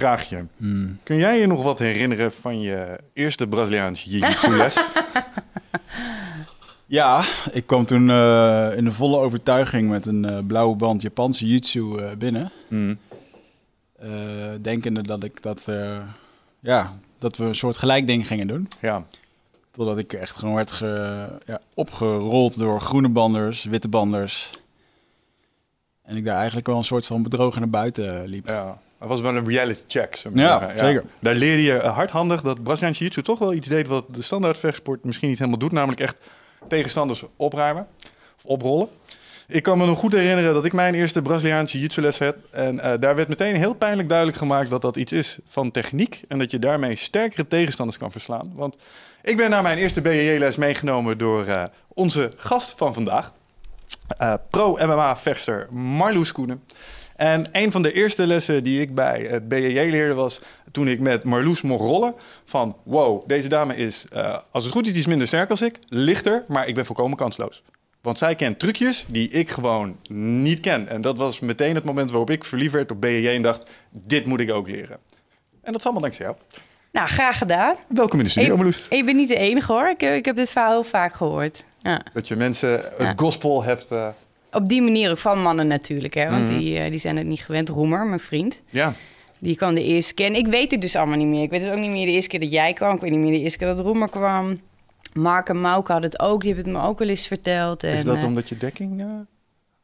Vraagje. Kun jij je nog wat herinneren van je eerste Braziliaanse jiu-jitsu les? Ja, ik kwam toen eh, in de volle overtuiging met een eh, blauwe band Japanse jiu-jitsu eh, binnen. Hmm. Denkende dat ik dat, ja, dat we een soort gelijk ding gingen doen. Ja. Totdat ik echt gewoon werd ge, ja, opgerold door groene banders, witte banders. En ik daar eigenlijk wel een soort van bedrogen naar buiten liep. ja. Dat was wel een reality check. Ja, zeker. Daar leerde je hardhandig dat Braziliaanse jiu-jitsu toch wel iets deed wat de standaard vechtsport misschien niet helemaal doet. Namelijk echt tegenstanders opruimen of oprollen. Ik kan me nog goed herinneren dat ik mijn eerste Braziliaanse jiu-jitsu les had. En eh, daar werd meteen heel pijnlijk duidelijk gemaakt dat dat iets is van techniek. En dat je daarmee sterkere tegenstanders kan verslaan. Want ik ben naar mijn eerste BJJ-les meegenomen door eh, onze gast van vandaag. eh, pro-MMA-vechter Marloes Koenen. En een van de eerste lessen die ik bij het BJJ leerde was toen ik met Marloes mocht rollen. Van wow, deze dame is, eh, als het goed is, iets minder sterk als ik. Lichter, maar ik ben volkomen kansloos. Want zij kent trucjes die ik gewoon niet ken. En dat was meteen het moment waarop ik verliefd werd op BJJ en dacht, dit moet ik ook leren. En dat is allemaal dankzij jou. Nou, graag gedaan. Welkom in de studio, Marloes. ik ben niet de enige hoor. Ik, ik heb dit verhaal heel vaak gehoord. Ja. Dat je mensen het Ja. gospel hebt. eh, Op die manier ook van mannen natuurlijk. Hè, want Mhm. die, eh, die zijn het niet gewend. Roemer, mijn vriend. ja, Die kwam de eerste keer. En ik weet het dus allemaal niet meer. Ik weet dus ook niet meer de eerste keer dat jij kwam. Ik weet niet meer de eerste keer dat Roemer kwam. Mark en Mauke hadden het ook. Die hebben het me ook wel eens verteld. En, is dat eh, omdat je dekking eh,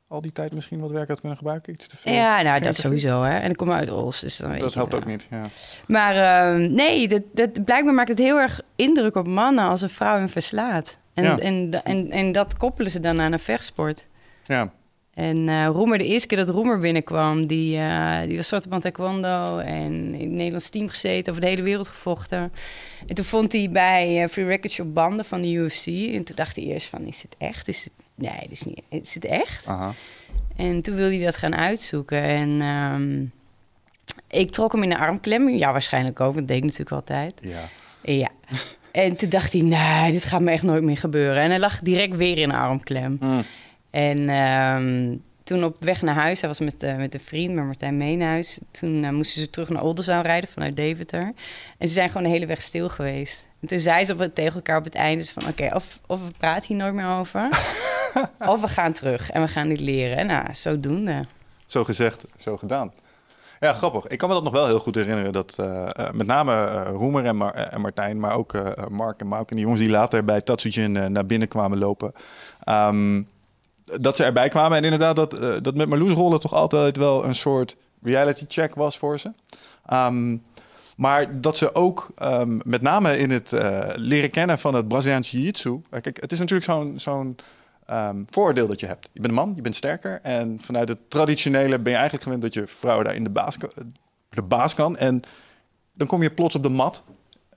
al die tijd misschien wat werk had kunnen gebruiken? Iets te veel? Ja, nou, dat sowieso. Hè. En ik kom uit Os, dus dan weet Dat je helpt ook niet, ja. Maar ehm, nee, dat, dat, blijkbaar maakt het heel erg indruk op mannen als een vrouw hem verslaat. En, Ja. en, en, en dat koppelen ze dan aan een vechtsport. Ja, En eh Roemer, de eerste keer dat Roemer binnenkwam, die, eh, die was zwarte band taekwondo en in het Nederlands team gezeten, over de hele wereld gevochten. En toen vond hij bij eh, Free Record Shop banden van de UFC. En toen dacht hij eerst van, is het echt? Is het, nee, dit is, niet, is het echt? aha. En toen wilde hij dat gaan uitzoeken. En ehm, ik trok hem in de armklem. Ja, waarschijnlijk ook, dat deed ik natuurlijk altijd. Ja. Ja. En toen dacht hij, nee, dit gaat me echt nooit meer gebeuren. En hij lag direct weer in een armklem. Mm. En ehm, toen op weg naar huis, hij was met, eh, met een vriend, met Martijn Meenhuis. Toen eh, moesten ze terug naar Oldenzaal rijden vanuit Deventer. En ze zijn gewoon de hele weg stil geweest. En toen zei ze op het, tegen elkaar op het einde van... oké, of, of we praten hier nooit meer over... of we gaan terug en we gaan dit leren. En nou, zodoende. Zo gezegd, zo gedaan. Ja, grappig. Ik kan me dat nog wel heel goed herinneren. Dat eh, met name Roemer en, Mar- en Martijn, maar ook Mark en Mauk en die jongens die later bij Tatsujin naar binnen kwamen lopen. ehm, dat ze erbij kwamen. En inderdaad, dat, eh, dat met Marloes rollen toch altijd wel een soort reality check was voor ze. Ehm, maar dat ze ook ehm, met name in het eh, leren kennen van het Braziliaanse jiu-jitsu. eh, kijk, het is natuurlijk zo'n zo'n ehm, vooroordeel dat je hebt. Je bent een man, je bent sterker. En vanuit het traditionele ben je eigenlijk gewend dat je vrouw daar in de baas, de baas kan. En dan kom je plots op de mat.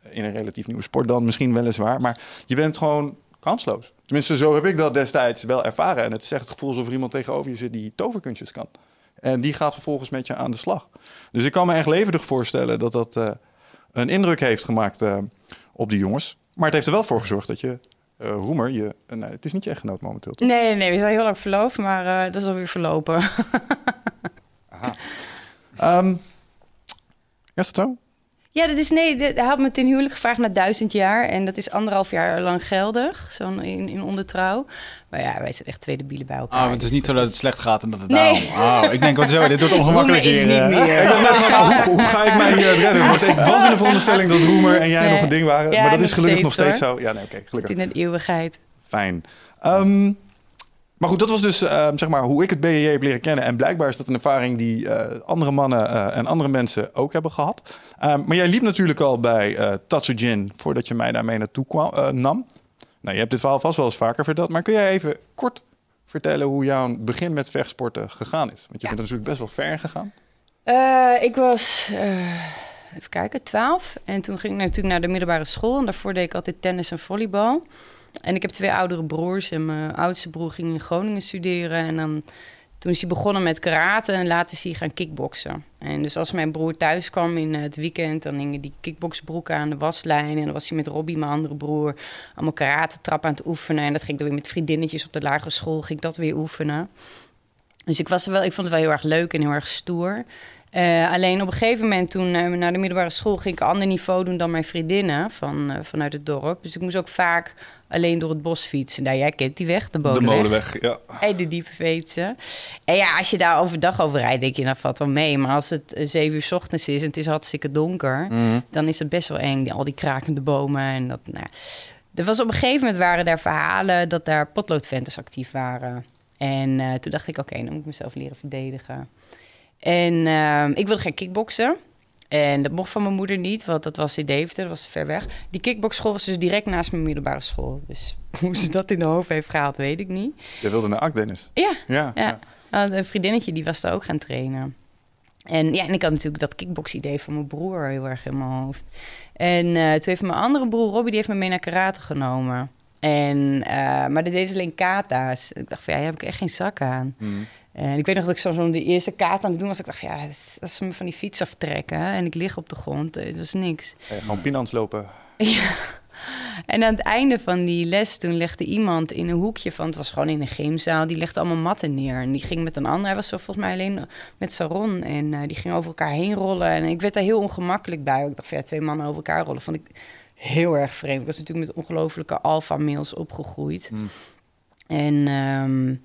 In een relatief nieuwe sport dan misschien weliswaar. Maar je bent gewoon kansloos. Tenminste, zo heb ik dat destijds wel ervaren. En het is echt het gevoel alsof er iemand tegenover je zit die toverkunstjes kan. En die gaat vervolgens met je aan de slag. Dus ik kan me echt levendig voorstellen dat dat eh, een indruk heeft gemaakt eh, op die jongens. Maar het heeft er wel voor gezorgd dat je, eh, Roemer, je, nee, het is niet je echtgenoot momenteel, toch? Nee, nee, nee, we zijn heel lang verloofd, maar dat is alweer verlopen. Ehm, ja, is dat zo? Ja, dat is nee. Hij had me ten huwelijk gevraagd na duizend jaar. En dat is anderhalf jaar lang geldig. Zo'n in, in ondertrouw. Maar ja, wij zijn echt tweede bielen bij elkaar. Oh, het is niet zo dat het slecht gaat en dat het Nee. daarom... Oh, ik denk, wat zo, dit wordt ongemakkelijk hier. niet eh. meer. Ik dacht net van, nou, hoe, hoe ga ik mij hier redden? Want ik was in de veronderstelling dat Roemer en jij Nee. nog een ding waren. Ja, maar dat is gelukkig nog steeds, zo. Ja, nee, oké, gelukkig. In een eeuwigheid. Fijn. Ehm, maar goed, dat was dus ehm, zeg maar hoe ik het BJJ heb leren kennen. En blijkbaar is dat een ervaring die eh, andere mannen eh, en andere mensen ook hebben gehad. Ehm, maar jij liep natuurlijk al bij eh Tatsujin voordat je mij daarmee naartoe kwam, nam. Nou, je hebt dit verhaal vast wel eens vaker verteld. Maar kun jij even kort vertellen hoe jouw begin met vechtsporten gegaan is? Want je Ja. bent er natuurlijk best wel ver gegaan. Ik was, even kijken, 12. En toen ging ik natuurlijk naar de middelbare school. En daarvoor deed ik altijd tennis en volleybal. En ik heb twee oudere broers. En mijn oudste broer ging in Groningen studeren. En dan, toen is hij begonnen met karate. En later is hij gaan kickboksen. En dus als mijn broer thuis kwam in het weekend... dan hingen die kickboksbroeken aan de waslijn. En dan was hij met Robbie, mijn andere broer... allemaal karate trap aan het oefenen. En dat ging ik dan weer met vriendinnetjes op de lagere school. Ging ik dat weer oefenen. Dus ik, was wel, ik vond het wel heel erg leuk en heel erg stoer. Eh, alleen op een gegeven moment toen eh, naar de middelbare school ging ik een ander niveau doen dan mijn vriendinnen van, eh, vanuit het dorp. Dus ik moest ook vaak alleen door het bos fietsen. Nou, jij kent die weg, de De Molenweg. molenweg, ja. Hey, de diepe veetsen. En ja, als je daar overdag over rijdt, denk je, dat valt wel mee. Maar als het zeven uur 's ochtends is en het is hartstikke donker... Mhm. dan is het best wel eng, al die krakende bomen. En dat, nou, er was op een gegeven moment waren daar verhalen dat daar potloodventers actief waren. En toen dacht ik, oké, dan moet ik mezelf leren verdedigen. En ehm, ik wilde gaan kickboksen. En dat mocht van mijn moeder niet, want dat was in Deventer, dat was ver weg. Die kickboxschool was dus direct naast mijn middelbare school. Dus hoe ze dat in de hoofd heeft gehaald, weet ik niet. Je wilde naar Ak, Dennis. Ja, Ja, ja. Een vriendinnetje die was daar ook gaan trainen. En ja, en ik had natuurlijk dat kickbox-idee van mijn broer heel erg in mijn hoofd. En eh, toen heeft mijn andere broer, Robbie, die heeft me mee naar karate genomen. En, eh, maar dat deed ze alleen kata's. Ik dacht van, ja, daar heb ik echt geen zak aan. Mhm. En ik weet nog dat ik zo zo'n de eerste kata aan het doen was. Ik dacht, ja, als ze me van die fiets aftrekken en ik lig op de grond, eh, dat is niks. Gewoon pinans lopen. Ja. En aan het einde van die les, toen legde iemand in een hoekje van... het was gewoon in een gymzaal, die legde allemaal matten neer. En die ging met een ander, hij was zo volgens mij alleen met Saron. En eh, die ging over elkaar heen rollen. En ik werd daar heel ongemakkelijk bij. Ik dacht ja, twee mannen over elkaar rollen, vond ik heel erg vreemd. Ik was natuurlijk met ongelofelijke alpha-mails opgegroeid. Mm. En, ehm,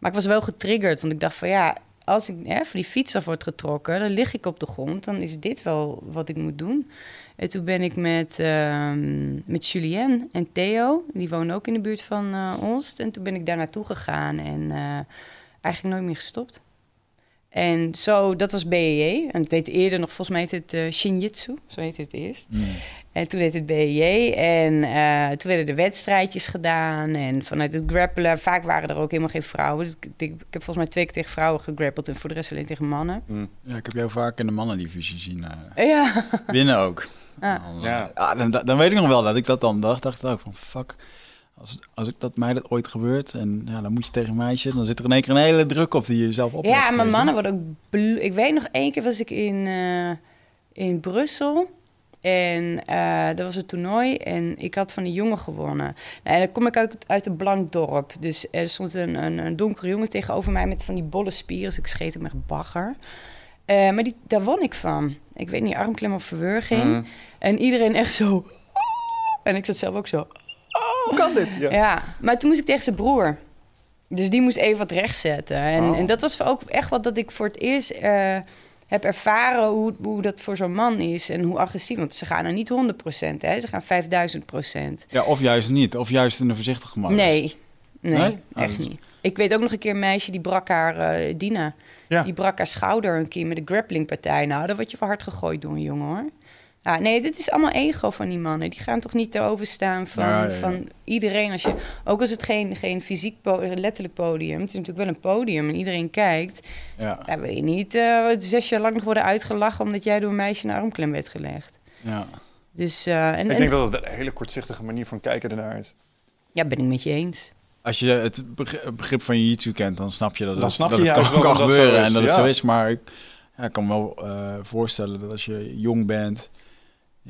maar ik was wel getriggerd, want ik dacht van, ja... Als ik hè, van die fiets af word getrokken, dan lig ik op de grond. Dan is dit wel wat ik moet doen. En toen ben ik met, ehm, met Julien en Theo, die wonen ook in de buurt van eh Olst. En toen ben ik daar naartoe gegaan en eh, eigenlijk nooit meer gestopt. En zo, dat was BEJ. En het heet eerder nog, volgens mij heet het eh, Shinjitsu, zo heet het eerst. Mm. En toen deed het BEJ en eh, toen werden er wedstrijdjes gedaan. En vanuit het grappelen, vaak waren er ook helemaal geen vrouwen. Dus ik, ik, ik heb volgens mij twee keer tegen vrouwen gegrappeld en voor de rest alleen tegen mannen. Mhm. Ja, ik heb jou vaak in de mannendivisie zien eh, Ja, winnen ook. Ah. Dan, Ja. eh, ah, dan, dan weet ik nog wel dat ik dat dan dacht. Dacht ik ook van fuck. Als, als ik dat mij dat ooit gebeurt en ja, dan moet je tegen een meisje, dan zit er in één keer een hele druk op die je jezelf oplegt. Ja, je. mannen worden ook... Ik weet nog één keer was ik in, eh, in Brussel. En eh dat was een toernooi en ik had van een jongen gewonnen. Nou, en dan kom ik uit, uit een blank dorp. Dus er stond een, een, een donkere jongen tegenover mij met van die bolle spieren. Dus ik scheet hem echt bagger. Eh, maar die, daar won ik van. Ik weet niet, armklem of verwurging. Mhm. En iedereen echt zo... En ik zat zelf ook zo... Hoe kan dit? Ja. Ja, maar toen moest ik tegen zijn broer. Dus die moest even wat rechtzetten. En, Oh. en dat was ook echt wat dat ik voor het eerst eh, heb ervaren hoe, hoe dat voor zo'n man is en hoe agressief. Want ze gaan er niet 100%, hè? ze gaan 5000%. Ja, of juist niet. Of juist in een voorzichtige modus. Nee, nee, Nee? Oh, echt dat is- niet. Ik weet ook nog een keer een meisje die brak haar, eh, Dina, Ja. die brak haar schouder een keer met een grapplingpartij. Nou, dan word je voor hard gegooid door een jongen hoor. Ja, nee, dit is allemaal ego van die mannen. Die gaan toch niet te overstaan van, Ja, ja, ja. van iedereen. Als je, ook als het geen, geen fysiek, po- letterlijk podium. Het is natuurlijk wel een podium en iedereen kijkt. Ja, Ja, wil je niet eh, zes jaar lang nog worden uitgelachen... omdat jij door een meisje naar armklem werd gelegd. ja. Dus, eh, en, Ik en- denk dat het wel een hele kortzichtige manier van kijken ernaar is. ja, ben ik met je eens. Als je het beg- begrip van jiu-jitsu kent, dan snap je dat Dan het, snap dat je het kan, dat dat gebeuren is, en dat het ja. zo is. Maar ik, ja, ik kan me wel eh, voorstellen dat als je jong bent,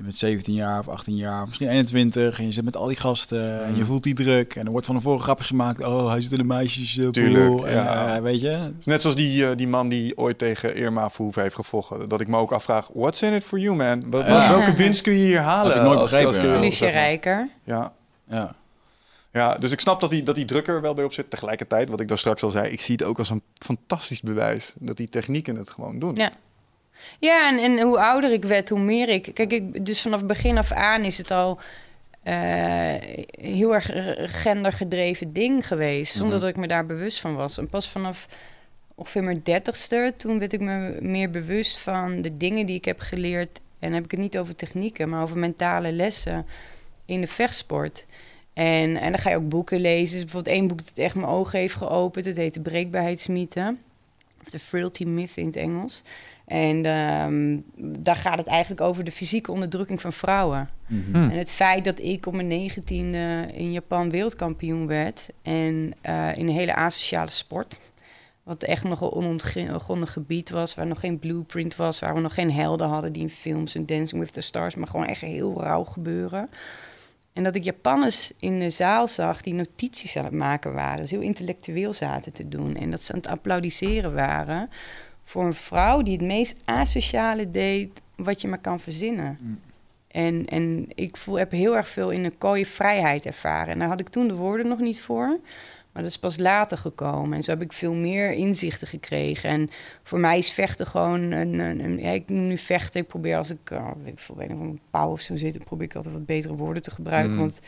je bent 17 jaar of 18 jaar, misschien 21 en je zit met al die gasten en je Mm. voelt die druk en er wordt van tevoren grapjes gemaakt. Oh, hij zit in de meisjes uh, Tuurlijk, en, ja. eh, weet je. Net zoals die, eh, die man die ooit tegen Irma Verhoeven heeft gevochten. Dat ik me ook afvraag, what's in it for you, man? Wat, Ja. Welke winst kun je hier halen? Heb ik nooit als- begrepen, als ja. Rijker. Ja. Ja. ja, dus ik snap dat die, dat die druk er wel bij op zit. Tegelijkertijd, wat ik daar straks al zei, ik zie het ook als een fantastisch bewijs dat die technieken het gewoon doen. Ja. Ja, en, en hoe ouder ik werd, hoe meer ik... Kijk, ik, dus vanaf begin af aan is het al eh, heel erg gendergedreven ding geweest. Zonder Mhm. dat ik me daar bewust van was. En pas vanaf ongeveer mijn dertigste, toen werd ik me meer bewust van de dingen die ik heb geleerd. En heb ik het niet over technieken, maar over mentale lessen in de vechtsport. En, en dan ga je ook boeken lezen. Dus bijvoorbeeld één boek dat echt mijn ogen heeft geopend. Het heet De Breekbaarheidsmythe. Of de Frailty Myth in het Engels. En ehm, daar gaat het eigenlijk over de fysieke onderdrukking van vrouwen. Mhm. Hm. En het feit dat ik op mijn negentiende in Japan wereldkampioen werd. En eh, in een hele asociale sport. Wat echt nog een onontgonnen gebied was. Waar nog geen blueprint was. Waar we nog geen helden hadden die in films en Dancing with the Stars. Maar gewoon echt heel rauw gebeuren. En dat ik Japanners in de zaal zag die notities aan het maken waren. Dus heel intellectueel zaten te doen. En dat ze aan het applaudisseren waren voor een vrouw die het meest asociale deed wat je maar kan verzinnen. Mm. En, en ik voel, heb heel erg veel in een kooie vrijheid ervaren. En daar had ik toen de woorden nog niet voor. Maar dat is pas later gekomen. En zo heb ik veel meer inzichten gekregen. En voor mij is vechten gewoon een... een, een- ja, ik noem nu vechten. Ik probeer als ik, weet ik veel, weet ik, op een pauw of zo zit... dan probeer ik altijd wat betere woorden te gebruiken. Mm. Want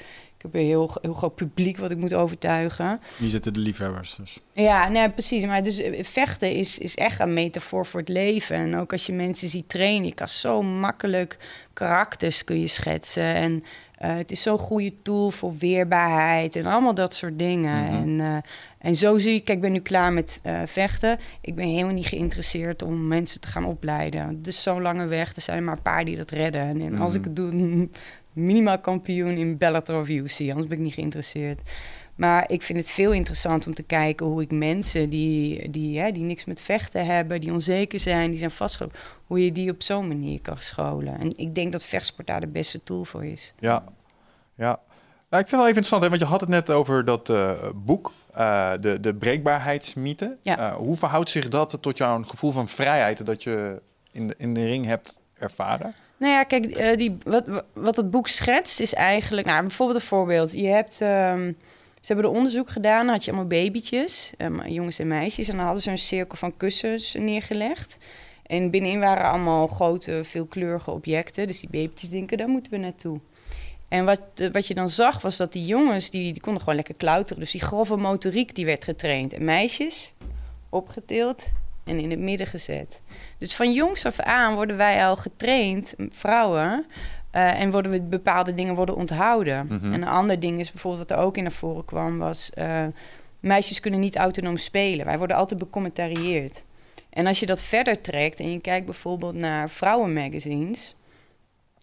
ik heb een heel, heel groot publiek wat ik moet overtuigen. Hier zitten de liefhebbers. Dus. Ja, nee, precies. Maar dus eh, vechten is, is echt een metafoor voor het leven. En ook als je mensen ziet trainen, je kan zo makkelijk karakters kun je schetsen. En eh, het is zo'n goede tool voor weerbaarheid en allemaal dat soort dingen. Mhm. En, eh, en zo zie ik, kijk, ik ben nu klaar met eh, vechten. Ik ben helemaal niet geïnteresseerd om mensen te gaan opleiden. Het is zo'n lange weg. Er zijn er maar een paar die dat redden. En, en als Mhm. ik het doe, minimaal kampioen in Bellator of UFC. Anders ben ik niet geïnteresseerd. Maar ik vind het veel interessant om te kijken hoe ik mensen die, die, hè, die niks met vechten hebben, die onzeker zijn, die zijn vastgelopen, hoe je die op zo'n manier kan scholen. En ik denk dat vechtsport daar de beste tool voor is. Ja, ja. Nou, ik vind het wel even interessant, hè, want je had het net over dat eh, boek, eh, de, de breekbaarheidsmythe. Ja. Eh, hoe verhoudt zich dat tot jouw gevoel van vrijheid dat je in de, in de ring hebt ervaren? Nou ja, kijk, die, wat, wat het boek schetst is eigenlijk... Nou, bijvoorbeeld een voorbeeld. Je hebt... ehm, ze hebben er onderzoek gedaan, had je allemaal babytjes, ehm, jongens en meisjes. En dan hadden ze een cirkel van kussens neergelegd. En binnenin waren allemaal grote, veelkleurige objecten. Dus die babytjes denken, daar moeten we naartoe. En wat, eh, wat je dan zag, was dat die jongens, die, die konden gewoon lekker klauteren. Dus die grove motoriek, die werd getraind. En meisjes, opgetild en in het midden gezet. Dus van jongs af aan worden wij al getraind, vrouwen... eh, en worden we bepaalde dingen worden onthouden. Mhm. En een ander ding is bijvoorbeeld wat er ook in naar voren kwam, was eh, meisjes kunnen niet autonoom spelen. Wij worden altijd becommentarieerd. En als je dat verder trekt en je kijkt bijvoorbeeld naar vrouwenmagazines,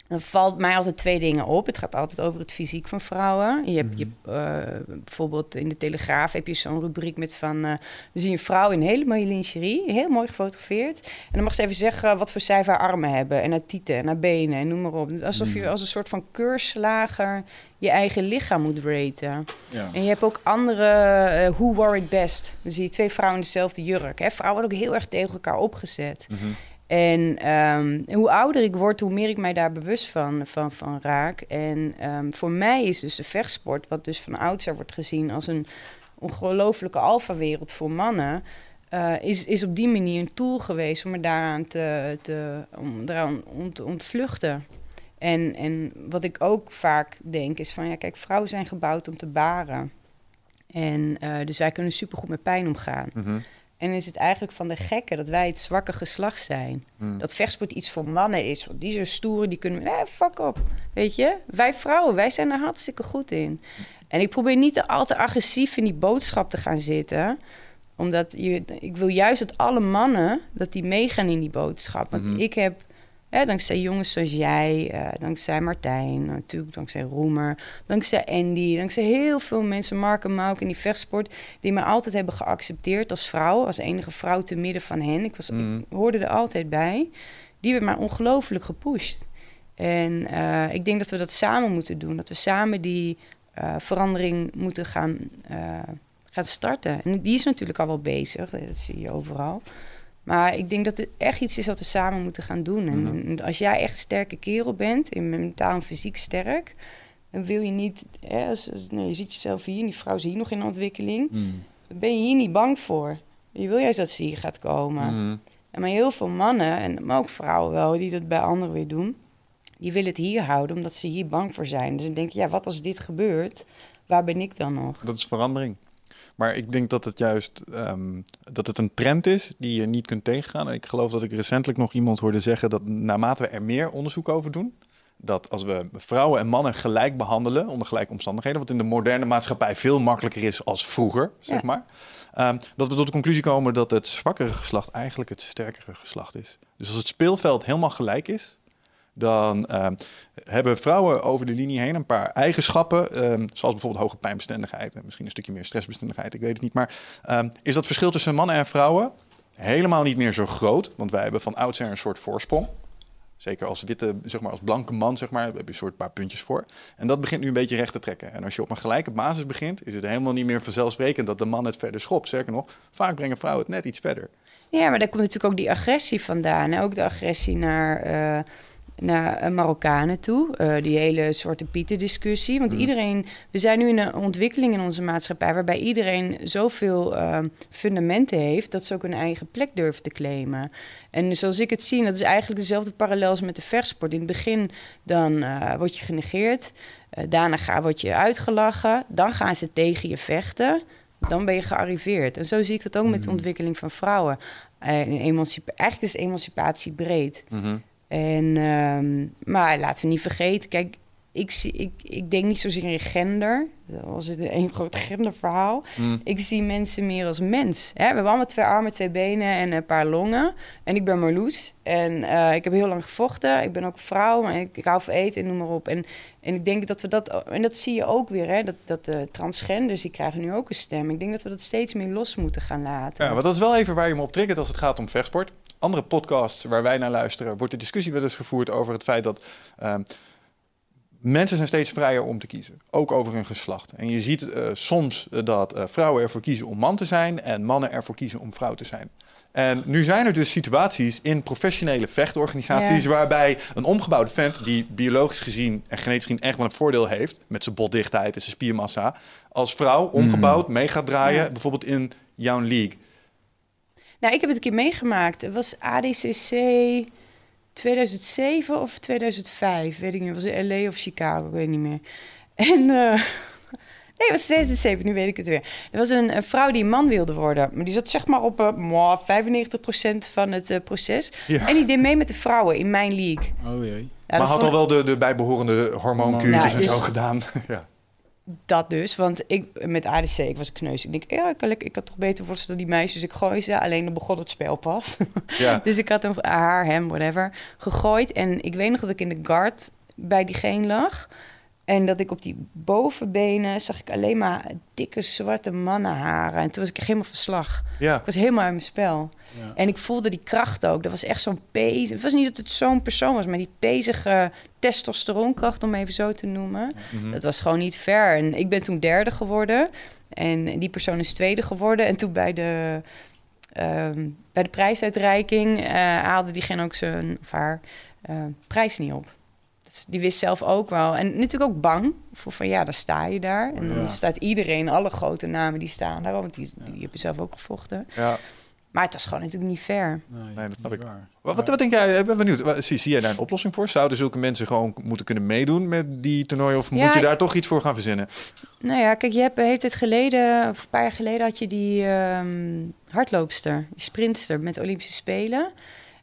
dan valt mij altijd twee dingen op. Het gaat altijd over het fysiek van vrouwen. Je hebt je, eh, bijvoorbeeld in de Telegraaf heb je zo'n rubriek met van... eh, dan zie je een vrouw in hele mooie lingerie, heel mooi gefotografeerd. En dan mag ze even zeggen wat voor cijfer haar armen hebben... en haar tieten en haar benen en noem maar op. Alsof je als een soort van keurslager je eigen lichaam moet raten. Ja. En je hebt ook andere, eh, who wore it best? Dan zie je twee vrouwen in dezelfde jurk. Hè? Vrouwen worden ook heel erg tegen elkaar opgezet. Mhm. En ehm, hoe ouder ik word, hoe meer ik mij daar bewust van, van, van raak. En ehm, voor mij is dus de vechtsport, wat dus van oudsher wordt gezien als een ongelofelijke alfawereld voor mannen, eh, is, is op die manier een tool geweest om me daaraan te, te, om eraan te ontvluchten. En, en wat ik ook vaak denk is van, ja kijk, vrouwen zijn gebouwd om te baren. En eh, dus wij kunnen supergoed met pijn omgaan. Mhm. En is het eigenlijk van de gekken dat wij het zwakke geslacht zijn. Mhm. Dat vechtsport iets voor mannen is. Want die zijn stoer, die kunnen... Eh, fuck op. Weet je? Wij vrouwen, wij zijn er hartstikke goed in. En ik probeer niet te al te agressief in die boodschap te gaan zitten. Omdat je, ik wil juist dat alle mannen... dat die meegaan in die boodschap. Want Mhm. ik heb... Hè, dankzij jongens zoals jij, eh, dankzij Martijn, natuurlijk dankzij Roemer, dankzij Andy, dankzij heel veel mensen, Mark en Mauk in die vechtsport, die me altijd hebben geaccepteerd als vrouw, als enige vrouw te midden van hen. Ik, was, ik hoorde er altijd bij. Die werd maar ongelooflijk gepusht. En eh, ik denk dat we dat samen moeten doen. Dat we samen die eh, verandering moeten gaan, gaan starten. En die is natuurlijk al wel bezig, dat zie je overal. Maar ik denk dat het echt iets is wat we samen moeten gaan doen. En, en als jij echt een sterke kerel bent, in mentaal en fysiek sterk, dan wil je niet. Hè, als- als- nee, je ziet jezelf hier, en die vrouw is hier nog in ontwikkeling. Dan ben je hier niet bang voor. Je wil juist dat ze hier gaat komen. En maar heel veel mannen, en maar ook vrouwen wel, die dat bij anderen weer doen, die willen het hier houden omdat ze hier bang voor zijn. Dus dan denk je, ja, wat als dit gebeurt? Waar ben ik dan nog? Dat is verandering. Maar ik denk dat het juist ehm, dat het een trend is die je niet kunt tegengaan. En ik geloof dat ik recentelijk nog iemand hoorde zeggen dat naarmate we er meer onderzoek over doen, dat als we vrouwen en mannen gelijk behandelen onder gelijke omstandigheden, wat in de moderne maatschappij veel makkelijker is als vroeger, zeg Ja. maar, ehm, dat we tot de conclusie komen dat het zwakkere geslacht eigenlijk het sterkere geslacht is. Dus als het speelveld helemaal gelijk is, dan ehm, hebben vrouwen over de linie heen een paar eigenschappen, ehm, zoals bijvoorbeeld hoge pijnbestendigheid en misschien een stukje meer stressbestendigheid, ik weet het niet. Maar ehm, is dat verschil tussen mannen en vrouwen helemaal niet meer zo groot? Want wij hebben van oudsher een soort voorsprong. Zeker als witte, zeg maar als blanke man, zeg maar, heb je een soort paar puntjes voor. En dat begint nu een beetje recht te trekken. En als je op een gelijke basis begint, is het helemaal niet meer vanzelfsprekend dat de man het verder schopt. Sterker nog, vaak brengen vrouwen het net iets verder. Ja, maar daar komt natuurlijk ook die agressie vandaan. Hè? Ook de agressie naar, eh, naar eh, Marokkanen toe. Eh, die hele Zwarte Pieten discussie. Want Mhm. iedereen, we zijn nu in een ontwikkeling in onze maatschappij... waarbij iedereen zoveel eh, fundamenten heeft... dat ze ook een eigen plek durven te claimen. En zoals ik het zie, dat is eigenlijk dezelfde parallel als met de vechtsport. In het begin dan eh, word je genegeerd. Daarna ga, word je uitgelachen. Dan gaan ze tegen je vechten. Dan ben je gearriveerd. En zo zie ik dat ook met de ontwikkeling van vrouwen. In emancipa- eigenlijk is emancipatie breed. Mhm. En, ehm, maar laten we niet vergeten, kijk, ik, zie, ik, ik denk niet zozeer in gender. Dat was het een groot genderverhaal. Mm. Ik zie mensen meer als mens. Hè? We hebben allemaal twee armen, twee benen en een paar longen. En ik ben Marloes. En eh, ik heb heel lang gevochten. Ik ben ook een vrouw, maar ik, ik hou van eten en noem maar op. En, en ik denk dat we dat... En dat zie je ook weer, hè? Dat, dat de transgenders, die krijgen nu ook een stem. Ik denk dat we dat steeds meer los moeten gaan laten. Ja, want dat is wel even waar je me op triggert als het gaat om vechtsport. Andere podcasts waar wij naar luisteren, wordt de discussie wel eens gevoerd over het feit dat ehm, mensen zijn steeds vrijer om te kiezen. Ook over hun geslacht. En je ziet eh, soms dat eh, vrouwen ervoor kiezen om man te zijn en mannen ervoor kiezen om vrouw te zijn. En nu zijn er dus situaties in professionele vechtorganisaties Ja. waarbij een omgebouwde vent die biologisch gezien en genetisch gezien echt wel een voordeel heeft met zijn botdichtheid en zijn spiermassa, als vrouw omgebouwd mee gaat draaien, Ja. bijvoorbeeld in jouw league. Nou, ik heb het een keer meegemaakt. Het was ADCC 2007 of 2005, weet ik niet. Was het LA of Chicago, ik weet niet meer. En eh, nee, het was 2007, nu weet ik het weer. Er was een, een vrouw die een man wilde worden, maar die zat zeg maar op eh, mwah, 95% van het eh, proces. Ja. En die deed mee met de vrouwen in mijn league. Oh jee. Ja, maar had vond- al wel de, de bijbehorende hormoonkuurtjes Ja, en dus- zo gedaan. ja. Dat dus, want ik met ADC, ik was een kneus. Ik denk, ja, ik, ik had toch beter worstelen dan die meisjes. Ik gooi ze, alleen dan begon het spel pas. Ja. Dus ik had hem, haar, hem, whatever, gegooid. En ik weet nog dat ik in de guard bij diegene lag. En dat ik op die bovenbenen zag ik alleen maar dikke zwarte mannenharen. En toen was ik helemaal verslag. ja. Ik was helemaal in mijn spel. Ja. En ik voelde die kracht ook. Dat was echt zo'n pezig. Het was niet dat het zo'n persoon was, maar die pezige testosteronkracht, om even zo te noemen. Mhm. Dat was gewoon niet fair. En ik ben toen derde geworden. En die persoon is tweede geworden. En toen bij de, ehm, bij de prijsuitreiking eh, haalde diegene ook zijn of haar eh, prijs niet op. Dus die wist zelf ook wel. En natuurlijk ook bang. Voor van ja, dan sta je daar. En Ja. dan staat iedereen, alle grote namen die staan daar. Want die, die hebben zelf ook gevochten. ja. Maar het was gewoon natuurlijk niet fair. Nee, dat snap ik. waar. Wat, wat, wat denk jij? Ik ben benieuwd. Wat- Zie, zie jij daar een oplossing voor? Zouden zulke mensen gewoon moeten kunnen meedoen met die toernooi? Of Ja, moet je ik- daar toch iets voor gaan verzinnen? Nou ja, kijk, je hebt hele tijd geleden, of een paar jaar geleden, had je die ehm, hardloopster, die sprintster met de Olympische Spelen.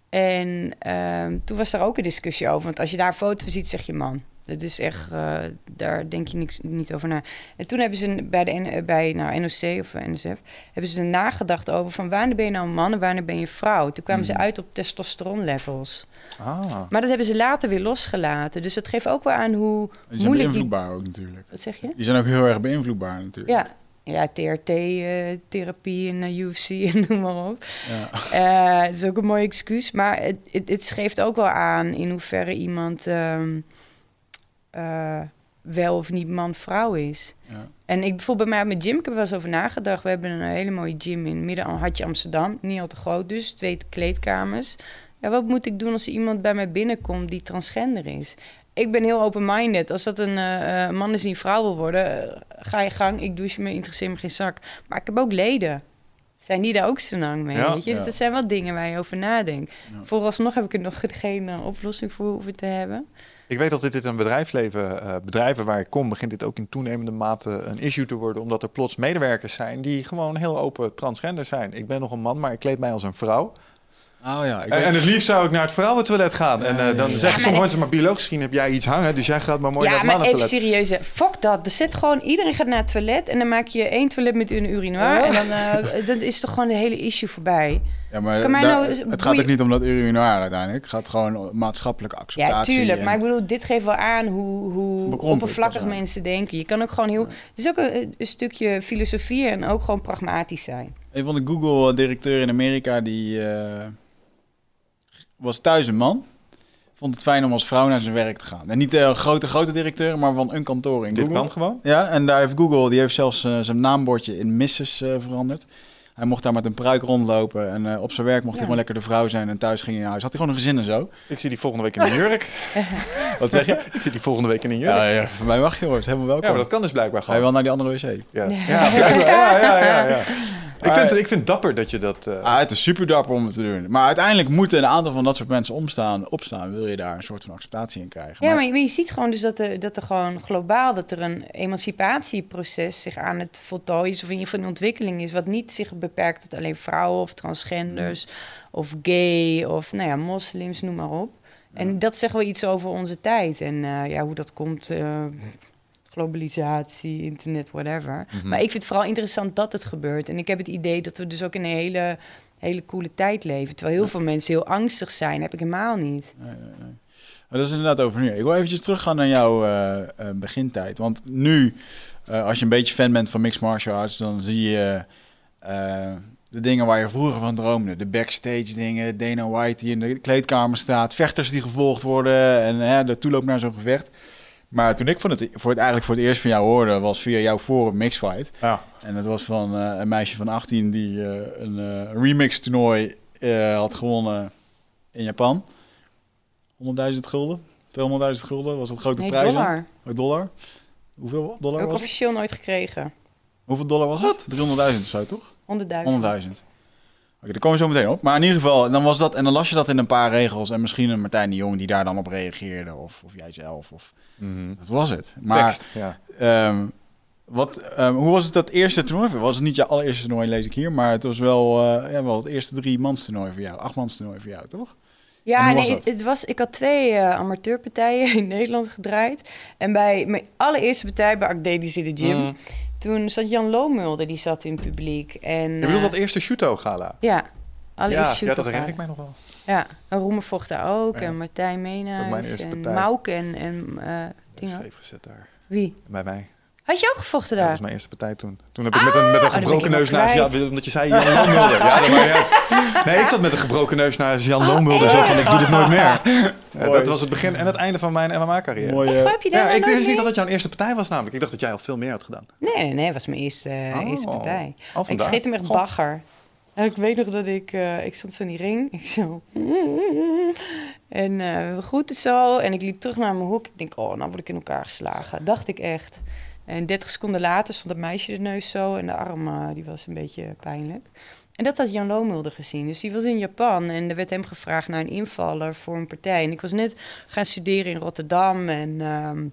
En ehm, toen was daar ook een discussie over. Want als je daar een foto van ziet, zeg je man. Dat is echt, eh, daar denk je niks, niet over na. En toen hebben ze bij, de, N- bij nou, NOC of NSF, hebben ze nagedacht over van wanneer ben je nou man en wanneer ben je vrouw. Toen kwamen ze uit op testosteronlevels. Ah, Maar dat hebben ze later weer losgelaten. Dus dat geeft ook wel aan hoe Die zijn moeilijk die... beïnvloedbaar ook natuurlijk. Wat zeg je? Die zijn ook heel erg beïnvloedbaar natuurlijk. Ja, ja, TRT-therapie uh, UFC en noem maar op. Ja. Eh, het is ook een mooi excuus, maar het, het, het geeft ook wel aan in hoeverre iemand ehm, eh, wel of niet man-vrouw is. Ja. En ik bijvoorbeeld bij mij op mijn gym, ik heb wel eens over nagedacht. We hebben een hele mooie gym in midden Hartje Amsterdam, niet al te groot dus, twee kleedkamers. Ja, wat moet ik doen als er iemand bij mij binnenkomt die transgender is? Ik ben heel open-minded. Als dat een eh, eh, man is die een vrouw wil worden, ga je gang. Ik douche me, interesseer me geen zak. Maar ik heb ook leden. Zijn die daar ook zo lang mee? Ja. weet je? Dus Ja. dat zijn wel dingen waar je over nadenkt. Vooralsnog heb ik er nog geen oplossing voor hoeven te hebben. Ik weet dat dit in een bedrijfsleven, eh, bedrijven waar ik kom, begint dit ook in toenemende mate een issue te worden. Omdat er plots medewerkers zijn die gewoon heel open transgender zijn. Ik ben nog een man, maar ik kleed mij als een vrouw. Oh ja, ik En, het liefst zou ik naar het vrouwentoilet gaan. En eh, Ja, dan zeggen Ja, sommige mensen, maar biologisch gezien heb jij iets hangen. Dus jij gaat maar mooi ja, naar het maar even mannentoilet. serieus. hè. Fuck dat. Er zit gewoon... Iedereen gaat naar het toilet en dan maak je één toilet met een urinoir. En dan, eh, dan is toch gewoon de hele issue voorbij. ja, maar kan mij daar- nou- het gaat boeien- ook niet om dat urinoir uiteindelijk. Het gaat gewoon om maatschappelijke acceptatie. Ja, tuurlijk. en- Maar ik bedoel, dit geeft wel aan hoe, hoe Bekrompen oppervlakkig mensen denken. Je kan ook gewoon heel... Het is ook een, een stukje filosofie en ook gewoon pragmatisch zijn. Een van de Google-directeur in Amerika, die eh, was thuis een man. Vond het fijn om als vrouw naar zijn werk te gaan. En niet de grote, grote directeur, maar van een kantoor in Dit Google. kan gewoon. Ja, en daar heeft Google, die heeft zelfs eh, zijn naambordje in Mrs. eh, veranderd. Hij mocht daar met een pruik rondlopen en eh, op zijn werk mocht Ja. hij gewoon lekker de vrouw zijn en thuis ging hij naar huis. Had hij gewoon een gezin en zo. Ik zie die volgende week in een jurk. Wat zeg je? ik zit die volgende week in een jurk. Ja, Ja, ja, voor mij mag je hoor, het is helemaal welkom. maar dat kan dus blijkbaar Ga je gewoon. wel naar die andere wc? Ja, Ja. ja, ja, ja, ja, ja. Ik, vind, het- ik vind het dapper dat je dat... eh, Ah, het is super dapper om het te doen. Maar uiteindelijk moeten een aantal van dat soort mensen omstaan, opstaan. Wil je daar een soort van acceptatie in krijgen. Ja, maar je, maar je ziet gewoon dus dat er, dat er gewoon globaal... dat er een emancipatieproces zich aan het voltooien is... of in ieder geval een ontwikkeling is... wat niet zich beperkt tot alleen vrouwen of transgenders... of gay of nou ja, moslims, noem maar op. En dat zegt wel iets over onze tijd. En eh, ja, hoe dat komt... eh, globalisatie, internet, whatever. Mhm. Maar ik vind het vooral interessant dat het gebeurt. En ik heb het idee dat we dus ook in een hele, hele coole tijd leven. Terwijl heel veel mensen heel angstig zijn. heb ik helemaal niet. Nee, nee, nee. Maar dat is inderdaad over nu. Ik wil eventjes teruggaan naar jouw eh, begintijd. Want nu, als je een beetje fan bent van mixed martial arts, dan zie je eh, de dingen waar je vroeger van droomde. De backstage dingen, Dana White die in de kleedkamer staat, vechters die gevolgd worden en hè, de toeloop naar zo'n gevecht. Maar toen ik van het, voor het, eigenlijk voor het eerst van jou hoorde, was via jouw forum Mixfight. ja. En dat was van eh, een meisje van 18 die eh, een eh, remix toernooi eh, had gewonnen in Japan. 100.000 gulden, 200.000 gulden was dat grote Nee, prijs. dollar. Oh, dollar? Hoeveel dollar Ook was het? officieel nooit gekregen. 100.000. Hoeveel dollar was het? 300.000 of zo, toch? 100.000. Oké, 100.000. daar komen we zo meteen op. Maar in ieder geval, dan was dat, en dan las je dat in een paar regels. En misschien een Martijn de Jong die daar dan op reageerde. Of, of jij zelf. Of, Mhm. dat was het. Maar Tekst, ja. Ehm, wat, ehm, hoe was het dat eerste toernooi? Was het niet je allereerste toernooi, lees ik hier. Maar het was wel, eh, ja, wel het eerste drie mans toernooi voor jou. Acht mans toernooi voor jou, toch? Ja, was nee, het, was, ik had twee eh, amateurpartijen in Nederland gedraaid. En bij mijn allereerste partij bij in de gym... Mhm. Toen zat Jan Loomulder, die zat in het publiek. En, Je bedoelt eh, dat eerste Shuto-gala? Ja, Ja, ja, dat herinner ik mij nog wel. Ja, en Roemer vocht daar ook. Ja. En Martijn Meenhuis. eerste En partij. Mauke en, en eh, dingen. Scheef gezet daar. Wie? Bij mij. Had je ook gevochten Ja, dat daar? was mijn eerste partij toen. Toen heb ik met een, met een oh, gebroken neus al naast... Ja, kwijt. omdat je zei Jan Loonmulder. Ja, ja. Nee, ik zat met een gebroken neus naast Jan Oh, Loonmulder. Zo van, ik doe dit nooit meer. Ja, dat was het begin en het einde van mijn MMA-carrière. Mooi, Echt, eh, waar heb je daar Ja, ik wist niet dat het jouw eerste partij was namelijk. Ik dacht dat jij al veel meer had gedaan. Nee, nee, nee, het was mijn eerste, eh, Oh. eerste partij. Oh, ik scheet hem echt bagger. En ik weet nog dat ik... eh, ik stond zo in die ring. Ik zo... En eh goed het zo. En ik liep terug naar mijn hoek. Ik denk, oh, nou word ik in elkaar geslagen. Dacht ik echt. En 30 seconden later stond het meisje de neus zo. En de arm, eh, die was een beetje pijnlijk. En dat had Jan Loomulder gezien. Dus die was in Japan. En er werd hem gevraagd naar een invaller voor een partij. En ik was net gaan studeren in Rotterdam. En... ehm,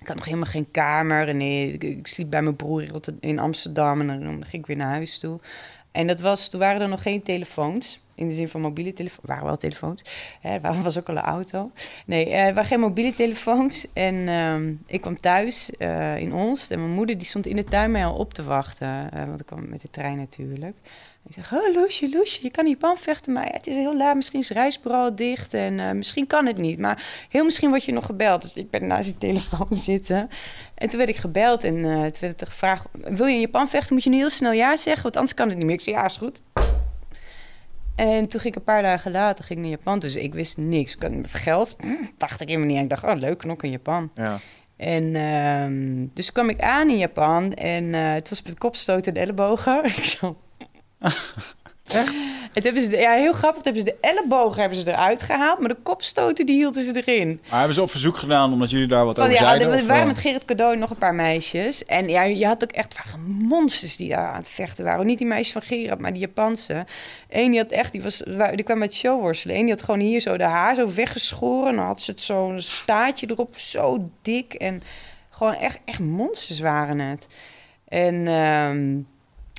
ik had nog helemaal geen kamer. En ik, sliep bij mijn broer in, in Amsterdam. En dan ging ik weer naar huis toe. En dat was, toen waren er nog geen telefoons. In de zin van mobiele telefoons. Waren wel telefoons. Hè, wa- was ook al een auto. Nee, eh, er waren geen mobiele telefoons. En ehm, ik kwam thuis eh, in Ons. En mijn moeder die stond in de tuin mij al op te wachten. eh, want ik kwam met de trein natuurlijk. Ik zeg, oh Loesje, Loesje, je kan in Japan vechten, maar het is heel laat. Misschien is het reisbureau dicht en misschien kan het niet. Maar heel misschien word je nog gebeld. Dus ik ben naast die telefoon zitten. En toen werd ik gebeld en toen werd er gevraagd... wil je in Japan vechten, moet je nu heel snel ja zeggen, want anders kan het niet meer. Ik zei, ja, is goed. En toen ging ik een paar dagen later ging naar Japan. Dus ik wist niks. Geld, dacht ik helemaal niet. Ik dacht, oh leuk, knok in Japan. Ja. En uh, dus kwam ik aan in Japan en uh, het was met kopstoten en ellebogen. ik zo... Het hebben ze, ja, heel grappig. hebben ze de ellebogen hebben ze eruit gehaald, maar de kopstoten die hielden ze erin. Maar hebben ze op verzoek gedaan omdat jullie daar wat over ja, zeiden? Er waren met Gerrit Cadeau nog een paar meisjes. En ja, je had ook echt monsters die daar aan het vechten waren. Niet die meisjes van Gerard, maar die Japanse. Eén die had echt, die, was, die kwam met showworstelen. Eén die had gewoon hier zo de haar zo weggeschoren. Dan had ze het zo'n staartje erop, zo dik. En gewoon echt, echt monsters waren het. En... Um,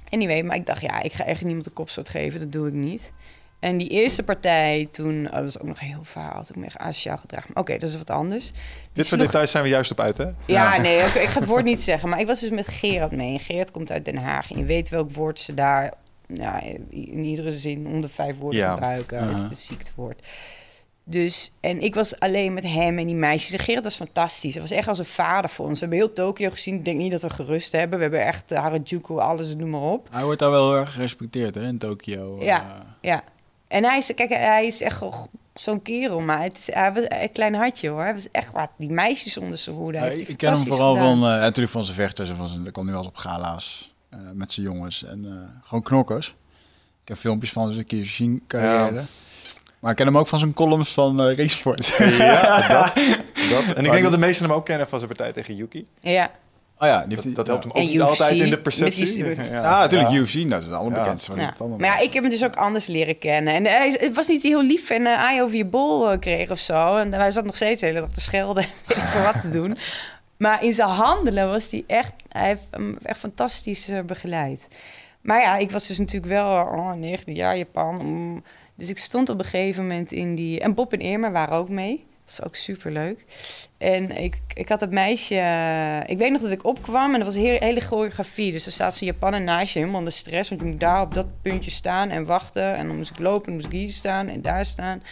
Anyway, maar ik dacht, ja, ik ga echt niemand de kopstoot geven. Dat doe ik niet. En die eerste partij toen, oh, dat was ook nog heel vaak, had ik me echt asociaal gedragen. Oké, dat is wat anders. Dit soort details zijn we juist op uit, hè? Ja, nee, ik, ik, ga het woord niet zeggen. Maar ik was dus met Gerard mee. En Gerard komt uit Den Haag. En je weet welk woord ze daar nou, in iedere zin onder vijf woorden gebruiken. Uh -huh. Het is een ziektewoord. Dus, en ik was alleen met hem en die meisjes. En Gerrit was fantastisch. Hij was echt als een vader voor ons. We hebben heel Tokio gezien. Ik denk niet dat we gerust hebben. We hebben echt uh, Harajuku, alles, noem maar op. Hij wordt daar wel heel erg gerespecteerd hè, in Tokio. Ja, uh. ja. En hij is, kijk, hij is echt zo'n kerel. Maar het is, hij was een klein hartje hoor. Hij was echt wat. Die meisjes onder zijn hoede. Ik ken hem vooral gedaan. van, uh, natuurlijk van zijn vechters. En van zijn, komt nu wel eens op gala's met zijn jongens. En gewoon knokkers. Ik heb filmpjes van zijn keer zien carrière. Ja. Maar ik ken hem ook van zijn columns van uh, Racesport. Ja, dat, dat. En ik denk dat de meesten hem ook kennen van zijn partij tegen Yuki. Ja. Oh ja, dat, dat helpt hem ook niet altijd in de perceptie. Ja, ja, natuurlijk, ja. UFC, dat is allerbekendste. Ja. Ja. Maar ja, ik heb hem dus ook anders leren kennen. En hij, het was niet heel lief en uh, hij over je bol uh, kreeg of zo. En hij zat nog steeds de hele dag te schelden voor wat te doen. Maar in zijn handelen was hij echt, hij heeft hem echt fantastisch begeleid. Maar ja, ik was dus natuurlijk wel oh, 19 jaar Japan. Um, dus ik stond op een gegeven moment in die... En Bob en Irma waren ook mee. Dat is ook super leuk. En ik, ik had het meisje... Ik weet nog dat ik opkwam en dat was hele, choreografie. Dus er staat ze Japan en je helemaal onder stress. Want je moet daar op dat puntje staan en wachten. En dan moest ik lopen en moest ik hier staan en daar staan.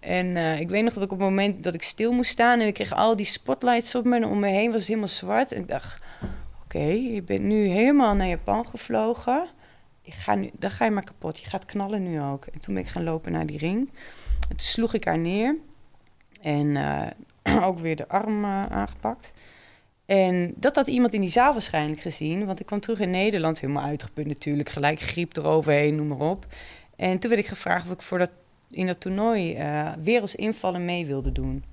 En uh, ik weet nog dat ik op het moment dat ik stil moest staan... en ik kreeg al die spotlights op me en om me heen was het helemaal zwart. En ik dacht, oké, okay, je bent nu helemaal naar Japan gevlogen ik ga nu, dan ga je maar kapot. Je gaat knallen nu ook. En toen ben ik gaan lopen naar die ring. En toen sloeg ik haar neer. En uh, ook weer de arm uh, aangepakt. En dat had iemand in die zaal waarschijnlijk gezien. Want ik kwam terug in Nederland, helemaal uitgeput natuurlijk. Gelijk griep eroverheen, noem maar op. En toen werd ik gevraagd of ik voor dat, in dat toernooi uh, werelds invallen mee wilde doen.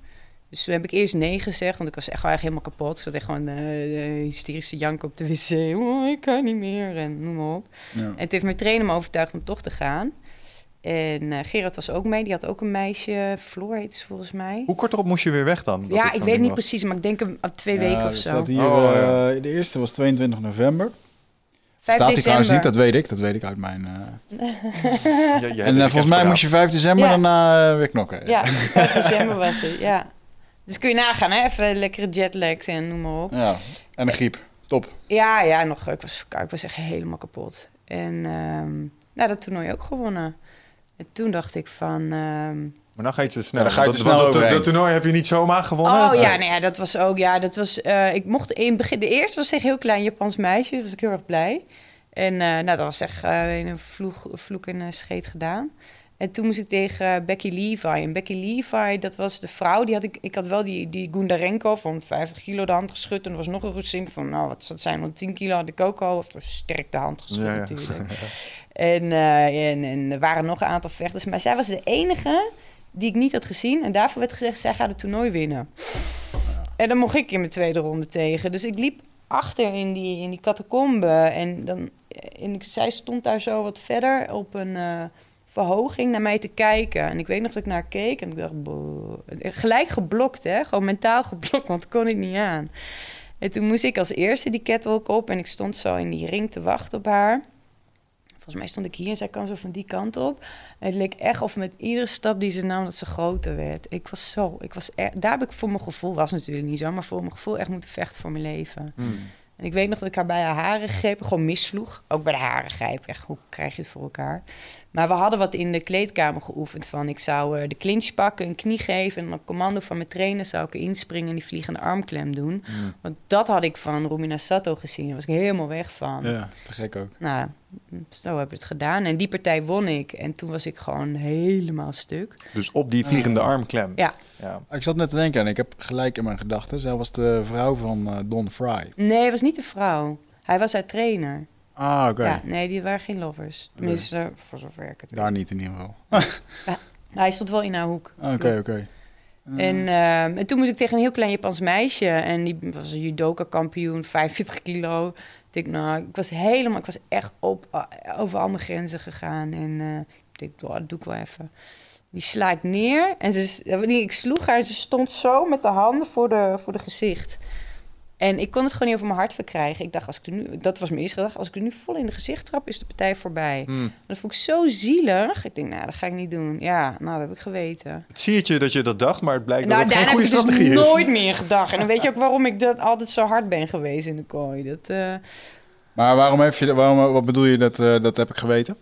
Dus toen heb ik eerst nee gezegd, want ik was echt wel echt helemaal kapot. Ik zat echt gewoon uh, hysterische jank op de wc. Oh, ik kan niet meer en noem maar op. Ja. En toen heeft mijn trainer me overtuigd om toch te gaan. En uh, Gerard was ook mee, die had ook een meisje, Floor heet ze volgens mij. Hoe kort erop moest je weer weg dan? Ja, ik weet niet was? precies, maar ik denk een, twee ja, weken of zo. Hier, oh, ja. uh, de eerste was 22 november. 5 Staat hij trouwens niet, dat weet ik. Dat weet ik uit mijn... Uh... ja, en volgens mij moest je 5 december daarna weer knokken. Ja, 5 december was het, ja. Dus kun je nagaan, hè? Even lekkere jetlags en noem maar op. Ja, en een griep. Top. Ja, ja, nog. Ik was, ik was echt helemaal kapot. En um, nou, dat toernooi ook gewonnen. En toen dacht ik van... Um, maar dan ga je te snel. Ja, ga je te snel want dat, dat, toernooi heb je niet zomaar gewonnen. Oh ja, nee, ja, dat was ook. Ja, dat was. Uh, ik mocht in begin. De eerste was echt heel klein Japans meisje. Dus was ik heel erg blij. En uh, nou, dat was echt uh, een vloek, vloek en scheet gedaan. En toen moest ik tegen Becky Levi. En Becky Levi, dat was de vrouw. Die had ik, ik had wel die, die Gundarenko van 50 kilo de hand geschud. En er was nog een Russin van, nou, wat zou het zijn? Want 10 kilo had ik ook al. Sterk de hand geschud ja, natuurlijk. en, uh, en, en er waren nog een aantal vechters. Maar zij was de enige die ik niet had gezien. En daarvoor werd gezegd, zij gaat het toernooi winnen. En dan mocht ik in mijn tweede ronde tegen. Dus ik liep achter in die, in die catacombe. En, dan, en ik, zij stond daar zo wat verder op een... Uh, verhoging naar mij te kijken. En ik weet nog dat ik naar keek en ik dacht, boh. gelijk geblokt, hè? Gewoon mentaal geblokt, want kon ik niet aan. En toen moest ik als eerste die catwalk op en ik stond zo in die ring te wachten op haar. Volgens mij stond ik hier en zij kwam zo van die kant op. En het leek echt of met iedere stap die ze nam dat ze groter werd. Ik was zo, ik was daar heb ik voor mijn gevoel, was natuurlijk niet zo, maar voor mijn gevoel echt moeten vechten voor mijn leven. Hmm. En ik weet nog dat ik haar bij haar haren gegrepen, gewoon missloeg. Ook bij de haren grijpen. Echt, hoe krijg je het voor elkaar? Maar we hadden wat in de kleedkamer geoefend van... ik zou eh, de clinch pakken, een knie geven... en op commando van mijn trainer zou ik inspringen... en die vliegende armklem doen. Mm. Want dat had ik van Romina Sato gezien. Daar was ik helemaal weg van. Ja, te gek ook. Nou, zo heb ik het gedaan. En die partij won ik. En toen was ik gewoon helemaal stuk. Dus op die vliegende armklem. Ja. ja. Ik zat net te denken en ik heb gelijk in mijn gedachten. Zij was de vrouw van eh, Don Fry. Nee, het was niet de vrouw. Hij was haar trainer. Ah, oké. Ja, nee, die waren geen lovers. Tenminste, eh, voor zover ik het weet. Daar niet in ieder geval. Hij stond wel in haar hoek. Oké, oké. En, ehm, en toen moest ik tegen een heel klein Japans meisje. En die was een judoka-kampioen, 45 kilo. Ik denk, nou, ik was helemaal... Ik was echt op, eh, over alle grenzen gegaan. En eh, ik denk, oh, dat doe ik wel even. Die sla ik neer. En ze, ik sloeg haar. Ze stond zo met de handen voor de, voor de gezicht. En ik kon het gewoon niet over mijn hart verkrijgen. Ik dacht, als ik er nu, dat was mijn eerste gedachte. Als ik er nu vol in de gezicht trap, is de partij voorbij. Hmm. Dat vond ik zo zielig. Ik denk, nou, dat ga ik niet doen. Ja, nou, dat heb ik geweten. Het zie je dat je dat dacht, maar het blijkt Nou, dat het daar geen heb goede ik dus strategie is. nooit meer gedacht. En dan weet je ook waarom ik dat altijd zo hard ben geweest in de kooi. Dat, eh, Maar waarom heb je waarom, wat bedoel je dat, eh, dat heb ik geweten?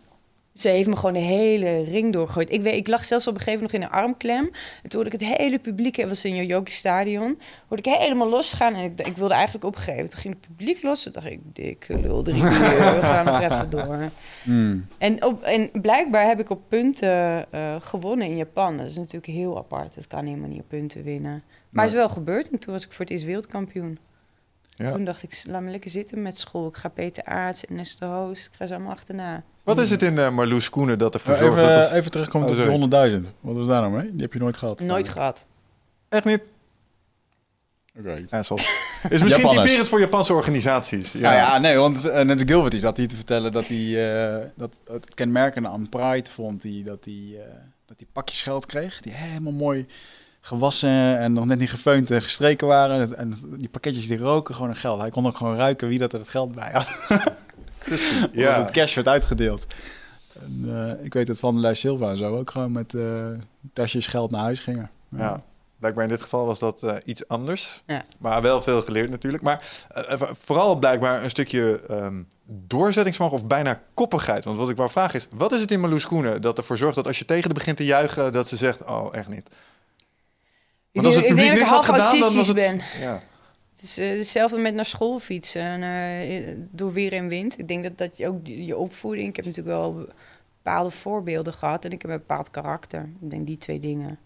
Ze heeft me gewoon de hele ring doorgegooid. Ik, weet, ik lag zelfs op een gegeven moment nog in een armklem. En toen hoorde ik het hele publiek, het was in Yoyogi Stadion, hoorde ik helemaal losgaan. En ik, ik wilde eigenlijk opgeven. Toen ging het publiek los. Toen dacht ik, dikke lul, drie keer, we gaan nog even door. Hmm. En, op, en blijkbaar heb ik op punten eh, gewonnen in Japan. Dat is natuurlijk heel apart. Dat kan helemaal niet op punten winnen. Maar het is wel gebeurd. En toen was ik voor het eerst wereldkampioen. Ja. Toen dacht ik, laat me lekker zitten met school. Ik ga Peter Aarts en Esther Hoos. Ik ga ze allemaal achterna. Wat is het in uh, Marloes Koenen dat ervoor Maar zorgt even, dat het... even terugkomen Oh, tot sorry. die 100.000. Wat was daar nou mee? Die heb je nooit gehad. Nooit gehad. Echt niet? Oké. Assel. Is misschien typerend voor Japanse organisaties. Ja, Ja. ja, nee, want uh, net Gilbert die zat hier te vertellen dat hij eh, dat het kenmerkende aan Pride vond hij dat hij eh, dat hij pakjes geld kreeg die helemaal mooi gewassen en nog net niet gefeund en gestreken waren en, die pakketjes die roken gewoon een geld. Hij kon ook gewoon ruiken wie dat er het geld bij had. Crispy. Ja. Het cash werd uitgedeeld. En, eh, ik weet dat Van der Leij Silva en zo ook gewoon met eh, tasjes geld naar huis gingen. Ja. Blijkbaar in dit geval was dat eh, iets anders. Ja. Maar wel veel geleerd natuurlijk. Maar vooral blijkbaar een stukje ehm, doorzettingsvermogen of bijna koppigheid. Want wat ik wou vragen is, wat is het in Marloes Koenen dat ervoor zorgt dat als je tegen de begint te juichen, dat ze zegt, oh echt niet. Want als het publiek dat ik niks had gedaan, dan was het... autistisch Ja. Het is eh, hetzelfde met naar school fietsen eh, door weer en wind. Ik denk dat dat je ook je opvoeding. Ik heb natuurlijk wel bepaalde voorbeelden gehad en ik heb een bepaald karakter. Ik denk die twee dingen.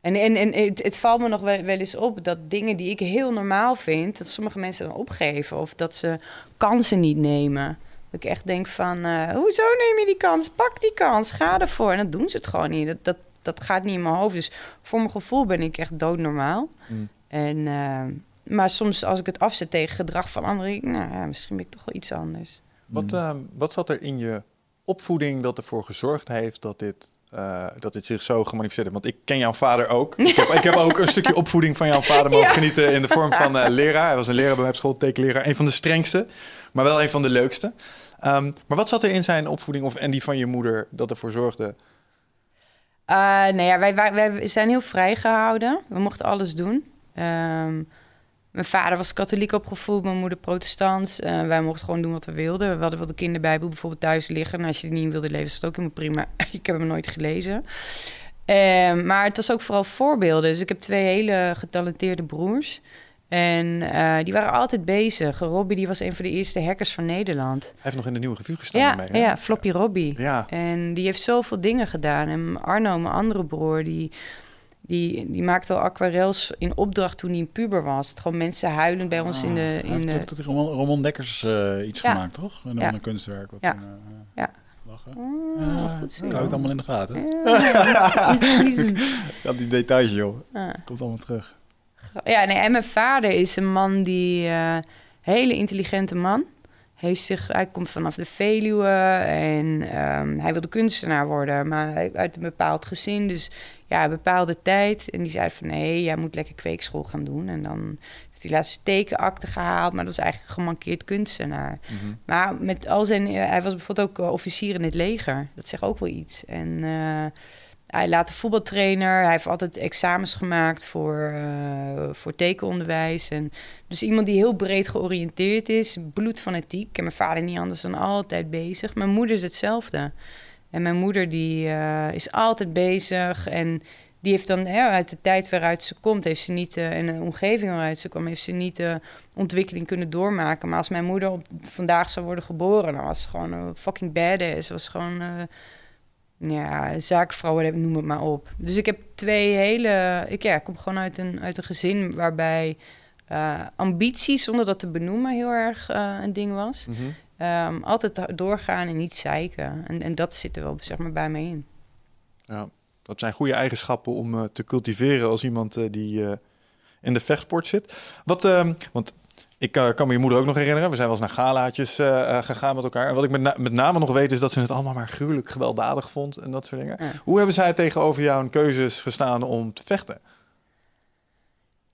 En, en, en het, het valt me nog wel, wel eens op dat dingen die ik heel normaal vind, dat sommige mensen dan opgeven of dat ze kansen niet nemen. Dat ik echt denk van, eh, hoezo neem je die kans? Pak die kans, ga ervoor. En dan doen ze het gewoon niet. Dat, dat, dat gaat niet in mijn hoofd. Dus voor mijn gevoel ben ik echt doodnormaal. Mm. En, eh, maar soms als ik het afzet tegen gedrag van anderen, denk ik, nou ja, misschien ben ik toch wel iets anders. Wat, ehm, wat zat er in je opvoeding dat ervoor gezorgd heeft dat dit, eh, dat dit zich zo gemanifesteerd heeft? Want ik ken jouw vader ook. Ik heb, ik heb ook een stukje opvoeding van jouw vader mogen Ja. genieten in de vorm van eh, leraar. Hij was een leraar bij mij op school, tekenleraar. Een van de strengste, maar wel een van de leukste. Ehm, maar wat zat er in zijn opvoeding of, en die van je moeder dat ervoor zorgde? Eh nou ja, wij, wij, wij zijn heel vrijgehouden. We mochten alles doen. Ehm, mijn vader was katholiek opgevoed, mijn moeder protestant. Eh, wij mochten gewoon doen wat we wilden. We hadden wel de kinderbijbel bijvoorbeeld thuis liggen. En als je die niet wilde lezen, is het ook helemaal prima. ik heb hem nooit gelezen. Ehm, maar het was ook vooral voorbeelden. Dus ik heb twee hele getalenteerde broers. En eh, die waren altijd bezig. Robbie die was een van de eerste hackers van Nederland. Hij heeft nog in de nieuwe revue gestaan Ja, mee. ja, Floppy Robbie. Ja, En die heeft zoveel dingen gedaan. En Arno, mijn andere broer, die, die, die maakte al aquarels in opdracht toen hij een puber was. Dat gewoon mensen huilend bij ons in de... Ah, Hij In heeft de... dat Ramon, Ramon Dekkers eh, iets Ja. gemaakt, toch? En dan Ja. een kunstwerk. Wat Ja. toen, eh, Ja. Lachen. Oh, Ja, goed zo. ik hou het allemaal in de gaten. Ja, niet- niet- Ja, die details, joh. ah. Komt allemaal terug. Ja, nee, en mijn vader is een man die... eh hele intelligente man. Heeft zich, hij komt vanaf de Veluwe en ehm, hij wilde kunstenaar worden, maar hij- uit een bepaald gezin. Dus ja, een bepaalde tijd. En die zei van nee, jij moet lekker kweekschool gaan doen. En dan heeft hij laatst tekenakte gehaald, maar dat was eigenlijk gemankeerd kunstenaar. Mhm. Maar met al zijn, hij was bijvoorbeeld ook eh, officier in het leger. Dat zegt ook wel iets. En, eh, hij laat de voetbaltrainer. Hij heeft altijd examens gemaakt voor, uh, voor tekenonderwijs. En dus iemand die heel breed georiënteerd is, bloedfanatiek. En mijn vader niet anders dan altijd bezig. Mijn moeder is hetzelfde. En mijn moeder die uh, is altijd bezig en die heeft dan uit de tijd waaruit ze komt, heeft ze niet, uh, en de omgeving waaruit ze kwam, heeft ze niet ontwikkeling kunnen doormaken. Maar als mijn moeder op, vandaag zou worden geboren, dan was ze gewoon een fucking badass. was gewoon, ja, zaakvrouw, noem het maar op. Dus ik heb twee hele, ik, ja, ik kom gewoon uit een, uit een gezin waarbij uh, ambitie, zonder dat te benoemen, heel erg een ding was. Mm -hmm. um, altijd doorgaan en niet zeiken. En, en dat zit er wel zeg maar, bij me in. Ja. Dat zijn goede eigenschappen om uh, te cultiveren als iemand die in de vechtsport zit. Wat, ehm, want ik kan me je moeder ook nog herinneren. We zijn wel eens naar galaatjes gegaan met elkaar. En wat ik met, na met, name nog weet is dat ze het allemaal maar gruwelijk gewelddadig vond en dat soort dingen. Ja. Hoe hebben zij tegenover jouw keuzes gestaan om te vechten?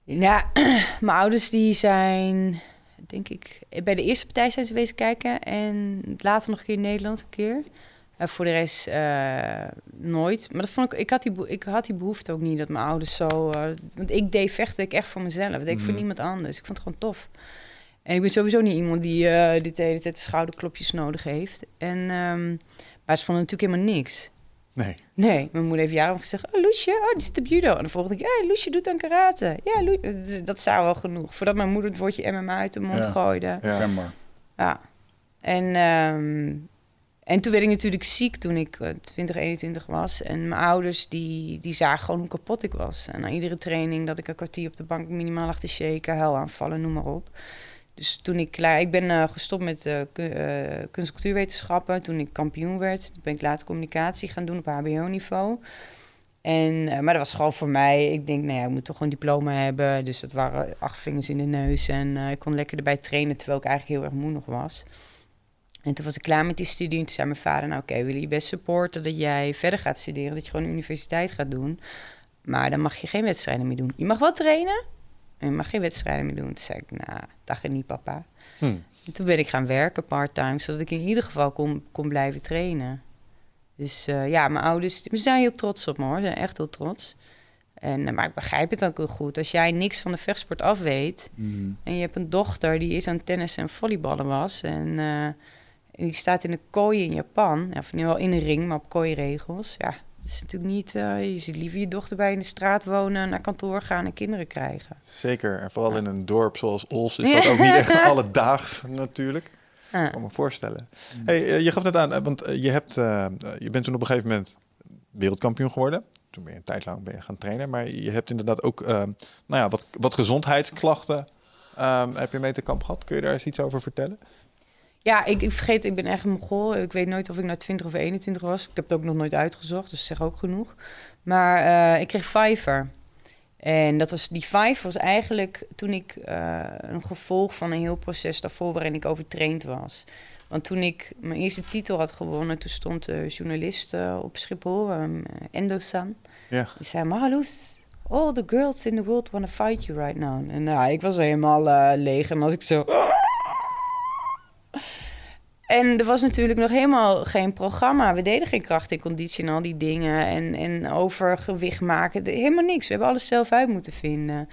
Ja, mijn ouders die zijn, denk ik, bij de eerste partij zijn ze wezen kijken en later nog een keer in Nederland een keer. Uh, voor de rest uh, nooit. Maar dat vond ik, ik, had die, ik had die behoefte ook niet dat mijn ouders zo. Uh, want ik deed vechten ik echt voor mezelf. Dat deed ik mm. voor niemand anders. Ik vond het gewoon tof. En ik ben sowieso niet iemand die dit de hele tijd de schouderklopjes nodig heeft. En, um, maar ze vonden natuurlijk helemaal niks. Nee. Nee, mijn moeder heeft jaren gezegd: Oh, Loesje, oh, die zit op judo. En dan volgde ik: Ja, Loesje doet aan karate. Ja, Loesje. Dat zou wel genoeg. Voordat mijn moeder het woordje MMA uit de mond ja. gooide. Ja, maar. Ja. En. Um, en toen werd ik natuurlijk ziek toen ik uh, 20, 21 was. En mijn ouders die, die zagen gewoon hoe kapot ik was. En na iedere training dat ik een kwartier op de bank minimaal lag te shaken, huilaanvallen, noem maar op. Dus toen ik klaar... Ik ben uh, gestopt met uh, kunst- en cultuurwetenschappen. Toen ik kampioen werd, toen ben ik later communicatie gaan doen op hbo-niveau. En, maar dat was gewoon voor mij... Ik denk, nou ja, ik moet toch een diploma hebben. Dus dat waren acht vingers in de neus. En ik kon lekker erbij trainen, terwijl ik eigenlijk heel erg moe nog was. En toen was ik klaar met die studie. En toen zei mijn vader, nou oké, okay, wil je best supporten dat jij verder gaat studeren, dat je gewoon universiteit gaat doen. Maar dan mag je geen wedstrijden meer doen. Je mag wel trainen, en je mag geen wedstrijden meer doen. Toen zei ik, nou, dat gaat niet, papa. Hm. En toen ben ik gaan werken part-time, zodat ik in ieder geval kon, kon blijven trainen. Dus uh, ja, mijn ouders, ze zijn heel trots op me hoor, ze zijn echt heel trots. En, uh, maar ik begrijp het ook heel goed. Als jij niks van de vechtsport af weet... Mm. en je hebt een dochter die is aan tennis en volleyballen was... en uh, en die staat in een kooi in Japan. Ja, of niet wel in een ring, maar op kooiregels. Ja, dat is natuurlijk niet... Uh, je ziet liever je dochter bij in de straat wonen... naar kantoor gaan en kinderen krijgen. Zeker. En vooral ja. in een dorp zoals Ols... is dat ook niet echt alledaags natuurlijk. Ja. Ik kan me voorstellen. Hey, uh, je gaf net aan, uh, want je, hebt, je bent toen op een gegeven moment wereldkampioen geworden. Toen ben je een tijd lang ben je gaan trainen. Maar je hebt inderdaad ook nou ja, wat, wat gezondheidsklachten... Um, heb je mee te kamp gehad? Kun je daar eens iets over vertellen? Ja, ik, ik, vergeet, ik ben echt een mogol. Ik weet nooit of ik nou 20 of 21 was. Ik heb het ook nog nooit uitgezocht, dus zeg ook genoeg. Maar uh, ik kreeg Fiverr. En dat was, die Fiverr was eigenlijk toen ik uh, een gevolg van een heel proces daarvoor waarin ik overtraind was. Want toen ik mijn eerste titel had gewonnen, toen stond de journalist uh, op Schiphol, um, Endo-san. Ja. Die zei, Marloes, all the girls in the world want to fight you right now. En nou, ik was helemaal leeg en als ik zo... En er was natuurlijk nog helemaal geen programma. We deden geen kracht en conditie en al die dingen. En, en over gewicht maken. Helemaal niks. We hebben alles zelf uit moeten vinden.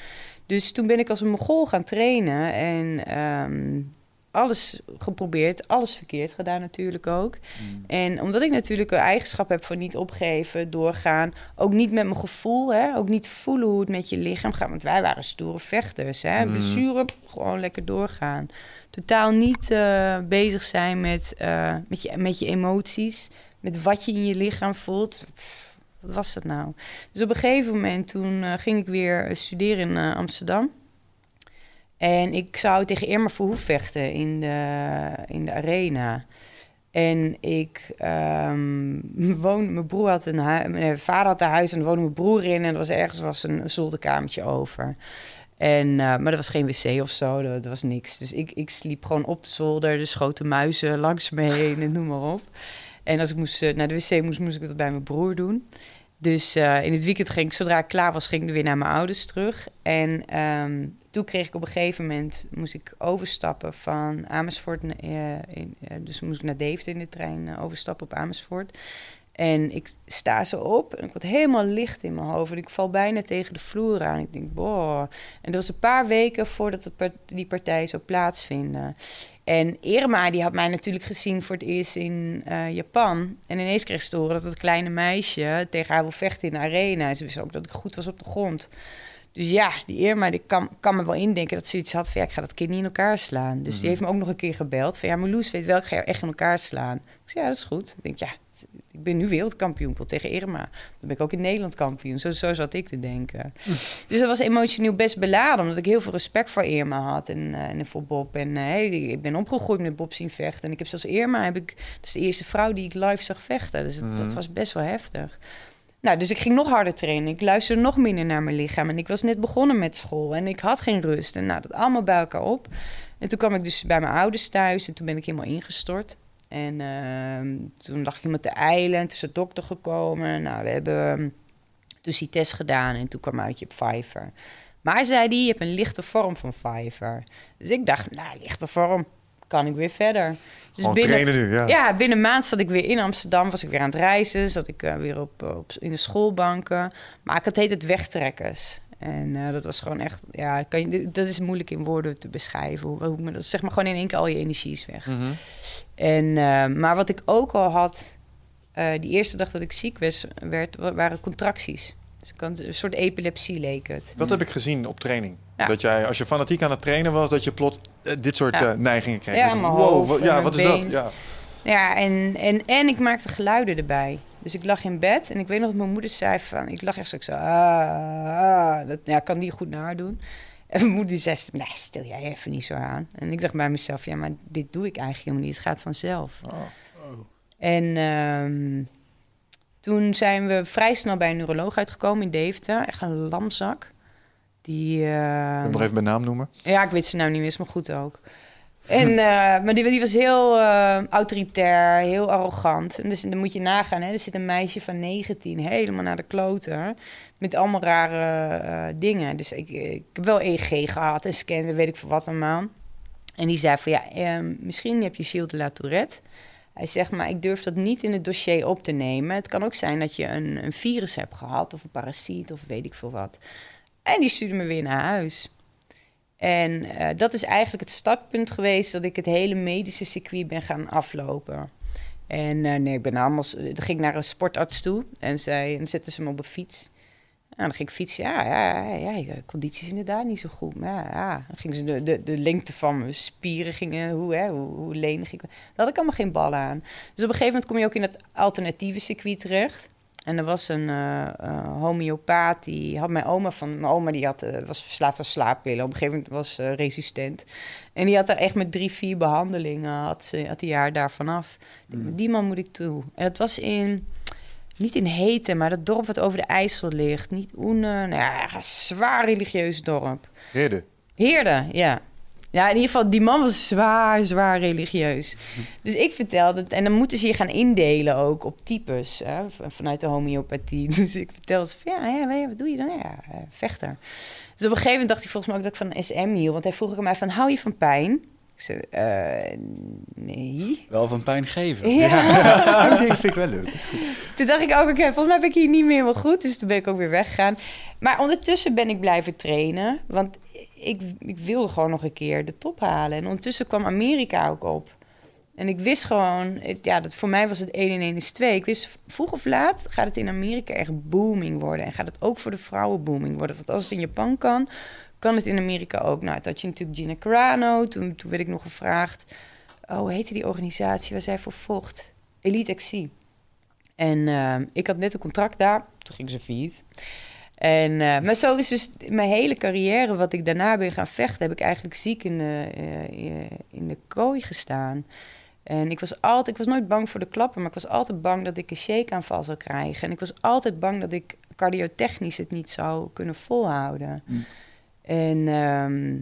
Dus toen ben ik als een mogol gaan trainen. En um, alles geprobeerd. Alles verkeerd gedaan natuurlijk ook. Mm. En omdat ik natuurlijk een eigenschap heb van niet opgeven, doorgaan. Ook niet met mijn gevoel. Hè? Ook niet voelen hoe het met je lichaam gaat. Want wij waren stoere vechters. Hè? Mm. Blessure, gewoon lekker doorgaan totaal niet uh, bezig zijn met, uh, met, je, met je emoties, met wat je in je lichaam voelt. Wat was dat nou? Dus op een gegeven moment toen uh, ging ik weer studeren in Amsterdam. En ik zou tegen Irma Verhoef vechten in de, in de arena. En ik um, woon, mijn broer had een huis, mijn vader had een huis en er woonde mijn broer in. En er was ergens was een zolderkamertje over. En, uh, maar er was geen wc of zo, er, er, was niks. Dus ik, ik sliep gewoon op de zolder, de schoten muizen langs me heen en noem maar op. En als ik moest, uh, naar de wc moest, moest ik dat bij mijn broer doen. Dus uh, in het weekend ging ik, zodra ik klaar was, ging ik weer naar mijn ouders terug. En um, toen kreeg ik op een gegeven moment, moest ik overstappen van Amersfoort. In, dus moest ik naar Deventer in de trein overstappen op Amersfoort. En ik sta zo op en ik word helemaal licht in mijn hoofd. En ik val bijna tegen de vloer aan. Ik denk, boah. En dat was een paar weken voordat die partij zou plaatsvinden. En Irma, die had mij natuurlijk gezien voor het eerst in eh, Japan. En ineens kreeg ze te horen dat het kleine meisje tegen haar wil vechten in de arena. Ze wist ook dat ik goed was op de grond. Dus ja, die Irma die kan, kan me wel indenken dat ze iets had van... ja, ik ga dat kind niet in elkaar slaan. Dus die heeft me ook nog een keer gebeld van... ja, Marloes weet wel, ik ga jou echt in elkaar slaan. Ik zei, ja, dat is goed. Ik denk, ja, ik ben nu wereldkampioen, ik tegen Irma. Dan ben ik ook in Nederland kampioen. Zo, zo zat ik te denken. Dus dat was emotioneel best beladen, omdat ik heel veel respect voor Irma had en, eh, en voor Bob. En eh, hey, ik ben opgegroeid met Bob zien vechten. En ik heb zelfs Irma, heb ik, dat is de eerste vrouw die ik live zag vechten. Dus het, dat was best wel heftig. Nou, dus ik ging nog harder trainen. Ik luisterde nog minder naar mijn lichaam. En ik was net begonnen met school en ik had geen rust. En nou, dat allemaal bij elkaar op. En toen kwam ik dus bij mijn ouders thuis en toen ben ik helemaal ingestort. En ehm, toen lag ik iemand te eilen en toen is de dokter gekomen. Nou, we hebben ehm, dus die test gedaan en toen kwam uit je Fiverr. Maar zei die, je hebt een lichte vorm van Fiverr. Dus ik dacht, nou, lichte vorm, kan ik weer verder. Dus Gewoon trainen nu, ja. ja, binnen een maand zat ik weer in Amsterdam. Was ik weer aan het reizen. Zat ik eh, weer op, op, in de schoolbanken. Maar ik had heet het wegtrekkers. En eh, dat was gewoon echt... Ja, kan je, dat is moeilijk in woorden te beschrijven. Hoe, hoe, zeg maar gewoon in één keer al je energie is weg. Mhm. En, eh, maar wat ik ook al had... eh, die eerste dag dat ik ziek was, werd, wa- waren contracties. Dus een soort epilepsie leek het. Dat heb ik gezien op training. Ja. Dat jij, als je fanatiek aan het trainen was, dat je plot dit soort Ja. neigingen kreeg. Ja, mijn wow, hoofd ja, wat is dat? Ja. Ja, en, en, en ik maakte geluiden erbij. Dus ik lag in bed en ik weet nog dat mijn moeder zei van... Ik lag echt zo, ik zo... Ah, ah, dat, ja, kan niet goed nadoen. En mijn moeder zei van... Nee, stil jij even niet zo aan. En ik dacht bij mezelf... Ja, maar dit doe ik eigenlijk helemaal niet. Het gaat vanzelf. Oh. En ehm, toen zijn we vrij snel bij een neuroloog uitgekomen in Deventer. Echt een lamzak. Die... Ik moet nog even bij naam noemen. ja, ik weet ze nou niet meer, is maar goed ook. En, eh, maar die, die was heel eh, autoritair, heel arrogant. En dus dan moet je nagaan, hè, er zit een meisje van 19 helemaal naar de kloten. Met allemaal rare eh, dingen. Dus ik, ik heb wel EEG gehad en scans weet ik veel wat allemaal. En die zei van ja, ehm, misschien heb je Gilles de la Tourette. Hij zegt, maar ik durf dat niet in het dossier op te nemen. Het kan ook zijn dat je een, een virus hebt gehad of een parasiet of weet ik veel wat. En die stuurde me weer naar huis. En eh, dat is eigenlijk het startpunt geweest dat ik het hele medische circuit ben gaan aflopen. En eh, nee, ik ben allemaal, ging naar een sportarts toe en, zei, en dan zetten ze me op een fiets. En dan ging ik fietsen. Ja, ja, ja, ja conditie inderdaad niet zo goed. Ja. Dan gingen ze de, de, de lengte van mijn spieren, gingen, hoe, hè, hoe, hoe lenig ik Daar had ik allemaal geen ballen aan. Dus op een gegeven moment kom je ook in het alternatieve circuit terecht. En er was een eh, homeopaat, die had mijn oma van... Mijn oma die had, eh, was verslaafd aan slaappillen. Op een gegeven moment was ze resistent. En die had daar echt met drie, vier behandelingen... had, ze, had hij haar daarvan af. Denk, Die man moet ik toe. En dat was in... Niet in Heten, maar dat dorp wat over de IJssel ligt. Niet Oene, nou ja, een zwaar religieus dorp. Heerde. Heerde, ja. Ja, in ieder geval, die man was zwaar, zwaar religieus. Dus ik vertelde het. En dan moeten ze je gaan indelen ook op types. Hè, vanuit de homeopathie. Dus ik vertelde ze van, ja, ja, wat doe je dan? Ja, eh, vechter. Dus op een gegeven moment dacht hij volgens mij ook dat ik van SM hield. Want hij vroeg aan mij van, hou je van pijn? Ik zei, eh, nee. Wel van pijn geven. Ja. Die vind ik wel leuk. Toen dacht ik ook, oké, volgens mij ben ik hier niet meer helemaal goed. Dus toen ben ik ook weer weggegaan. Maar ondertussen ben ik blijven trainen. Want ik, ik wilde gewoon nog een keer de top halen. En ondertussen kwam Amerika ook op. En ik wist gewoon, het- ja, dat voor mij was het 1 en 1 is 2. Ik wist, vroeg of laat gaat het in Amerika echt booming worden. En gaat het ook voor de vrouwen booming worden. Want als het in Japan kan, kan het in Amerika ook. Nou, dat je natuurlijk Gina Carano. Toen, toen werd ik nog gevraagd, oh, hoe heette die organisatie waar zij voor vocht? Elite XC. En eh, ik had net een contract daar. Toen ging ze failliet. En, eh, maar zo is dus mijn hele carrière, wat ik daarna ben gaan vechten, heb ik eigenlijk ziek in de, eh, eh, in de kooi gestaan. En ik was altijd, ik was nooit bang voor de klappen, maar ik was altijd bang dat ik een shake-aanval zou krijgen. En ik was altijd bang dat ik cardiotechnisch het niet zou kunnen volhouden. Mm. En ehm,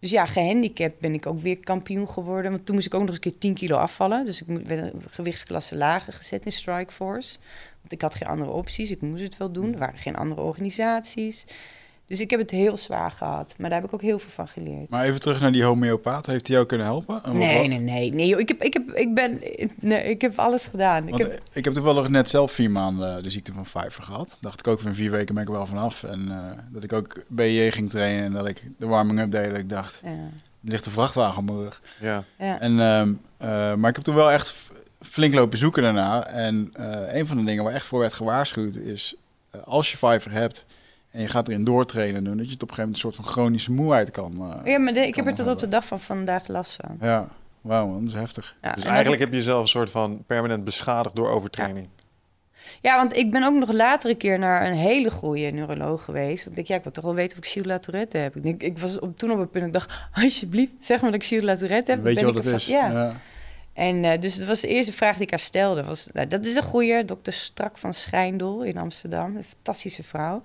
dus ja, gehandicapt ben ik ook weer kampioen geworden. Want toen moest ik ook nog eens een keer 10 kilo afvallen. Dus ik werd gewichtsklasse lager gezet in Strikeforce. Want ik had geen andere opties. Ik moest het wel doen. Er waren geen andere organisaties. Dus ik heb het heel zwaar gehad. Maar daar heb ik ook heel veel van geleerd. Maar even terug naar die homeopaat. Heeft hij jou kunnen helpen? En Nee, nee, nee. nee joh, ik, heb, ik, heb, ik, ben, nee, ik heb alles gedaan. Ik Want heb, ik heb, ik heb toevallig net zelf vier maanden de ziekte van Pfeiffer gehad. Dacht ik ook van vier weken ben ik er wel vanaf. En eh, dat ik ook BJ ging trainen en dat ik de warming-up deed. Dat ik dacht, ja, er ligt een vrachtwagen op mijn rug. Ja. ja. En, ehm, eh, maar ik heb toen wel echt flink lopen zoeken daarna. En eh, een van de dingen waar echt voor werd gewaarschuwd is... als je Pfeiffer hebt en je gaat erin doortrainen doen... dat je het op een gegeven moment een soort van chronische moeheid kan... eh, ja, maar de- ik heb er tot op de dag van vandaag last van. Ja, wauw man, dat is heftig. Ja, Dus en eigenlijk heb je jezelf een soort van permanent beschadigd door overtraining. Ja, want ik ben ook nog later een keer naar een hele goede neuroloog geweest. Want ik denk, ja, ik wil toch wel weten of ik Gilles La Tourette heb. Ik, denk, ik was op, toen op het punt, ik dacht, alsjeblieft, zeg maar dat ik Gilles La Tourette heb. Weet je dan wat ben het ik is? Ja. En eh, dus dat was de eerste vraag die ik haar stelde. Was, nou, dat is een goeie, dokter Strak van Schijndel in Amsterdam. Een fantastische vrouw.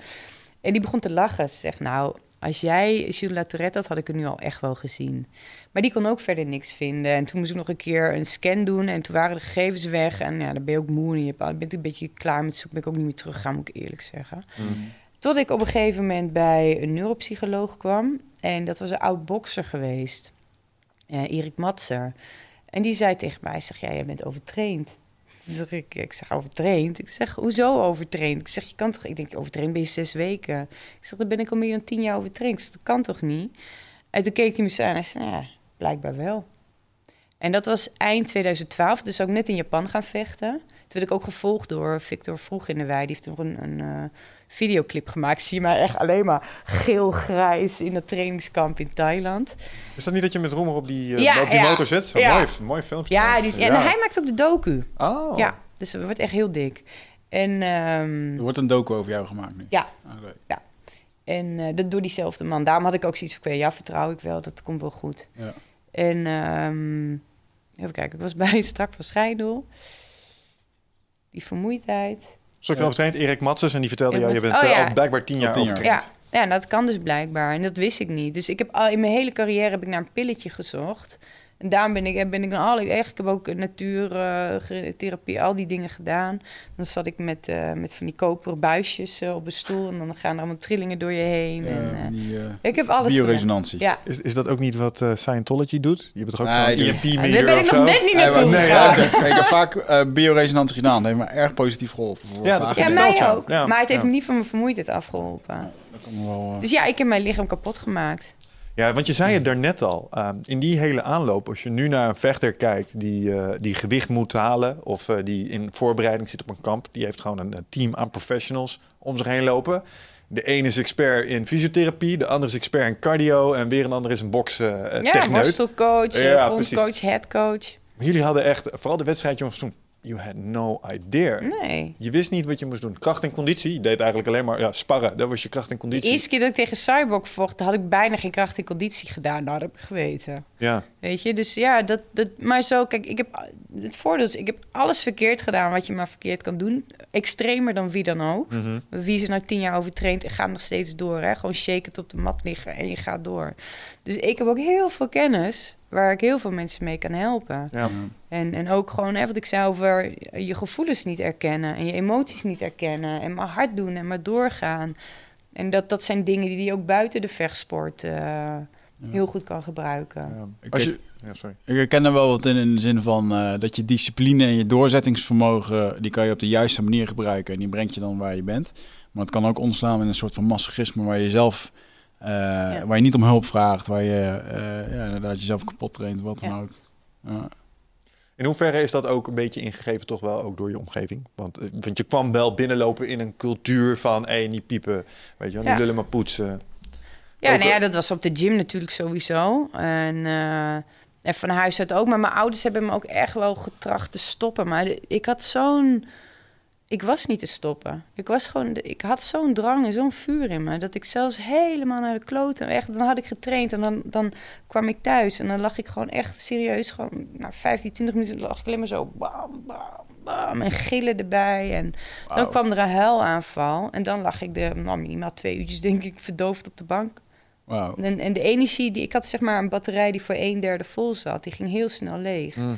En die begon te lachen. Ze zegt, nou, als jij Gilles La Tourette had, had ik het nu al echt wel gezien. Maar die kon ook verder niks vinden. En toen moest ik nog een keer een scan doen. En toen waren de gegevens weg. En ja, dan ben je ook moe. En je bent een beetje klaar met zoeken. Ben ik ook niet meer teruggegaan, moet ik eerlijk zeggen. Tot ik op een gegeven moment bij een neuropsycholoog kwam. En dat was een oud bokser geweest. eh, Erik Matser. En die zei tegen mij, zeg, ja, jij bent overtraind. Zeg ik, ik zeg, overtraind? Ik zeg, hoezo overtraind? Ik zeg, je kan toch... Ik denk, overtraind ben je zes weken. Ik zeg, dan ben ik al meer dan tien jaar overtraind. Ik zeg, dat kan toch niet? En toen keek hij me zo aan en zei, nou ja, blijkbaar wel. En dat was eind 2012, dus ook net in Japan gaan vechten. Toen werd ik ook gevolgd door Victor Vroeg in de Wei. Die heeft nog een, een eh, videoclip gemaakt. Zie je mij echt alleen maar geel-grijs in dat trainingskamp in Thailand. Is dat niet dat je met Roemer op die, eh, Ja, op die ja. motor zit? Zo Ja. Mooi, mooi filmpje. Ja, die is, en hij maakt ook de docu. Oh. Ja, dus het wordt echt heel dik. En, ehm, Er wordt een docu over jou gemaakt nu. ja, Oké. en eh, dat door diezelfde man. Daarom had ik ook zoiets van, ja, vertrouw ik wel, dat komt wel goed. Ja. En ehm, even kijken, ik was bij Strak van Scheidel. Die vermoeidheid. Stuk overtraind, Erik Matses, en die vertelde Ja, jou, je met- bent oh, eh, ja. al blijkbaar tien jaar tien jaar. overtraind. Ja, ja, dat kan dus blijkbaar. En dat wist ik niet. Dus ik heb al, in mijn hele carrière heb ik naar een pilletje gezocht. En daarom ben ik, ben ik dan al... Echt, ik heb ook natuurtherapie, al die dingen gedaan. Dan zat ik met, eh, met van die koperen buisjes eh, op een stoel. En dan gaan er allemaal trillingen door je heen. en, Eh, eh, die eh, ik heb alles gedaan. bioresonantie. Ja, Is, is dat ook niet wat eh, Scientology doet? Je hebt toch ook Nee, zo'n die- EMP daar meter ben ik nog net niet naartoe nee, ja, ik heb vaak eh, bioresonantie gedaan. Dat heeft me erg positief geholpen. Voor Ja, dat Ja, mij ook. Maar het heeft ja. me niet van mijn vermoeidheid afgeholpen. Dat kan me wel, eh, Dus ja, ik heb mijn lichaam kapot gemaakt. Ja, want je zei het daarnet al. ehm, in die hele aanloop, als je nu naar een vechter kijkt die, eh, die gewicht moet halen... of eh, die in voorbereiding zit op een kamp... die heeft gewoon een, team aan professionals om zich heen lopen. De ene is expert in fysiotherapie, de andere is expert in cardio... en weer een ander is een boksen uh, Ja, worstelcoach, Ja, headcoach. Jullie hadden echt, vooral de wedstrijd jongens toen... You had no idea. Nee. Je wist niet wat je moest doen. Kracht en conditie. Je deed eigenlijk alleen maar ja, sparren. Dat was je kracht en De conditie. eerste keer dat ik tegen Cyborg vocht, had ik bijna geen kracht en conditie gedaan. Nou, dat heb ik geweten. Ja. Weet je, dus ja, dat, dat, maar zo, kijk, ik heb het voordeel is, ik heb alles verkeerd gedaan wat je maar verkeerd kan doen. Extremer dan wie dan ook. Mhm. Wie er nou tien jaar overtraind en gaat nog steeds door, hè? Gewoon shake het op de mat liggen en je gaat door. Dus ik heb ook heel veel kennis waar ik heel veel mensen mee kan helpen. Ja. En, en ook gewoon, hè, wat ik zei over je gevoelens niet erkennen en je emoties niet erkennen en maar hard doen en maar doorgaan. En dat, dat zijn dingen die je ook buiten de vechtsport eh, heel goed kan gebruiken. Ja. Ik Als je... Ja, sorry. Ik herken er wel wat in, in de zin van eh, dat je discipline en je doorzettingsvermogen, die kan je op de juiste manier gebruiken en die brengt je dan waar je bent. Maar het kan ook omslaan in een soort van masochisme waar je zelf, eh, waar je niet om hulp vraagt, waar je eh, ja, inderdaad jezelf kapot traint, wat dan Ja. ook. Ja. In hoeverre is dat ook een beetje ingegeven, toch wel ook door je omgeving? Want, eh, want je kwam wel binnenlopen in een cultuur van, hé, niet piepen, weet je Ja. lullen maar poetsen. Ja, Ook, nou ja, dat was op de gym natuurlijk sowieso. En, eh, en van huis uit ook. Maar mijn ouders hebben me ook echt wel getracht te stoppen. Maar de- ik had zo'n... Ik was niet te stoppen. Ik, was gewoon, ik had zo'n drang en zo'n vuur in me... dat ik zelfs helemaal naar de kloten... Echt, dan had ik getraind en dan, dan kwam ik thuis... en dan lag ik gewoon echt serieus... gewoon na 15, 20 minuten lag ik alleen maar zo... Bam, bam, bam, en gillen erbij. En dan kwam er een huilaanval... en dan lag ik de, nou, minimaal twee uurtjes denk ik... verdoofd op de bank. Wauw. En, en de energie die ik had, zeg maar een batterij die voor een derde vol zat, die ging heel snel leeg. Mm.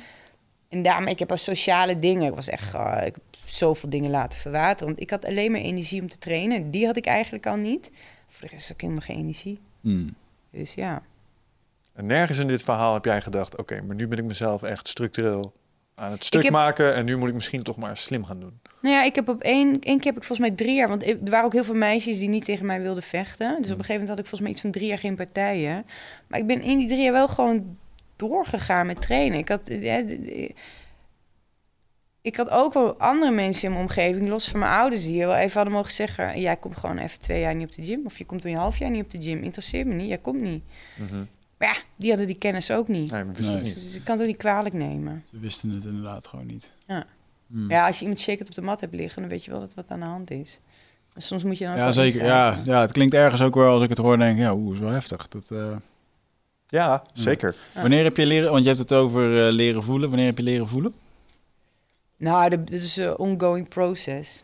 En daarom, ik heb al sociale dingen. Ik was echt, eh, ik zoveel dingen laten verwateren. Want ik had alleen maar energie om te trainen. Die had ik eigenlijk al niet. Voor de rest heb ik helemaal geen energie. Hmm. Dus ja. En nergens in dit verhaal heb jij gedacht... oké, maar nu ben ik mezelf echt structureel aan het stuk heb- maken... en nu moet ik misschien toch maar slim gaan doen. Nou ja, ik heb op één, één keer heb ik volgens mij drie jaar... want er waren ook heel veel meisjes die niet tegen mij wilden vechten. Dus op een gegeven moment had ik volgens mij iets van drie jaar geen partijen. Maar ik ben in die drie jaar wel gewoon doorgegaan met trainen. Ik had... ja, ik had ook wel andere mensen in mijn omgeving, los van mijn ouders, die wel even hadden mogen zeggen: Jij komt gewoon even twee jaar niet op de gym. Of je komt een half jaar niet op de gym. Interesseert me niet, jij komt niet. Mhm. Maar ja, die hadden die kennis ook niet. Nee, maar wist het Nee. niet. Dus ik kan het ook niet kwalijk nemen. Ze wisten het inderdaad gewoon niet. Ja. Hmm. Ja, als je iemand shakert op de mat hebt liggen, dan weet je wel dat wat aan de hand is. En soms moet je dan ook Ja, wel zeker. Ja, ja, het klinkt ergens ook wel als ik het hoor, denk ik, ja, oeh, is wel heftig. Dat, eh, Ja, zeker. Ja. Wanneer heb je leren, want je hebt het over eh, leren voelen. Wanneer heb je leren voelen? Nou, dat is een ongoing process.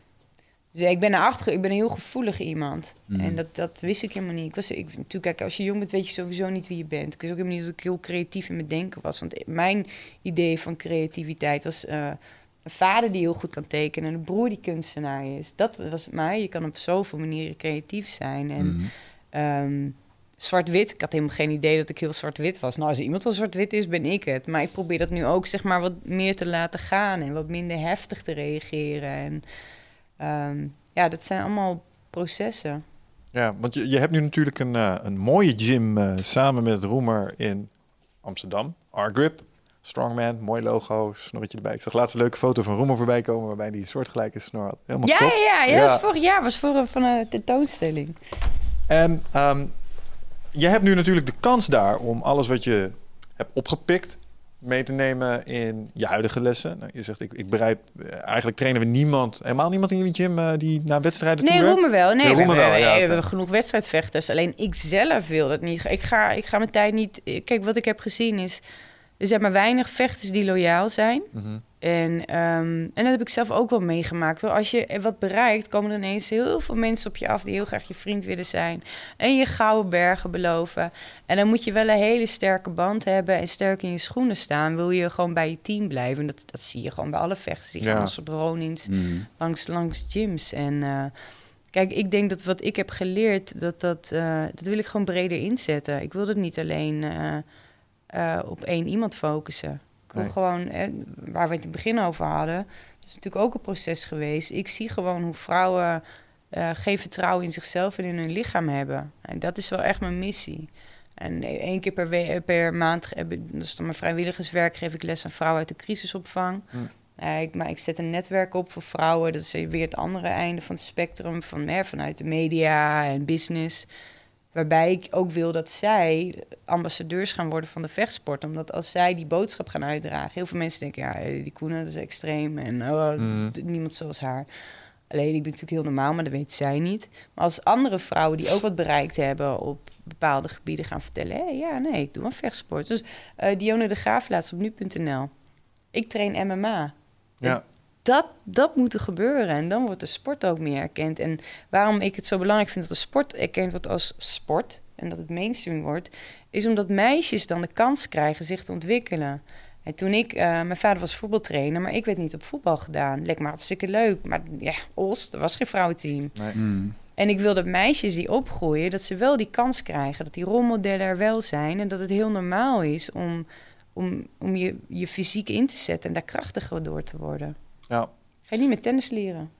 Dus ik ben erachter, ik ben een heel gevoelig iemand. Mhm. En dat, dat wist ik helemaal niet. Ik was, ik, natuurlijk, kijk, als je jong bent, weet je sowieso niet wie je bent. Ik wist ook helemaal niet dat ik heel creatief in mijn denken was. Want mijn idee van creativiteit was eh, een vader die heel goed kan tekenen en een broer die kunstenaar is. Dat was het maar. Je kan op zoveel manieren creatief zijn. En Mhm. Ehm, zwart-wit, ik had helemaal geen idee dat ik heel zwart-wit was. Nou, als iemand wel zwart-wit is, ben ik het. Maar ik probeer dat nu ook zeg maar wat meer te laten gaan en wat minder heftig te reageren. En ehm, ja, dat zijn allemaal processen. Ja, want je, je hebt nu natuurlijk een, eh, een mooie gym eh, samen met Roemer in Amsterdam. R-Grip, Strongman, mooi logo, snorretje erbij. Ik zag laatst een leuke foto van Roemer voorbij komen... waarbij die soortgelijke snor had. Helemaal Ja, top. ja, ja, Ja. Dat was vorig jaar, was voor een, van een tentoonstelling. En ehm, je hebt nu natuurlijk de kans daar om alles wat je hebt opgepikt mee te nemen in je huidige lessen. Nou, je zegt, ik, ik bereid... eh, Eigenlijk trainen we niemand, helemaal niemand in jullie gym... eh, die naar wedstrijden Nee, toe? Roemer wel. Nee, we, wel, we- ja, we hebben genoeg wedstrijdvechters. Alleen ik zelf wil dat niet. Ik ga, ik ga mijn tijd niet... Kijk, wat ik heb gezien is... Er zijn maar weinig vechters die loyaal zijn. Mhm. En, ehm, en dat heb ik zelf ook wel meegemaakt. Hoor. Als je wat bereikt, komen er ineens heel veel mensen op je af... die heel graag je vriend willen zijn. En je gouden bergen beloven. En dan moet je wel een hele sterke band hebben... en sterk in je schoenen staan. Wil je gewoon bij je team blijven. En dat, dat zie je gewoon bij alle vechters. Die Ja. gaan als ronins Hmm. langs, langs gyms. En eh, kijk, ik denk dat wat ik heb geleerd, dat, dat, eh, dat wil ik gewoon breder inzetten. Ik wil het niet alleen eh, op één iemand focussen. Nee. gewoon, eh, waar we het in het begin over hadden, dat is natuurlijk ook een proces geweest. Ik zie gewoon hoe vrouwen eh, geen vertrouwen in zichzelf en in hun lichaam hebben. En dat is wel echt mijn missie. En één keer per, we- per maand, heb ik- dat is dan mijn vrijwilligerswerk, geef ik les aan vrouwen uit de crisisopvang. Hm. Eh, ik, maar ik zet een netwerk op voor vrouwen. Dat is weer het andere einde van het spectrum van, hè, vanuit de media en business. Waarbij ik ook wil dat zij ambassadeurs gaan worden van de vechtsport. Omdat als zij die boodschap gaan uitdragen... Heel veel mensen denken, ja, die Koenen, dat is extreem. En oh, d- niemand zoals haar. Alleen, ik ben natuurlijk heel normaal, maar dat weet zij niet. Maar als andere vrouwen die ook wat bereikt hebben op bepaalde gebieden gaan vertellen... hé, ja, nee, ik doe een vechtsport. Dus eh Dione de Graaf laatst op nu.nl. Ik train MMA. Ja. Dat, dat moet er gebeuren en dan wordt de sport ook meer erkend. En waarom ik het zo belangrijk vind dat de sport erkend wordt als sport... en dat het mainstream wordt... is omdat meisjes dan de kans krijgen zich te ontwikkelen... En toen ik, eh, mijn vader was voetbaltrainer, maar ik werd niet op voetbal gedaan. Leek me hartstikke leuk. Maar ja, Oost, er was geen vrouwenteam. Nee. Hmm. En ik wil dat meisjes die opgroeien, dat ze wel die kans krijgen. Dat die rolmodellen er wel zijn. En dat het heel normaal is om, om, om je, je fysiek in te zetten en daar krachtiger door te worden. Ja. Ga je niet met tennis leren?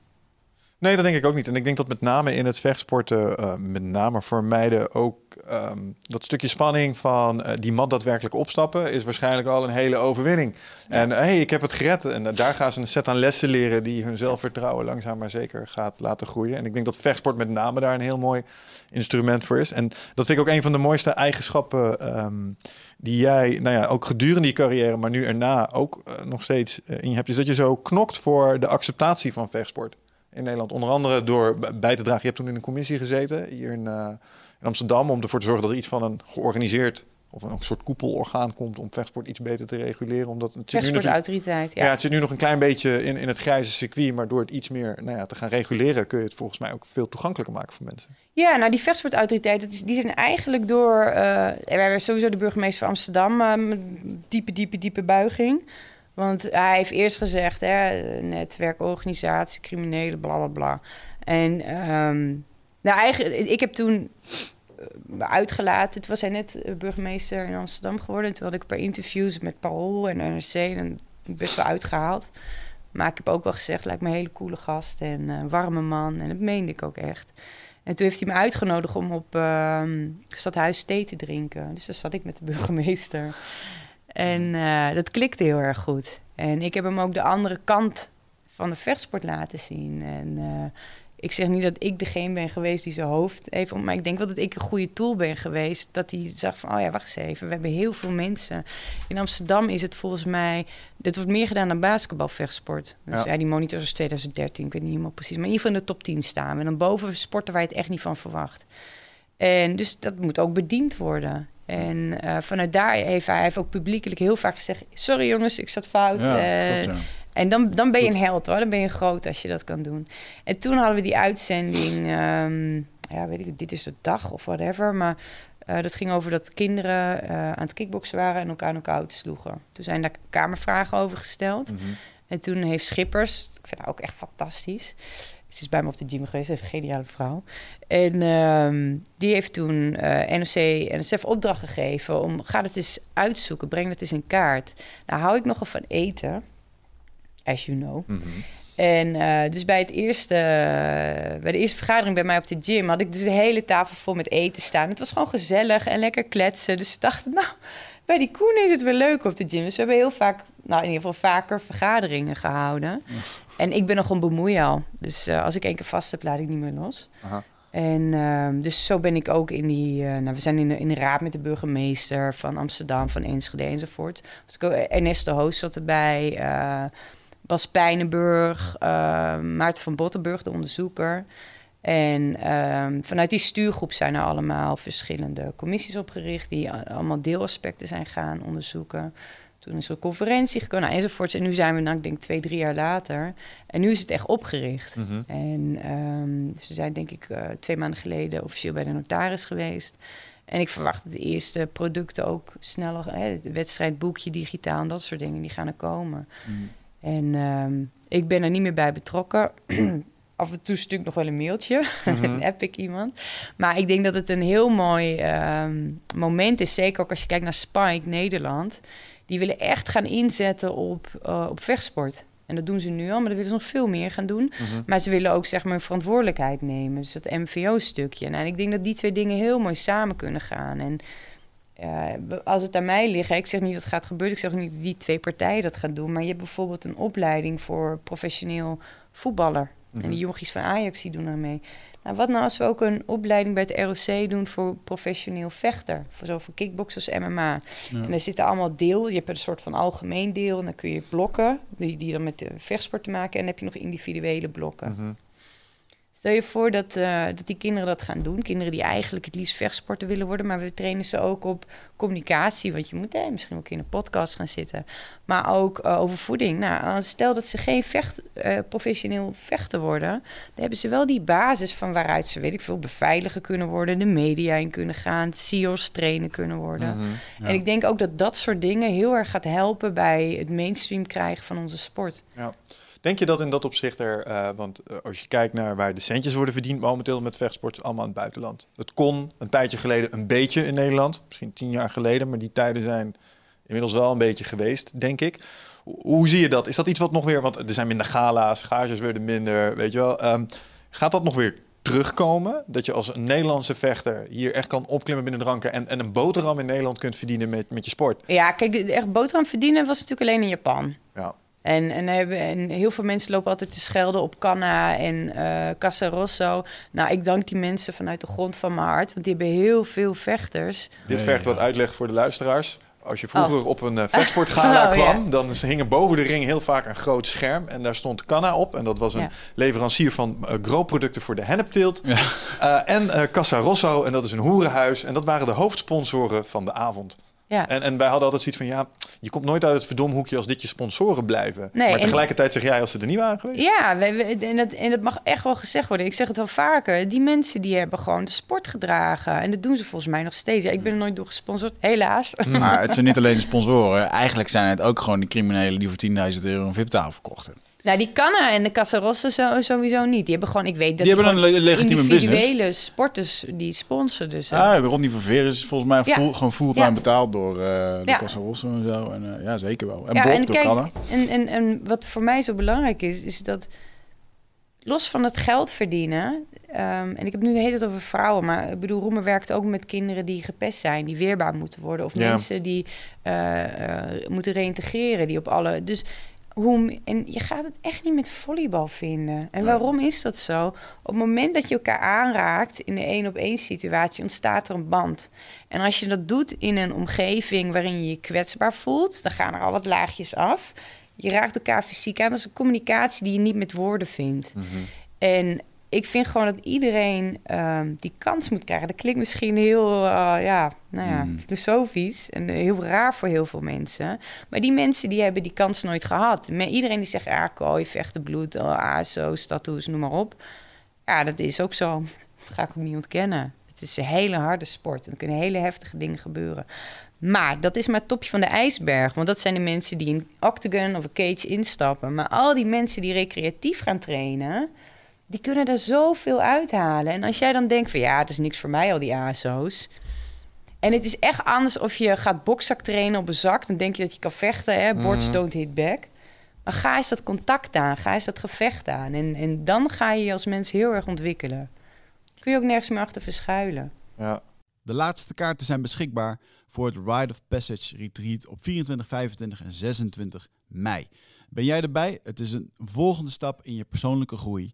Nee, dat denk ik ook niet. En ik denk dat met name in het vechtsporten, eh, met name voor meiden ook ehm, dat stukje spanning van eh, die mat daadwerkelijk opstappen, is waarschijnlijk al een hele overwinning. En hé, hey, ik heb het gered. En eh, daar gaan ze een set aan lessen leren die hun zelfvertrouwen langzaam maar zeker gaat laten groeien. En ik denk dat vechtsport met name daar een heel mooi instrument voor is. En dat vind ik ook een van de mooiste eigenschappen ehm, die jij, nou ja, ook gedurende je carrière, maar nu erna ook nog steeds in je hebt, is dat je zo knokt voor de acceptatie van vechtsport in Nederland. Onder andere door bij te dragen. Je hebt toen in een commissie gezeten hier in, eh, in Amsterdam om ervoor te zorgen dat er iets van een georganiseerd of een soort koepelorgaan komt om vechtsport iets beter te reguleren. Omdat het zit nu natuurlijk, Vechtsportautoriteit, ja. ja. het zit nu nog een klein beetje in, in het grijze circuit, maar door het iets meer nou ja, te gaan reguleren kun je het volgens mij ook veel toegankelijker maken voor mensen. Ja, nou die vechtsportautoriteit, dat is, die zijn eigenlijk door... eh we hebben sowieso de burgemeester van Amsterdam met diepe, diepe, diepe buiging. Want hij heeft eerst gezegd, hè, netwerk, organisatie, criminelen, bla bla bla. En ehm, Nou, eigenlijk, ik heb toen eh, uitgelaten. Toen was hij net eh, burgemeester in Amsterdam geworden. En toen had ik een paar interviews met Parool en NRC. En best wel uitgehaald. Maar ik heb ook wel gezegd, lijkt me een hele coole gast en een warme man. En dat meende ik ook echt. En toen heeft hij me uitgenodigd om op uh, Stadhuis thee te drinken. Dus dan zat ik met de burgemeester. En uh, dat klikte heel erg goed. En ik heb hem ook de andere kant van de vechtsport laten zien. En uh, ik zeg niet dat ik degene ben geweest die zijn hoofd heeft... maar ik denk wel dat ik een goede tool ben geweest. Dat hij zag van, oh ja, wacht eens even. We hebben heel veel mensen. In Amsterdam is het volgens mij... Dit wordt meer gedaan dan basketbalvechtsport. Dus ja. ja, die monitor is 2013, ik weet niet helemaal precies. Maar in ieder geval in de top 10 staan. En dan boven sporten waar je het echt niet van verwacht. En dus dat moet ook bediend worden. En uh, vanuit daar heeft hij heeft ook publiekelijk heel vaak gezegd... sorry jongens, ik zat fout. Ja, uh, klopt, ja. En dan, dan ben je een held hoor, dan ben je groot als je dat kan doen. En toen hadden we die uitzending, um, ja weet ik, dit is de dag of whatever, maar uh, dat ging over dat kinderen aan het kickboksen waren en elkaar knock-out sloegen. Toen zijn daar kamervragen over gesteld. Mhm. Mm -hmm. En toen heeft Schippers, ik vind haar ook echt fantastisch, ze is bij me op de gym geweest, een geniale vrouw. En um, die heeft toen uh, NOC en NSF opdracht gegeven om, ga het eens uitzoeken, breng het eens in kaart. Nou hou ik nogal van eten as you know. Mm -hmm. En uh, dus bij, het eerste, uh, bij de eerste vergadering bij mij op de gym had ik dus de hele tafel vol met eten staan. Het was gewoon gezellig en lekker kletsen. Dus ze dachten, nou, bij die Koen is het wel leuk op de gym. Dus we hebben heel vaak, nou in ieder geval vaker vergaderingen gehouden. Ja. En ik ben nog een bemoeial. Dus uh, als ik één keer vast heb, laat ik niet meer los. Aha. En uh, dus zo ben ik ook in die... Uh, nou, we zijn in de, in de raad met de burgemeester van Amsterdam, van Enschede enzovoort. Dus ik ook, Ernest de Hoos zat erbij... Bas Pijnenburg, Maarten van Bottenburg, de onderzoeker. En uh, vanuit die stuurgroep zijn er allemaal verschillende commissies opgericht... die allemaal deelaspecten zijn gaan onderzoeken. Toen is er een conferentie gekomen, nou, enzovoorts. En nu zijn we, nou, ik denk twee, drie jaar later. En nu is het echt opgericht. Mm -hmm. En um, ze zijn denk ik uh, twee maanden geleden officieel bij de notaris geweest... En ik verwacht dat de eerste producten ook sneller... Hè, het wedstrijdboekje, digitaal en dat soort dingen, die gaan er komen... Mm. En um, ik ben er niet meer bij betrokken. Af en toe stuur ik nog wel een mailtje. Mm -hmm. heb ik iemand. Maar ik denk dat het een heel mooi um, moment is. Zeker ook als je kijkt naar Spike Nederland. Die willen echt gaan inzetten op, uh, op vechtsport. En dat doen ze nu al, maar dat willen ze nog veel meer gaan doen. Mhm. Maar ze willen ook zeg maar verantwoordelijkheid nemen. Dus dat MVO-stukje. Nou, en ik denk dat die twee dingen heel mooi samen kunnen gaan. En uh, als het aan mij ligt, ik zeg niet dat het gaat gebeuren, ik zeg niet dat die twee partijen dat gaan doen, maar je hebt bijvoorbeeld een opleiding voor professioneel voetballer. Mhm. En die jongetjes van Ajax die doen daarmee. Nou, wat nou als we ook een opleiding bij het ROC doen voor professioneel vechter? Voor zowel kickbox als MMA. Ja. En daar zitten allemaal deel. Je hebt een soort van algemeen deel. En dan kun je blokken, die, die dan met de vechtsport te maken. En dan heb je nog individuele blokken. Mhm. Stel je voor dat, uh, dat die kinderen dat gaan doen. Kinderen die eigenlijk het liefst vechtsporter willen worden. Maar we trainen ze ook op communicatie. Want je moet eh, misschien ook in een podcast gaan zitten. Maar ook uh, over voeding. Nou, stel dat ze geen vecht, uh, professioneel vechter worden. Dan hebben ze wel die basis van waaruit ze, weet ik veel, beveiligen kunnen worden. De media in kunnen gaan. CEO's trainen kunnen worden. Mhm. Ja. En ik denk ook dat dat soort dingen heel erg gaat helpen bij het mainstream krijgen van onze sport. Ja. Denk je dat in dat opzicht er, uh, want uh, als je kijkt naar waar de centjes worden verdiend momenteel met vechtsport, allemaal in het buitenland. Het kon een tijdje geleden een beetje in Nederland, misschien tien jaar geleden, maar die tijden zijn inmiddels wel een beetje geweest, denk ik. Hoe, zie je dat? Is dat iets wat nog weer, want er zijn minder gala's, gages werden minder, weet je wel. Um, gaat dat nog weer terugkomen? Dat je als een Nederlandse vechter hier echt kan opklimmen binnen de ranken en, en een boterham in Nederland kunt verdienen met, met je sport? Ja, kijk, echt boterham verdienen was natuurlijk alleen in Japan. En, en, en, heel veel mensen lopen altijd te schelden op Canna en uh, Casa Rosso. Nou, ik dank die mensen vanuit de grond van mijn hart, want die hebben heel veel vechters. Dit vergt wat uitleg voor de luisteraars. Als je vroeger oh. op een uh, vechtsportgala oh, kwam, ja. dan hing boven de ring heel vaak een groot scherm. En daar stond Canna op. En dat was een ja. leverancier van uh, grootproducten voor de hennepteelt. Ja. Uh, en Casa Rosso, en dat is een hoerenhuis. En dat waren de hoofdsponsoren van de avond. Ja. En, en wij hadden altijd zoiets van, ja, je komt nooit uit het verdomhoekje als dit je sponsoren blijven. Nee, maar tegelijkertijd zeg jij als ze er niet waren geweest. Ja, we, we, en, dat, en dat mag echt wel gezegd worden. Ik zeg het wel vaker. Die mensen die hebben gewoon de sport gedragen. En dat doen ze volgens mij nog steeds. Ja, ik ben er nooit door gesponsord, helaas. Maar het zijn niet alleen de sponsoren. Eigenlijk zijn het ook gewoon de criminelen die voor 10.000 euro een VIP-tafel kochten. Nou, die kannen en de Casarossen sowieso niet. Die hebben gewoon, ik weet dat Die hebben gewoon een le- legitieme individuele sporters die sponsoren dus. hè. Ah, Rodney van Veer is volgens mij Ja. full, gewoon fulltime Ja. betaald door eh de Ja. Casa Rosso en zo. En, eh, ja, zeker wel. En ja, Bob, en door kijk, Canna. en, en, en wat voor mij zo belangrijk is, is dat los van het geld verdienen. ehm, en ik heb nu de hele tijd over vrouwen, maar ik bedoel, Roemer werkt ook met kinderen die gepest zijn, die weerbaar moeten worden. Of mensen die eh, moeten reïntegreren, die op alle. Dus hoe, en je gaat het echt niet met volleybal vinden. En waarom is dat zo? Op het moment dat je elkaar aanraakt in de één op één situatie, ontstaat er een band. En als je dat doet in een omgeving waarin je je kwetsbaar voelt, dan gaan er al wat laagjes af. Je raakt elkaar fysiek aan. Dat is een communicatie die je niet met woorden vindt. En ik vind gewoon dat iedereen ehm, die kans moet krijgen. Dat klinkt misschien heel eh, ja, nou ja, Mm. filosofisch en heel raar voor heel veel mensen. Maar die mensen die hebben die kans nooit gehad. Met iedereen die zegt, ah, kooi, vechten, bloed, oh, ASO's, tattoos, noem maar op. Ja, dat is ook zo. Dat ga ik ook niet ontkennen. Het is een hele harde sport en er kunnen hele heftige dingen gebeuren. Maar dat is maar het topje van de ijsberg. Want dat zijn de mensen die in een octagon of een cage instappen. Maar al die mensen die recreatief gaan trainen... die kunnen er zoveel uithalen. En als jij dan denkt van... ja, het is niks voor mij, al die ASO's... En het is echt anders of je gaat bokzak trainen op een zak. Dan denk je dat je kan vechten, hè? Boards don't hit back. Maar ga eens dat contact aan, ga eens dat gevecht aan. En, en dan ga je je als mens heel erg ontwikkelen. Kun je ook nergens meer achter verschuilen. Ja. De laatste kaarten zijn beschikbaar voor het Rite of Passage Retreat op 24, 25 en 26 mei. Ben jij erbij? Het is een volgende stap in je persoonlijke groei.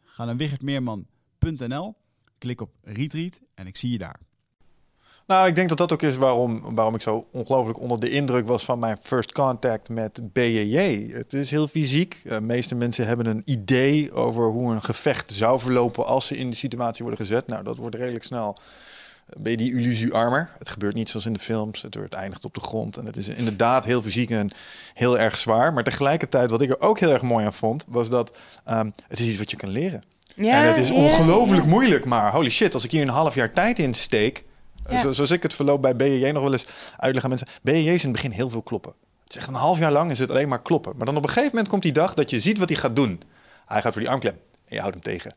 Ga naar wichertmeerman.nl, klik op Retreat en ik zie je daar. Nou, ik denk dat dat ook is waarom, waarom ik zo ongelooflijk onder de indruk was van mijn first contact met BJJ. Het is heel fysiek. De meeste mensen hebben een idee over hoe een gevecht zou verlopen als ze in de situatie worden gezet. Nou, dat wordt redelijk snel. Ben je die illusie armer? Het gebeurt niet zoals in de films. Het wordt eindigt op de grond. En het is inderdaad heel fysiek en heel erg zwaar. Maar tegelijkertijd, wat ik er ook heel erg mooi aan vond, was dat ehm, het is iets wat je kan leren. Ja, en het is ongelooflijk ja. moeilijk. Maar holy shit, als ik hier een half jaar tijd in steek. Ja. Zo, zoals ik het verloop bij BJJ nog wel eens uitleg aan mensen. BJJ is in het begin heel veel kloppen. Het is echt een half jaar lang is het alleen maar kloppen. Maar dan op een gegeven moment komt die dag dat je ziet wat hij gaat doen. Hij gaat voor die armklem en je houdt hem tegen.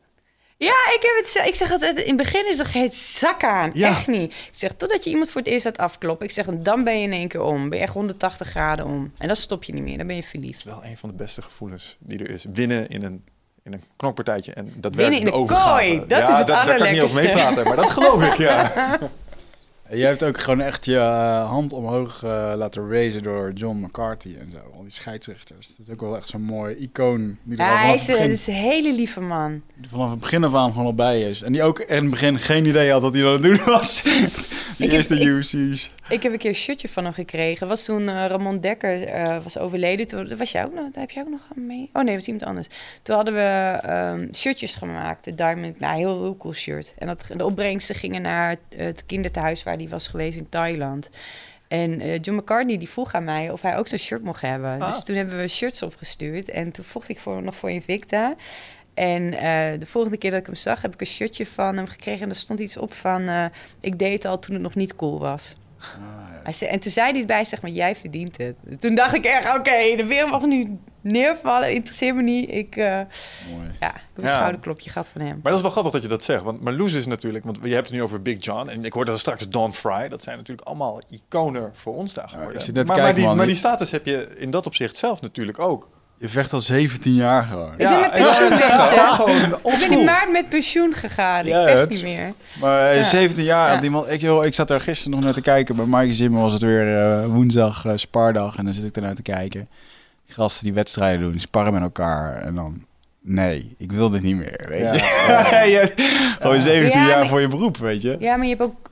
Ja, ik, heb het, ik zeg altijd, in het begin is er geen zak aan. Ja. Echt niet. Ik zeg, totdat je iemand voor het eerst laat afkloppen. Ik zeg, dan ben je in één keer om. Ben je echt 180 graden om. En dan stop je niet meer, dan ben je verliefd. Wel een van de beste gevoelens die er is. Winnen in een, in een knokpartijtje en dat Winnen in de overgave. kooi, dat ja, is het daar kan ik niet over meepraten, maar dat geloof ik, ja. Jij hebt ook gewoon echt je eh, hand omhoog eh, laten raisen door John McCarthy en zo. Al die scheidsrechters. Dat is ook wel echt zo'n mooi icoon. Die er Ja, hij vanaf, is, begin, een- is een hele lieve man. die vanaf het begin af aan gewoon al bij is. En die ook in het begin geen idee had wat hij aan het doen was. die heb- eerste UC's. Ik heb een keer een shirtje van hem gekregen. Was toen eh, Ramon Dekker eh, was overleden. Toen was jij ook nog, daar heb jij ook nog mee? Oh nee, dat was iemand anders. Toen hadden we ehm, shirtjes gemaakt. De Diamond, nou, heel, heel cool shirt. En dat, de opbrengsten gingen naar het, het kinderthuis waar hij was geweest in Thailand. En eh, John McCartney die vroeg aan mij of hij ook zo'n shirt mocht hebben. Ah. Dus toen hebben we shirts opgestuurd. En toen vocht ik voor, nog voor Invicta. En eh, de volgende keer dat ik hem zag, heb ik een shirtje van hem gekregen. En er stond iets op van... eh, ik deed het al toen het nog niet cool was. Hij zei, en toen zei hij erbij, zeg maar, jij verdient het. Toen dacht ik echt, oké, de wereld mag nu neervallen. Interesseert me niet. Ik, eh, Mooi. ja, ik heb een Ja. schouderklopje gehad van hem. Maar dat is wel grappig dat je dat zegt. Want Marloes is natuurlijk, want je hebt het nu over Big John. En ik hoorde dat straks Don Fry. Dat zijn natuurlijk allemaal iconen voor ons daar geworden. maar, maar, kijken, die, man. maar die status heb je in dat opzicht zelf natuurlijk ook. Je vecht al 17 jaar gewoon. Ik ben met pensioen Ik ben in maart met pensioen gegaan. Ja, ik vecht het- niet meer. Maar eh, Ja. 17 jaar, die man, ik, joh, ik zat daar gisteren nog naar te kijken. Bij Mike Zimmer was het weer eh, woensdag spaardag. En dan zit ik ernaar te kijken. Die gasten die wedstrijden doen, die sparren met elkaar. En dan, nee, ik wil dit niet meer, weet Ja. je. Gewoon 17 Ja, jaar voor je beroep, weet je. Ja, maar je hebt ook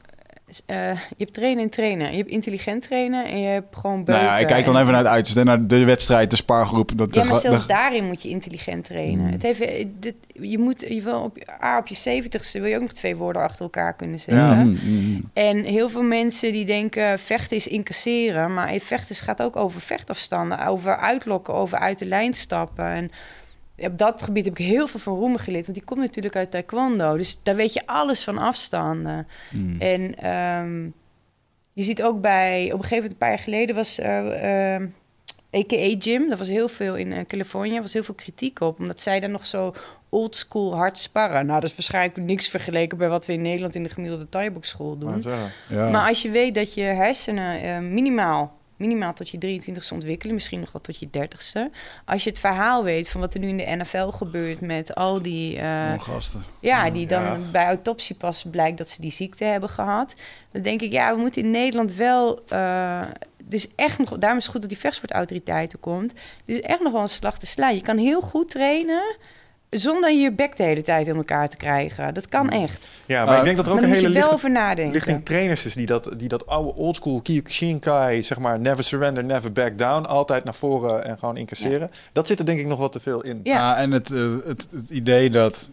eh, je hebt trainen en trainen. Je hebt intelligent trainen en je hebt gewoon beuken. Nou ja, ik kijk dan en- even naar het uiterste, naar de wedstrijd, de spaargroep. Dat, Ja, maar zelfs de- daarin moet je intelligent trainen. Hmm. Het heeft, eh, dit, je moet je wil op, je- ah, op je zeventigste wil je ook nog twee woorden achter elkaar kunnen zeggen. Ja, mm, mm. En heel veel mensen die denken vechten is incasseren, maar vechten gaat ook over vechtafstanden, over uitlokken, over uit de lijn stappen. En op dat gebied heb ik heel veel van Roemen geleerd, want die komt natuurlijk uit taekwondo. Dus daar weet je alles van afstanden. Mm. En ehm, je ziet ook bij, op een gegeven moment, een paar jaar geleden was eh, ehm, AKA Gym, dat was heel veel in eh, Californië, was heel veel kritiek op, omdat zij dan nog zo oldschool hard sparren. Nou, dat is waarschijnlijk niks vergeleken bij wat we in Nederland in de gemiddelde Thai-boxschool doen. Maar zeggen. Ja. Maar als je weet dat je hersenen eh, minimaal, minimaal tot je 23ste ontwikkelen, misschien nog wel tot je 30ste. Als je het verhaal weet van wat er nu in de NFL gebeurt met al die, gasten. ja, die dan Ja. bij autopsie pas blijkt dat ze die ziekte hebben gehad. Dan denk ik, ja, we moeten in Nederland wel. eh dus echt nog, daarom is het goed dat die vechtsportautoriteiten komt. Is echt nog wel een slag te slaan. Je kan heel goed trainen zonder je bek de hele tijd in elkaar te krijgen. Dat kan echt. Ja, maar Uh, ik denk dat er ook een hele lichte, nadenken. lichting trainers is die dat, die dat oude oldschool Kyokushinkai, zeg maar, never surrender, never back down, altijd naar voren en gewoon incasseren. Dat zit er denk ik nog wat te veel in. Ja. Ah, en het, eh, het, het idee dat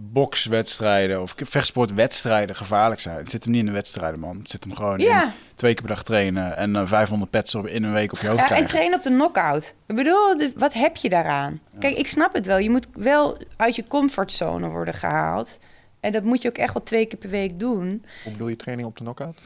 bokswedstrijden of vechtsportwedstrijden gevaarlijk zijn. Het zit hem niet in de wedstrijden, man. Het zit hem gewoon in twee keer per dag trainen en eh, 500 pets op, in een week op je hoofd ja en krijgen. trainen op de knockout. Ik bedoel, wat heb je daaraan? Kijk, ik snap het wel. Je moet wel uit je comfortzone worden gehaald. En dat moet je ook echt wel twee keer per week doen. Hoe bedoel je training op de knockout?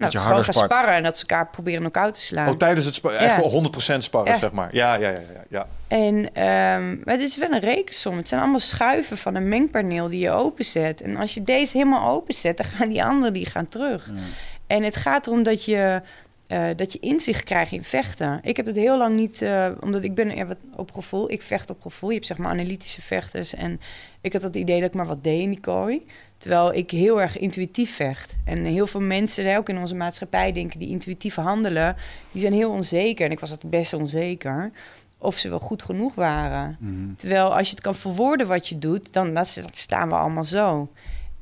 Nou, dat ze gewoon harder gaan sparren en dat ze elkaar proberen knock-out te slaan. Oh, tijdens het spa- Ja. echt wel 100% sparren, Ja. zeg maar. Ja, ja, ja, ja. ja. En ehm, maar het is wel een rekensom. Het zijn allemaal schuiven van een mengpaneel die je openzet. En als je deze helemaal openzet, dan gaan die anderen die gaan terug. Ja. En het gaat erom dat je, eh, dat je inzicht krijgt in vechten. Ik heb het heel lang niet, eh, omdat ik ben er wat op gevoel. Ik vecht op gevoel. Je hebt zeg maar analytische vechters. En ik had het idee dat ik maar wat deed in die kooi. Terwijl ik heel erg intuïtief vecht. En heel veel mensen, hè, ook in onze maatschappij, denken die intuïtief handelen. Die zijn heel onzeker. En ik was het best onzeker. Of ze wel goed genoeg waren. Mhm. Terwijl als je het kan verwoorden wat je doet, dan, dan staan we allemaal zo.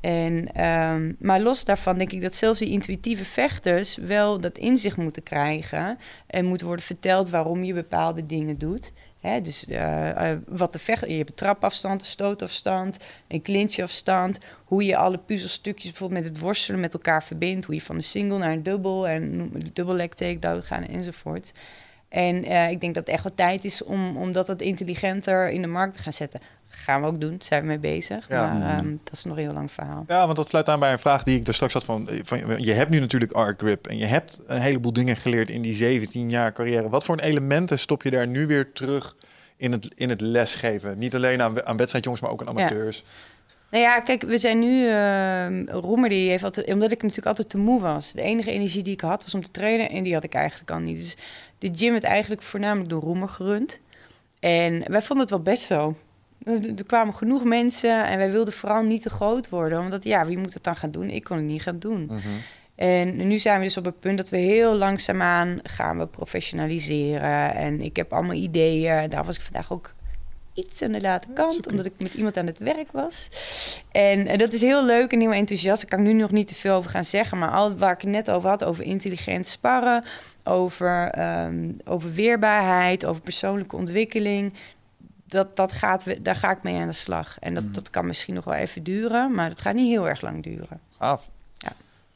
En, ehm, maar los daarvan denk ik dat zelfs die intuïtieve vechters wel dat inzicht moeten krijgen. En moet worden verteld waarom je bepaalde dingen doet. Dus eh, eh, wat de vecht, je hebt een trapafstand, een stootafstand, een clinchafstand. Hoe je alle puzzelstukjes bijvoorbeeld met het worstelen met elkaar verbindt. Hoe je van een single naar een dubbel en dubbel leg takedown gaan enzovoort. En eh, ik denk dat het echt wel tijd is om, om dat wat intelligenter in de markt te gaan zetten. Gaan we ook doen, zijn we mee bezig. Ja. Maar ehm, dat is nog een heel lang verhaal. Ja, want dat sluit aan bij een vraag die ik er straks had van, van... Je hebt nu natuurlijk Arc Grip en je hebt een heleboel dingen geleerd in die 17 jaar carrière. Wat voor elementen stop je daar nu weer terug in het, in het lesgeven? Niet alleen aan, aan wedstrijdjongens, maar ook aan Ja. amateurs. Nou ja, kijk, we zijn nu... ehm Roemer, die heeft altijd... Omdat ik natuurlijk altijd te moe was. De enige energie die ik had, was om te trainen. En die had ik eigenlijk al niet. Dus de gym werd eigenlijk voornamelijk door Roemer gerund. En wij vonden het wel best zo. Er kwamen genoeg mensen en wij wilden vooral niet te groot worden. Omdat, ja, wie moet het dan gaan doen? Ik kon het niet gaan doen. Mhm. En nu zijn we dus op het punt dat we heel langzaamaan gaan we professionaliseren. En ik heb allemaal ideeën. Daar was ik vandaag ook iets aan de late kant, omdat ik met iemand aan het werk was. En, dat is heel leuk en heel enthousiast. Daar kan ik nu nog niet te veel over gaan zeggen. Maar al waar ik het net over had, over intelligent sparren, over, ehm, over weerbaarheid, over persoonlijke ontwikkeling. Dat, dat gaat, daar ga ik mee aan de slag. En dat, dat kan misschien nog wel even duren, maar dat gaat niet heel erg lang duren. Gaaf. Ja.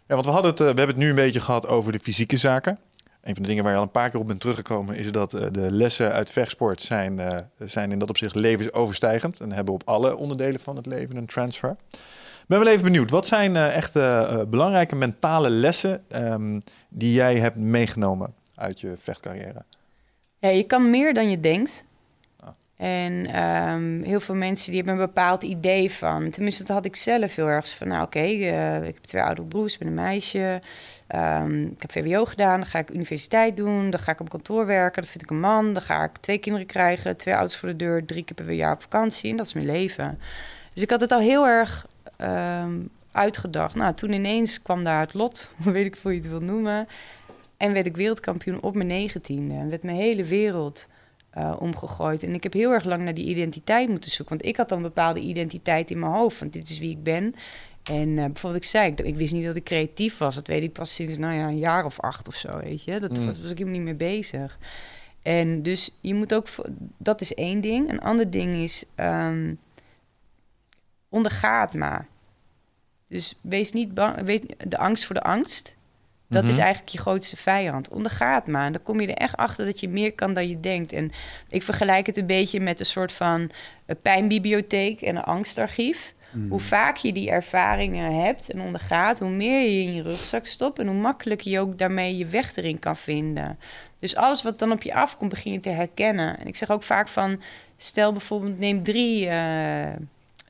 Ja, want we, hadden het, eh, we hebben het nu een beetje gehad over de fysieke zaken. Een van de dingen waar je al een paar keer op bent teruggekomen... is dat eh, de lessen uit vechtsport zijn, eh, zijn in dat opzicht levensoverstijgend... en hebben op alle onderdelen van het leven een transfer. Ik ben wel even benieuwd. Wat zijn echt belangrijke mentale lessen... ehm, die jij hebt meegenomen uit je vechtcarrière? Ja, je kan meer dan je denkt. En ehm, heel veel mensen die hebben een bepaald idee van. Tenminste, dat had ik zelf heel erg van. Nou, oké, eh, ik heb twee oudere broers, ik ben een meisje. Ehm, ik heb VWO gedaan, dan ga ik universiteit doen. Dan ga ik op kantoor werken, dan vind ik een man. Dan ga ik twee kinderen krijgen, twee ouders voor de deur, drie keer per jaar op vakantie. En dat is mijn leven. Dus ik had het al heel erg ehm, uitgedacht. Nou, toen ineens kwam daar het lot, hoe weet ik hoe je het wil noemen. En werd ik wereldkampioen op mijn negentiende. En werd mijn hele wereld eh, omgegooid. En ik heb heel erg lang naar die identiteit moeten zoeken. Want ik had dan een bepaalde identiteit in mijn hoofd. Van dit is wie ik ben. En uh, bijvoorbeeld, ik zei, ik, ik, wist niet dat ik creatief was. Dat weet ik pas sinds nou ja, een jaar of acht of zo, weet je. Dat mm. was, was, ik helemaal niet mee bezig. En dus je moet ook, dat is één ding. Een ander ding is, um, onderga maar. Dus wees niet bang, wees, de angst voor de angst. Dat is mhm. eigenlijk je grootste vijand. Onderga het maar. Dan kom je er echt achter dat je meer kan dan je denkt. En ik vergelijk het een beetje met een soort van pijnbibliotheek en een angstarchief. Mhm. Hoe vaak je die ervaringen hebt en ondergaat, hoe meer je in je rugzak stopt en hoe makkelijker je ook daarmee je weg erin kan vinden. Dus alles wat dan op je afkomt, begin je te herkennen. En ik zeg ook vaak van, stel bijvoorbeeld, neem drie, uh,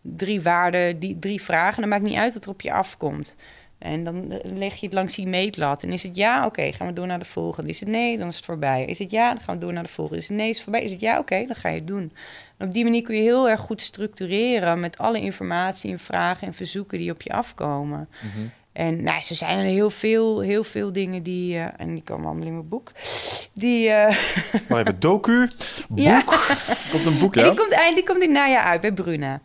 drie waarden, die, drie vragen. Dan maakt niet uit wat er op je afkomt. En dan leg je het langs die meetlat. En is het ja, oké, gaan we door naar de volgende. Is het nee, dan is het voorbij. Is het ja, dan gaan we door naar de volgende. Is het nee, is het voorbij. Is het ja, oké, dan ga je het doen. En op die manier kun je heel erg goed structureren met alle informatie en vragen en verzoeken die op je afkomen. Mhm. En nou, zo zijn er heel veel, heel veel dingen die, uh, en die komen allemaal in mijn boek, die... Uh... Maar even docu, boek, ja. komt een boek, ja? En die komt, die komt in najaar uit bij Bruna.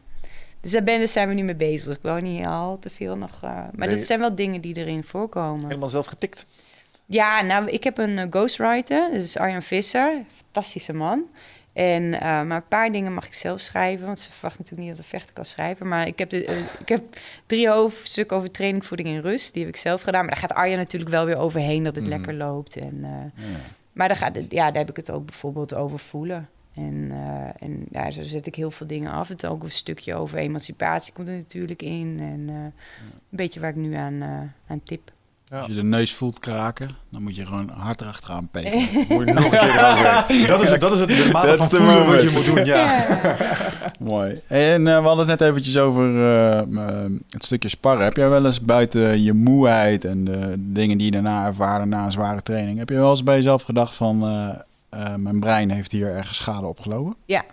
Dus daar ben, zijn we nu mee bezig. Dus ik wil niet al te veel nog... Uh, maar dat zijn wel dingen die erin voorkomen. Helemaal zelf getikt? Ja, nou, ik heb een ghostwriter. Dat is Arjan Visser. Fantastische man. En, uh, maar een paar dingen mag ik zelf schrijven, want ze verwacht natuurlijk niet dat ik vechten kan schrijven. Maar ik heb, de, uh, ik heb drie hoofdstukken over training, voeding en rust. Die heb ik zelf gedaan. Maar daar gaat Arja natuurlijk wel weer overheen dat het mm. lekker loopt. En, uh. Maar daar, gaat, ja, daar heb ik het ook bijvoorbeeld over voelen. En, en ja, zo zet ik heel veel dingen af. Het ook een stukje over emancipatie komt er natuurlijk in. En ja. een beetje waar ik nu aan, aan tip. Als je de neus voelt kraken, dan moet je gewoon hard erachteraan peken. moet je nog een keer Dat is, het, dat is het, de mate van voelen wat je moet doen, ja. Mooi. En uh, we hadden het net eventjes over uh, het stukje sparren. Heb jij wel eens buiten je moeheid en de dingen die je daarna ervaren na een zware training... heb je wel eens bij jezelf gedacht van... Uh, mijn brein heeft hier ergens schade opgelopen? Ja.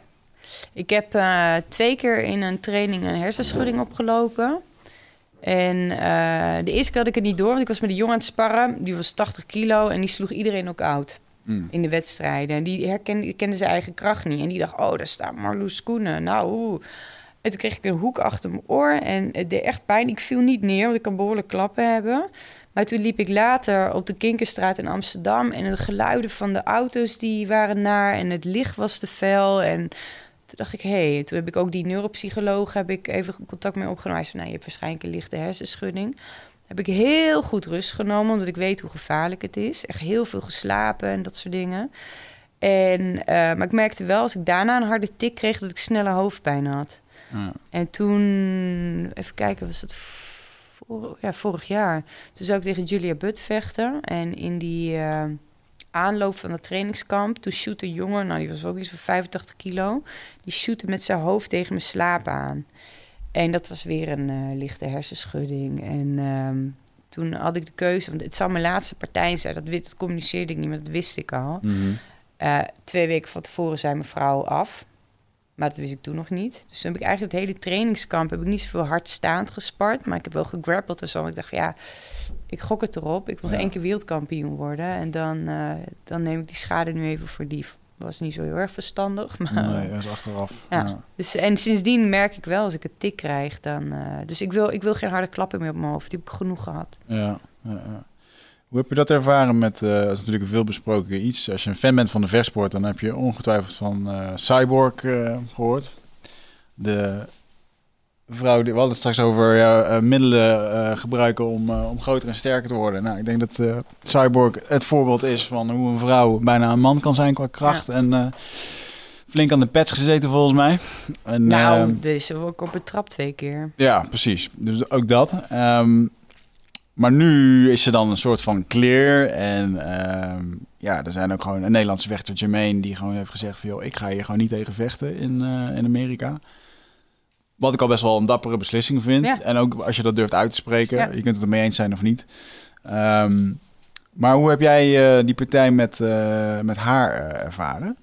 Ik heb twee keer in een training een hersenschudding opgelopen... En uh, de eerste keer had ik het niet door, want ik was met een jongen aan het sparren. Die was 80 kilo en die sloeg iedereen ook oud mm. in de wedstrijden. En die herkende, kende zijn eigen kracht niet. En die dacht, oh, daar staat Marloes Koenen. Nou, oeh. En toen kreeg ik een hoek achter mijn oor en het deed echt pijn. Ik viel niet neer, want ik kan behoorlijk klappen hebben. Maar toen liep ik later op de Kinkerstraat in Amsterdam... en de geluiden van de auto's die waren naar en het licht was te fel... en toen dacht ik, hé, hey. toen heb ik ook die neuropsycholoog heb ik even contact mee opgenomen. Hij zei, nou, je hebt waarschijnlijk een lichte hersenschudding. Heb ik heel goed rust genomen, omdat ik weet hoe gevaarlijk het is. Echt heel veel geslapen en dat soort dingen. En, uh, maar ik merkte wel, als ik daarna een harde tik kreeg, dat ik sneller hoofdpijn had. Ja. En toen, even kijken, was dat ja, vorig jaar. Toen zou ik tegen Julia Butt vechten. En in die... Uh, aanloop van het trainingskamp. Toen shoot een jongen, nou die was ook iets van 85 kilo. Die shootte met zijn hoofd tegen mijn slaap aan. En dat was weer een uh, lichte hersenschudding. En um, toen had ik de keuze, want het zou mijn laatste partij zijn. Dat, dat communiceerde ik niet, maar dat wist ik al. Mm -hmm. uh, twee weken van tevoren zei mijn vrouw af. Maar dat wist ik toen nog niet. Dus toen heb ik eigenlijk het hele trainingskamp... heb ik niet zoveel hardstaand gespart. Maar ik heb wel gegrappeld en zo. Ik dacht, ja, ik gok het erop. Ik wil ja. één keer wereldkampioen worden. En dan, uh, dan neem ik die schade nu even voor die. was niet zo heel erg verstandig. Maar, nee, dat is achteraf. Ja. ja. Dus, en sindsdien merk ik wel, als ik een tik krijg, dan... Uh, dus ik wil, ik wil geen harde klappen meer op mijn hoofd. Die heb ik genoeg gehad. Ja, ja, ja. Hoe heb je dat ervaren met, uh, dat is natuurlijk een veel besproken iets. Als je een fan bent van de versport, dan heb je ongetwijfeld van uh, Cyborg uh, gehoord. De vrouw, die, we hadden het straks over middelen gebruiken om, om groter en sterker te worden. Nou, ik denk dat Cyborg het voorbeeld is van hoe een vrouw bijna een man kan zijn qua kracht. Ja. En flink aan de pets gezeten volgens mij. En, nou, dus ook op het trap twee keer. Ja, precies. Dus ook dat. Um, maar nu is ze dan een soort van clear. En uh, ja, er zijn ook gewoon een Nederlandse vechter, Jermaine, die gewoon heeft gezegd van... joh, ik ga hier gewoon niet tegen vechten in, uh, in Amerika. Wat ik al best wel een dappere beslissing vind. Ja. En ook als je dat durft uit te spreken. Ja. Je kunt het ermee eens zijn of niet. Um, maar hoe heb jij uh, die partij met, uh, met haar ervaren?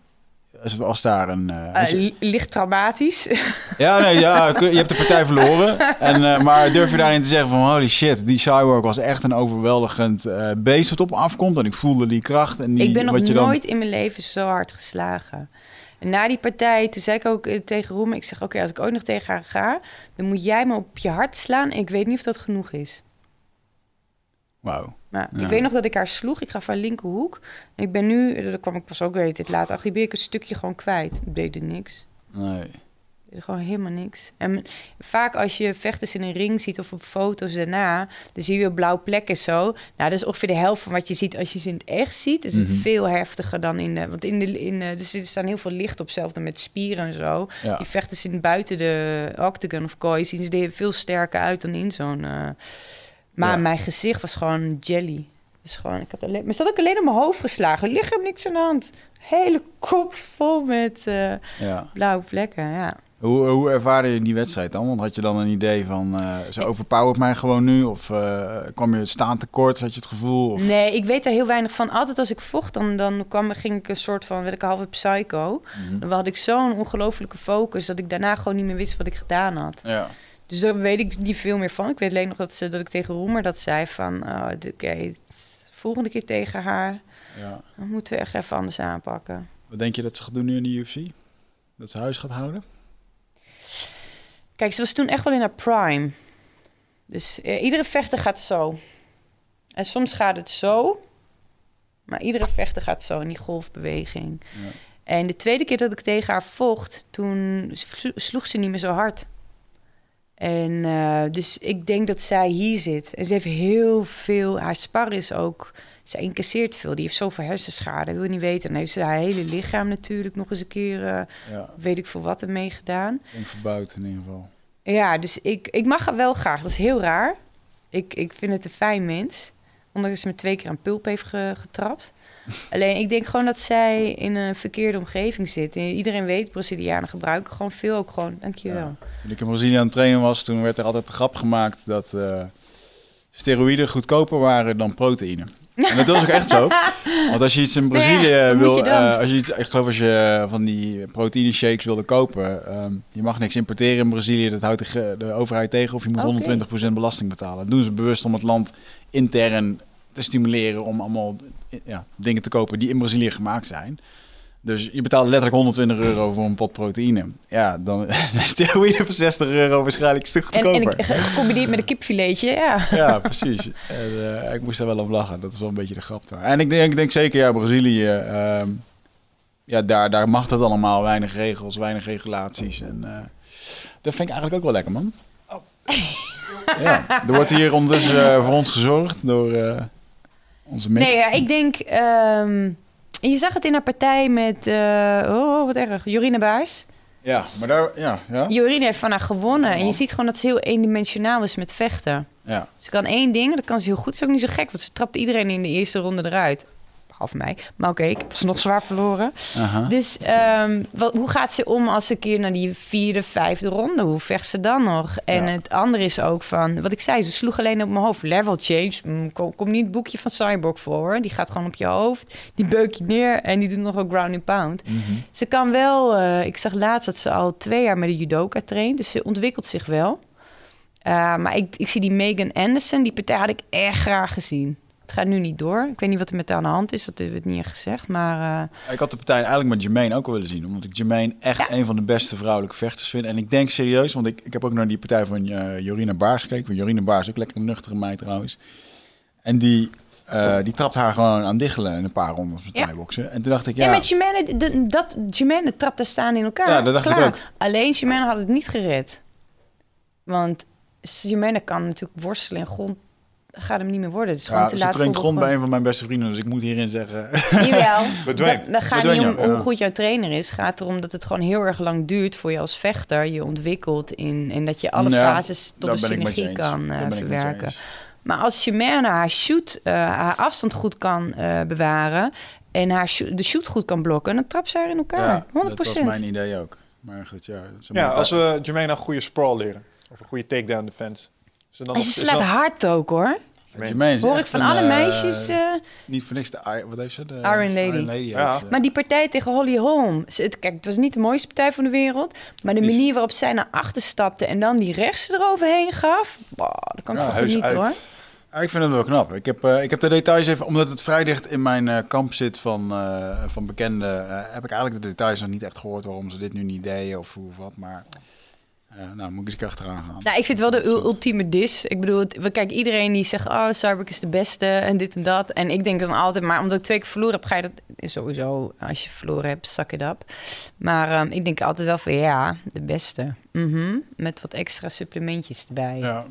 Als daar een... eh, Eh, licht traumatisch. ja, nee, ja, je hebt de partij verloren. En, eh, maar durf je daarin te zeggen van holy shit, die Cyborg was echt een overweldigend beest wat op afkomt. En ik voelde die kracht. En die, ik ben nog wat je dan- nooit in mijn leven zo hard geslagen. En na die partij, toen zei ik ook tegen Roem... ik zeg, oké, als ik ooit nog tegen haar ga... dan moet jij me op je hart slaan. En ik weet niet of dat genoeg is. Wauw. Ja. ik weet nog dat ik haar sloeg. Ik gaf haar linkerhoek. En ik ben nu, daar kwam ik pas ook weet dit later achter... ik een stukje gewoon kwijt. Ik deed er niks. Nee. Deed gewoon helemaal niks. En vaak als je vechters in een ring ziet of op foto's daarna... dan zie je weer blauwe plekken zo. Nou, dat is ongeveer de helft van wat je ziet als je ze in het echt ziet. Is het Mhm. veel heftiger dan in de... Want in de, in de, dus er staan heel veel licht op, zelfs met spieren en zo. Ja. Die vechters in buiten de octagon of kooi zien ze er veel sterker uit dan in zo'n... eh, Maar Ja. mijn gezicht was gewoon jelly. Dus gewoon, ik had alleen, maar had ook alleen op mijn hoofd geslagen. Hem niks aan de hand. Hele kop vol met eh, Ja. blauwe plekken, ja. Hoe, hoe ervaarde je die wedstrijd dan? Want had je dan een idee van, eh ze overpowert mij gewoon nu? Of eh, kwam je staan tekort, had je het gevoel? Of... Nee, ik weet daar heel weinig van. Altijd als ik vocht, dan, dan kwam, ging ik een soort van, werd ik een halve psycho. Mhm. Dan had ik zo'n ongelofelijke focus dat ik daarna gewoon niet meer wist wat ik gedaan had. Ja. Dus daar weet ik niet veel meer van. Ik weet alleen nog dat, ze, dat ik tegen Roemer dat zei van... oh, oké, volgende keer tegen haar... ja. dan moeten we echt even anders aanpakken. Wat denk je dat ze gaat doen nu in de UFC? Dat ze huis gaat houden? Kijk, ze was toen echt wel in haar prime. Dus eh, iedere vechter gaat zo. En soms gaat het zo. Maar iedere vechter gaat zo in die golfbeweging. Ja. En de tweede keer dat ik tegen haar vocht, toen slo- sloeg ze niet meer zo hard. En eh, dus ik denk dat zij hier zit. En ze heeft heel veel, haar spar is ook, ze incasseert veel. Die heeft zoveel hersenschade, wil je niet weten. Dan heeft ze haar hele lichaam natuurlijk nog eens een keer, Ja, weet ik veel wat, ermee gedaan. verbouwd in ieder geval. Ja, dus ik, ik mag haar wel graag. Dat is heel raar. Ik, ik vind het een fijn mens. Ondanks dat ze me twee keer aan pulp heeft ge- getrapt. Alleen, ik denk gewoon dat zij in een verkeerde omgeving zit. En iedereen weet, Brazilianen gebruiken gewoon veel. Ook gewoon, dankjewel. Ja. Toen ik in Brazilië aan het trainen was, toen werd er altijd de grap gemaakt dat eh, steroïden goedkoper waren dan proteïne. En dat was ook echt zo. Want als je iets in Brazilië wat moet wil, je eh, als je iets, ik geloof als je van die proteïne shakes wilde kopen, ehm, je mag niks importeren in Brazilië. Dat houdt de, de overheid tegen of je moet Oké. 120% belasting betalen. Dat doen ze bewust om het land intern te stimuleren om allemaal ja, dingen te kopen die in Brazilië gemaakt zijn. Dus je betaalt letterlijk 120 euro voor een pot proteïne. Ja, dan zijn steroïden voor 60 euro waarschijnlijk een stuk En, en goedkoper. ge- gecombineerd met een kipfiletje, ja. Ja, precies. En, eh, ik moest daar wel op lachen. Dat is wel een beetje de grap daar. En ik denk, ik denk zeker, ja, Brazilië, ehm, ja, daar, daar mag het allemaal. Weinig regels, weinig regulaties. En eh, dat vind ik eigenlijk ook wel lekker, man. Ja, er wordt hier ondertussen eh, voor ons gezorgd door onze. Nee, ja, ik denk... ehm, je zag het in haar partij met... eh, oh, wat erg. Jorine Baars. Ja, maar daar, ja, ja. Jorine heeft van haar gewonnen. En je ziet gewoon dat ze heel eendimensionaal is met vechten. ja. Ze kan één ding, dat kan ze heel goed. Dat is ook niet zo gek, want ze trapt iedereen in de eerste ronde eruit. Mij. Maar oké, ik heb ze nog zwaar verloren. Aha. Dus ehm, wat, hoe gaat ze om als ze een keer naar die vierde, vijfde ronde? Hoe vecht ze dan nog? En Ja. het andere is ook van, wat ik zei, ze sloeg alleen op mijn hoofd. Level change, mm, kom, kom niet het boekje van Cyborg voor. Die gaat gewoon op je hoofd, die beuk je neer en die doet nog een ground and pound. Mhm. Ze kan wel, eh, ik zag laatst dat ze al twee jaar met de judoka traint, dus ze ontwikkelt zich wel. Uh, maar ik, ik zie die Megan Anderson, die partij had ik echt graag gezien. Het gaat nu niet door. Ik weet niet wat er met haar aan de hand is, dat hebben we het niet echt gezegd. Maar uh, Ik had de partij eigenlijk met Jermaine ook wel willen zien. Omdat ik Jermaine echt Ja. een van de beste vrouwelijke vechters vind. En ik denk serieus, want ik, ik heb ook naar die partij van uh, Jorina Baars gekeken. Want Jorina Baars is ook lekker een nuchtere meid trouwens. En die, uh, die trapt haar gewoon aan diggelen in een paar rondes met Ja. thai-boksen. En toen dacht ik, ja... ja, met Jimene, de- dat trapt daar staan in elkaar. Ja, dat dacht ik ook. Alleen Jimene had het niet gered. Want Jimene kan natuurlijk worstelen en grond gaat hem niet meer worden. Het is gewoon ja, te ze laat traint grond bij een van mijn beste vrienden. Dus ik moet hierin zeggen... Jawel. Bedwang. Dat, dat gaat niet om ja. hoe goed jouw trainer is. Het gaat erom dat het gewoon heel erg lang duurt voor je als vechter. Je ontwikkelt in, en dat je alle Ja, fases tot een synergie kan eh, verwerken. Maar als Chimerne haar shoot, eh, haar afstand goed kan eh, bewaren... en haar shoot- de shoot goed kan blokken, dan trapt ze haar in elkaar. Ja, 100%. dat was mijn idee ook. Maar goed, ja. ze Ja, moet- als we Jermaine een goede sprawl leren. Of een goede takedown defense. Dan En ze slaat hard ook, hoor. Jermaine. Hoor ik van alle meisjes... eh, Niet voor niks de... Wat heeft ze? De, Iron Lady. heet Ja. ze. Maar die partij tegen Holly Holm. ze- het- Kijk, het was niet de mooiste partij van de wereld. Maar de Die manier waarop zij naar achter stapte en dan die rechts eroverheen gaf. Wow, daar kan ik Ja, van genieten uit. hoor. Ja, ik vind het wel knap. Ik heb, eh, ik heb de details even, omdat het vrij dicht in mijn eh, kamp zit van, eh, van bekenden, eh, heb ik eigenlijk de details nog niet echt gehoord waarom ze dit nu niet deden of hoe of wat. Maar eh, nou, moet ik eens achteraan gaan. Nou, ik vind het wel de ultieme dis. Ik bedoel, het- we kijken iedereen die zegt, oh, Cyberk is de beste en dit en dat. En ik denk dan altijd, maar omdat ik twee keer verloren heb, ga je dat sowieso, als je verloren hebt, zak it up. Maar ehm, ik denk altijd wel van, ja, de beste. Mhm. Met wat extra supplementjes erbij. Ja.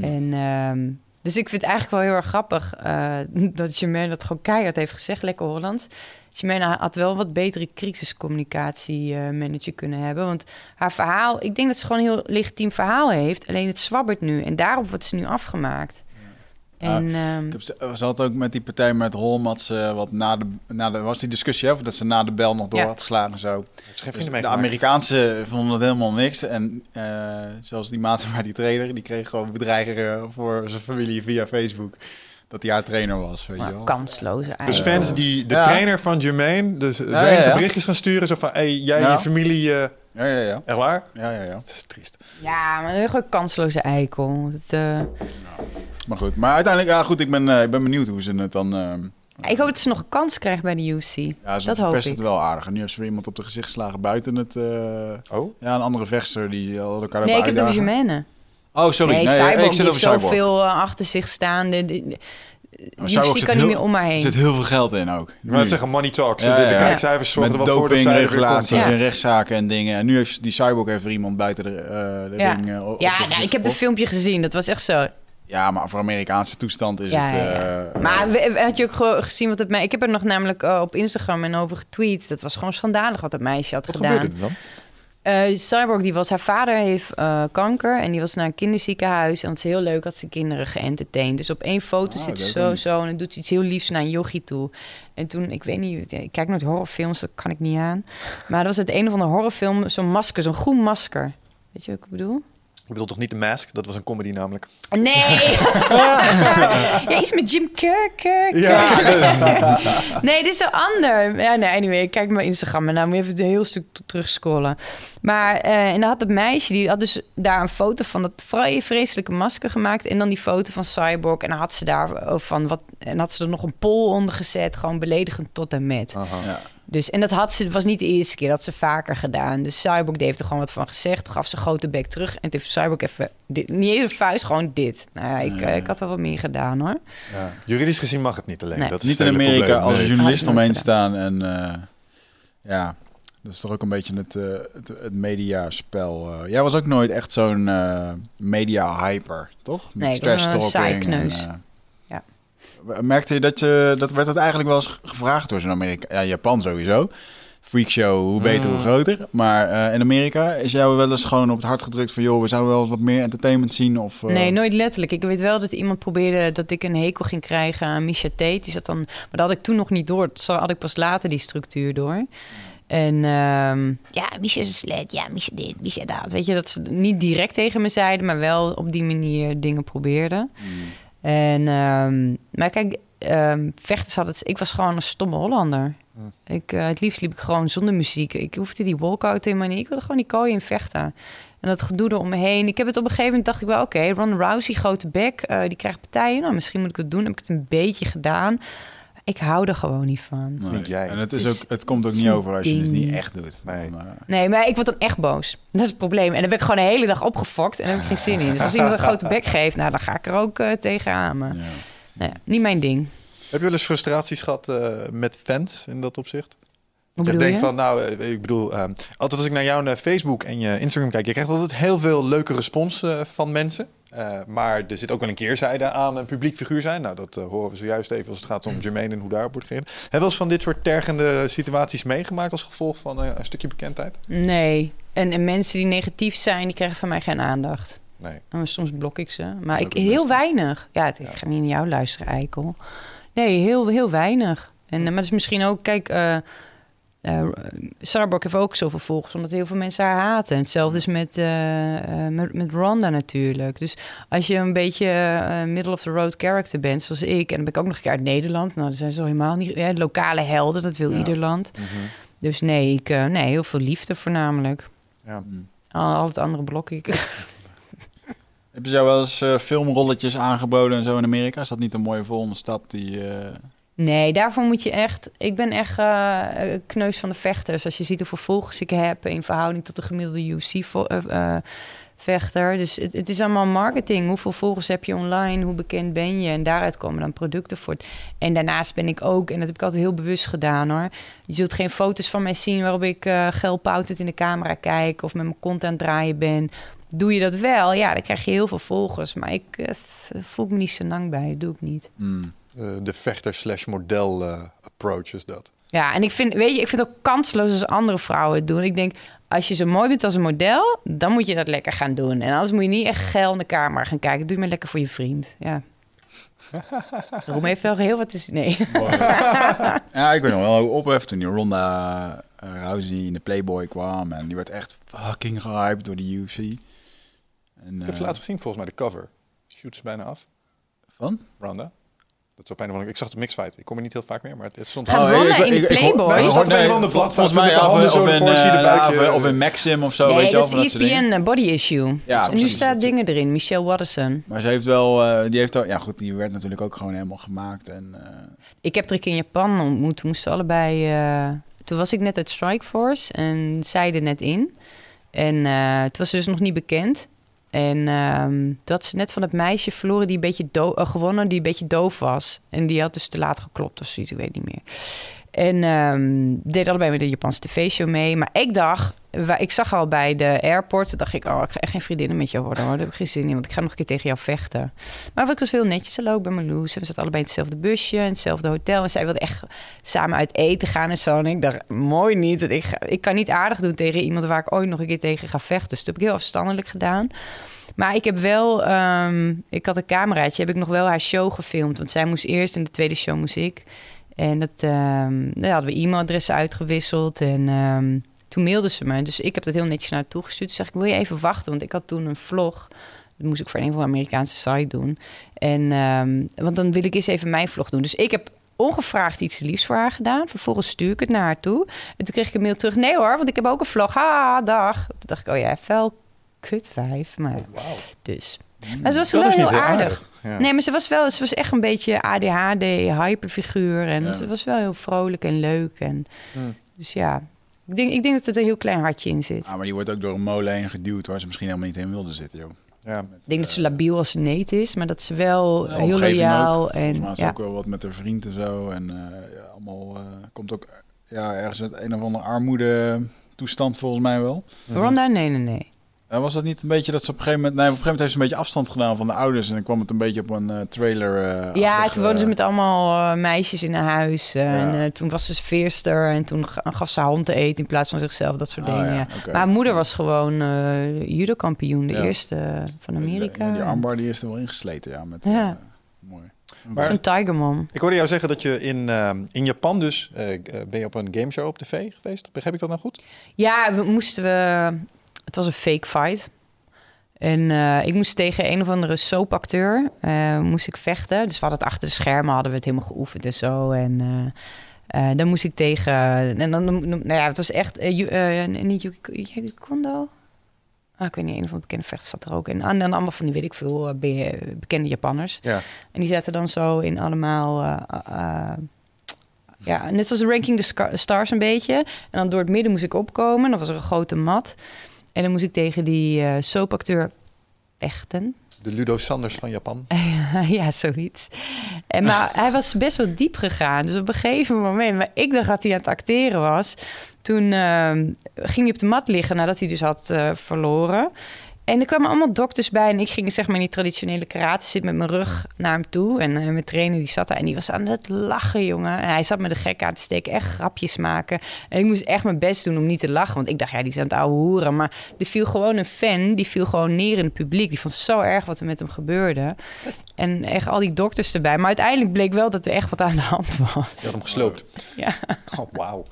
En, ehm, dus ik vind het eigenlijk wel heel erg grappig eh, dat Jermaine dat gewoon keihard heeft gezegd, lekker Hollands. Jermaine had wel wat betere crisiscommunicatie-manager kunnen hebben. Want haar verhaal, ik denk dat ze gewoon een heel legitiem verhaal heeft. Alleen het zwabbert nu en daarop wordt ze nu afgemaakt. En, ehm, Ik heb, ze ze had ook met die partij met Holmats, eh, wat na de, na de, was die discussie hè, of dat ze na de bel nog door Ja. had geslagen en zo. Dus de? Amerikaanse vonden dat helemaal niks. En eh, zelfs die maat mij, die trainer, die kreeg gewoon bedreigingen voor zijn familie via Facebook. Dat hij haar trainer was, weet je wel. kansloze Dus eigenlijk. fans die de Ja. trainer van Jermaine, dus de ja, trainer ja. de berichtjes gaan sturen, zo van, hey, jij en Ja. je familie, eh Ja, ja, ja. echt waar? ja, ja, ja. Dat is triest. Ja, maar een gewoon kansloze eikel. Het, eh, Maar goed, maar uiteindelijk, ja goed, ik ben, eh, ik ben benieuwd hoe ze het dan... ik hoop dat ze nog een kans krijgt bij de UC. ja, ze dat hoop ik. het wel aardig. En nu heeft ze weer iemand op de gezicht geslagen buiten het... eh, Oh? ja, een andere vechter die al elkaar Nee, ik heb het over. Oh, sorry. Nee, Nee, Cyborg ik die zit heeft over Cyborg. zoveel eh, achter zich staan. De, de, de- Maar UFC kan niet meer om heen. Er zit heel veel geld in ook. Ik wou net zeggen, money talks. Ja, de, de ja. kijkcijfers zorgen Met er wel voor dat zij er. Ja. en rechtszaken en dingen. En nu heeft die Cyborg even iemand buiten de, eh, de Ja, ring eh, op ja nou, ik heb het filmpje gezien. Dat was echt zo. Ja, maar voor Amerikaanse toestand is Ja, het... ja, ja. eh, Maar had je ook gezien wat het meisje... Ik heb er nog namelijk op Instagram en over getweet. Dat was gewoon schandalig wat dat meisje had Wat gedaan. gebeurde er dan? Eh, Cyborg, die was, haar vader heeft eh, kanker en die was naar een kinderziekenhuis. En het is heel leuk dat ze kinderen geëntertained. Dus op één foto Ah, zit ze zo, zo en dan doet ze iets heel liefs naar een yogi toe. En toen, ik weet niet, ik kijk nooit horrorfilms, dat kan ik niet aan. Maar dat was het een of andere horrorfilm, zo'n masker, zo'n groen masker. Weet je wat ik bedoel? Ik bedoel toch niet de Mask? Dat was een comedy namelijk. Nee! ja, iets met Jim Kirk. nee, dit is zo ander. Ja, nee, anyway, ik kijk mijn Instagram en dan moet je even een heel stuk terugscrollen. Maar, eh, en dan had het meisje, die had dus daar een foto van dat vreselijke masker gemaakt. En dan die foto van Cyborg. En dan had ze daar ook van wat. En had ze er nog een pol onder gezet, gewoon beledigend tot en met. ja. Dus, en dat had ze, het was niet de eerste keer, dat had ze vaker gedaan. Dus Cyborg die heeft er gewoon wat van gezegd. Toen gaf ze grote bek terug. En toen heeft Cyborg even, dit, niet eens een vuist, gewoon dit. Nou ja, ik, ik had wel wat meer gedaan hoor. Ja. Juridisch gezien mag het niet alleen. Nee. Dat is Niet in Amerika probleem. als Nee. een journalist omheen staan. En eh, ja, dat is toch ook een beetje het, eh, het, het mediaspel. eh. jij was ook nooit echt zo'n eh, media-hyper, toch? Met Nee, ik ben een trash-talking saaie en, kneus. eh, Ja. Merkte je dat je, dat werd het eigenlijk wel eens gevraagd door zo'n Amerika, ja, Japan sowieso. Freakshow, hoe beter, hoe Mm. groter. Maar eh, in Amerika is jou wel eens gewoon op het hart gedrukt van... joh, we zouden wel eens wat meer entertainment zien of... eh, Nee, nooit letterlijk. Ik weet wel dat iemand probeerde dat ik een hekel ging krijgen aan Misha Tate. Die zat dan, maar dat had ik toen nog niet door. Dat had ik pas later die structuur door. En ehm, ja, Misha is een slet. Ja, Misha dit, Misha dat. Weet je, dat ze niet direct tegen me zeiden, maar wel op die manier dingen probeerden. Mm. En, ehm, maar kijk, ehm, vechters hadden het... Ik was gewoon een stomme Hollander. Hmm. Ik, eh, het liefst liep ik gewoon zonder muziek. Ik hoefde die walkout helemaal niet. Ik wilde gewoon die kooi in vechten. En dat gedoe er om me heen. Ik heb het op een gegeven moment dacht ik wel... oké, Ron Rousey, grote bek, eh, die krijgt partijen. Nou, misschien moet ik het doen. Heb ik het een beetje gedaan. Ik hou er gewoon niet van. Nee. Niet jij. En het, is ook, het komt ook niet over als je het niet echt doet. Nee. Dan, Nee, maar ik word dan echt boos. Dat is het probleem. En dan ben ik gewoon de hele dag opgefokt en daar heb ik geen zin in. Dus als iemand een grote bek geeft, nou, dan ga ik er ook eh, tegenaan. Maar, ja. nou ja, niet mijn ding. Heb je wel eens frustraties gehad eh, met fans in dat opzicht? Hoe je denkt van, nou, eh, ik bedoel, eh, altijd als ik naar jouw Facebook en je Instagram kijk, je krijgt altijd heel veel leuke respons eh, van mensen. Eh, maar er zit ook wel een keerzijde aan een publiek figuur zijn. Nou, dat eh, horen we zojuist even als het gaat om Jermaine en hoe daarop wordt gereageerd. Heb je wel eens van dit soort tergende situaties meegemaakt als gevolg van eh, een stukje bekendheid? Nee. En, en mensen die negatief zijn, die krijgen van mij geen aandacht. Nee. En soms blok ik ze. Maar ik, heel weinig. Ja, ik ga niet naar jou luisteren, Eikel. Nee, heel, heel weinig. En, eh, maar dat is misschien ook, kijk, eh, eh Sarah Brock heeft ook zoveel volgers, omdat heel veel mensen haar haten. En hetzelfde is met, eh, eh, met, met Ronda natuurlijk. Dus als je een beetje middle of the road character bent, zoals ik, en dan ben ik ook nog een keer uit Nederland. Nou, dat zijn zo helemaal niet ja, lokale helden, dat wil Ja. ieder land. Mhm. Dus nee, ik, eh, nee, heel veel liefde voornamelijk. Ja. Al, al het andere blok ik. Hebben ze jou wel eens filmrolletjes aangeboden en zo in Amerika? Is dat niet een mooie volgende stap die... eh, Nee, daarvoor moet je echt. Ik ben echt eh, eh, kneus van de vechters. Als je ziet hoeveel volgers ik heb in verhouding tot de gemiddelde UFC-vechter. dus het, is allemaal marketing. Hoeveel volgers heb je online? Hoe bekend ben je? En daaruit komen dan producten voort. En daarnaast ben ik ook, en dat heb ik altijd heel bewust gedaan hoor. Je zult geen foto's van mij zien waarop ik uh, geil poutend in de camera kijk of met mijn het draaien ben. Doe je dat wel, ja, dan krijg je heel veel volgers. Maar ik voel me niet zo lang bij, dat doe ik niet. mm. Uh, de vechter slash model uh, approach is dat. Ja, en ik vind, weet je, ik vind het ook kansloos als andere vrouwen het doen. Ik denk, als je zo mooi bent als een model, dan moet je dat lekker gaan doen. En anders moet je niet echt geil in de camera gaan kijken. Doe je maar lekker voor je vriend. Ja. Roem heeft wel heel wat te zien. Nee. ja, ik weet nog wel hoe ophef toen die Ronda uh, Rousey in de Playboy kwam. En die werd echt fucking gehyped door de UFC. En, ik heb ze laatst gezien volgens mij, de cover. Shoot ze bijna af. Van? Ronda. Dat is op een of andere Ik zag de mixfight. Ik kom er niet heel vaak meer, maar het stond... Gaat oh, ik, in de Playboy? Nee, ze staat bij een ander blad. Volgens mij af, of, of, in, uh, of in Maxim of zo. Nee, weet je dat wel, is ESPN Body Issue. Ja, en nu staat dingen erin. Michelle Watterson. Maar ze heeft wel... Uh, die heeft al, ja goed, die werd natuurlijk ook gewoon helemaal gemaakt. En, uh... Ik heb er een keer in Japan ontmoet. Toen moesten allebei... Uh, toen was ik net uit Strikeforce en zij er net in. En uh, toen was dus nog niet bekend. En um, toen had ze net van het meisje verloren die een beetje doof, uh, gewonnen, die een beetje doof was. En die had dus te laat geklopt of zoiets, ik weet niet meer. En um, deed allebei met de Japanse tv-show mee. Maar ik dacht, ik zag al bij de airport, dacht ik, oh, ik ga echt geen vriendinnen met jou worden. Hoor. Daar heb ik geen zin in, want ik ga nog een keer tegen jou vechten. Maar ik was heel netjes, hallo, ik ben Marloes. En we zaten allebei in hetzelfde busje, in hetzelfde hotel. En zij wilde echt samen uit eten gaan en zo. En ik dacht, mooi niet. Ik, ik kan niet aardig doen tegen iemand waar ik ooit nog een keer tegen ga vechten. Dus dat heb ik heel afstandelijk gedaan. Maar ik heb wel, um, ik had een cameraatje, heb ik nog wel haar show gefilmd. Want zij moest eerst en de tweede show moest ik. En dat, um, daar hadden we e-mailadressen uitgewisseld en um, toen mailde ze me. Dus ik heb dat heel netjes naar haar toegestuurd. Toen zeg ik, wil je even wachten? Want ik had toen een vlog. Dat moest ik voor een van de Amerikaanse site doen. En, want dan wil ik eens even mijn vlog doen. Dus ik heb ongevraagd iets liefs voor haar gedaan. Vervolgens stuur ik het naar haar toe. En toen kreeg ik een mail terug. Nee hoor, want ik heb ook een vlog. Ha, dag. Toen dacht ik, oh ja, fel kutwijf. Maar wow. dus. Maar ze was wel heel aardig. aardig. Ja. Nee, maar ze was wel, ze was echt een beetje ADHD, hyperfiguur. En ja. ze was wel heel vrolijk en leuk. En, hmm. Dus ja, ik denk, ik denk dat er een heel klein hartje in zit. Ah, maar die wordt ook door een molen heen geduwd waar ze misschien helemaal niet heen wilde zitten, joh. Ja. Ik denk dat ze labiel als ze neet is, maar dat ze wel ja, heel loyaal. En, maar ja. ook wel wat met haar vriend en zo. En uh, ja, allemaal uh, komt ook ja, ergens uit een of andere armoede toestand volgens mij wel. Ronda? Nee, nee, nee. Was dat niet een beetje dat ze op een gegeven moment... Nee, op een gegeven moment heeft ze een beetje afstand gedaan van de ouders. En dan kwam het een beetje op een uh, trailer. Uh, ja, achtig, toen woonden ze met allemaal meisjes in een huis. Ja. En toen was ze veerster. En toen gaf ze hand te eten in plaats van zichzelf. Dat soort Oh, dingen. ja. Maar haar moeder was gewoon judo-kampioen. De Ja. eerste van Amerika. Die, die armbar die is er wel ingesleten, ja. Met, Ja. eh, mooi. Maar- Een Tigerman. Ik hoorde jou zeggen dat je in, uh, in Japan dus... Uh, ben je op een gameshow op tv geweest? Begrijp ik dat nou goed? Ja, we moesten we. Het was een fake fight. En eh, ik moest tegen een of andere soapacteur eh, moest ik vechten. Dus we hadden het achter de schermen, hadden we het helemaal geoefend en zo. En eh, dan moest ik tegen. En dan, nou ja, het was echt. niet Yuki Kondo. Ah, ik weet niet, een van de bekende vechters zat er ook. En, en dan allemaal van die, weet ik veel, be- bekende Japanners. Ja. En die zaten dan zo in allemaal. ja, net zoals Ranking the Stars een beetje. En dan door het midden moest ik opkomen. Dan was er een grote mat. En dan moest ik tegen die eh soapacteur vechten. De Ludo Sanders van Japan. ja, zoiets. En, maar hij was best wel diep gegaan. Dus op een gegeven moment, maar ik dacht dat hij aan het acteren was. Toen eh, ging hij op de mat liggen nadat hij dus had eh, verloren. En er kwamen allemaal dokters bij. En ik ging zeg maar in die traditionele karate zitten met mijn rug naar hem toe. En eh, mijn trainer die zat daar en die was aan het lachen, jongen. En hij zat me de gek aan te steken, echt grapjes maken. En ik moest echt mijn best doen om niet te lachen. Want ik dacht, ja, die is aan het ouwe hoeren. Maar er viel gewoon een fan, die viel gewoon neer in het publiek. Die vond zo erg wat er met hem gebeurde. En echt al die dokters erbij. Maar uiteindelijk bleek wel dat er echt wat aan de hand was. Je had hem gesloopt. Ja. Oh, wauw.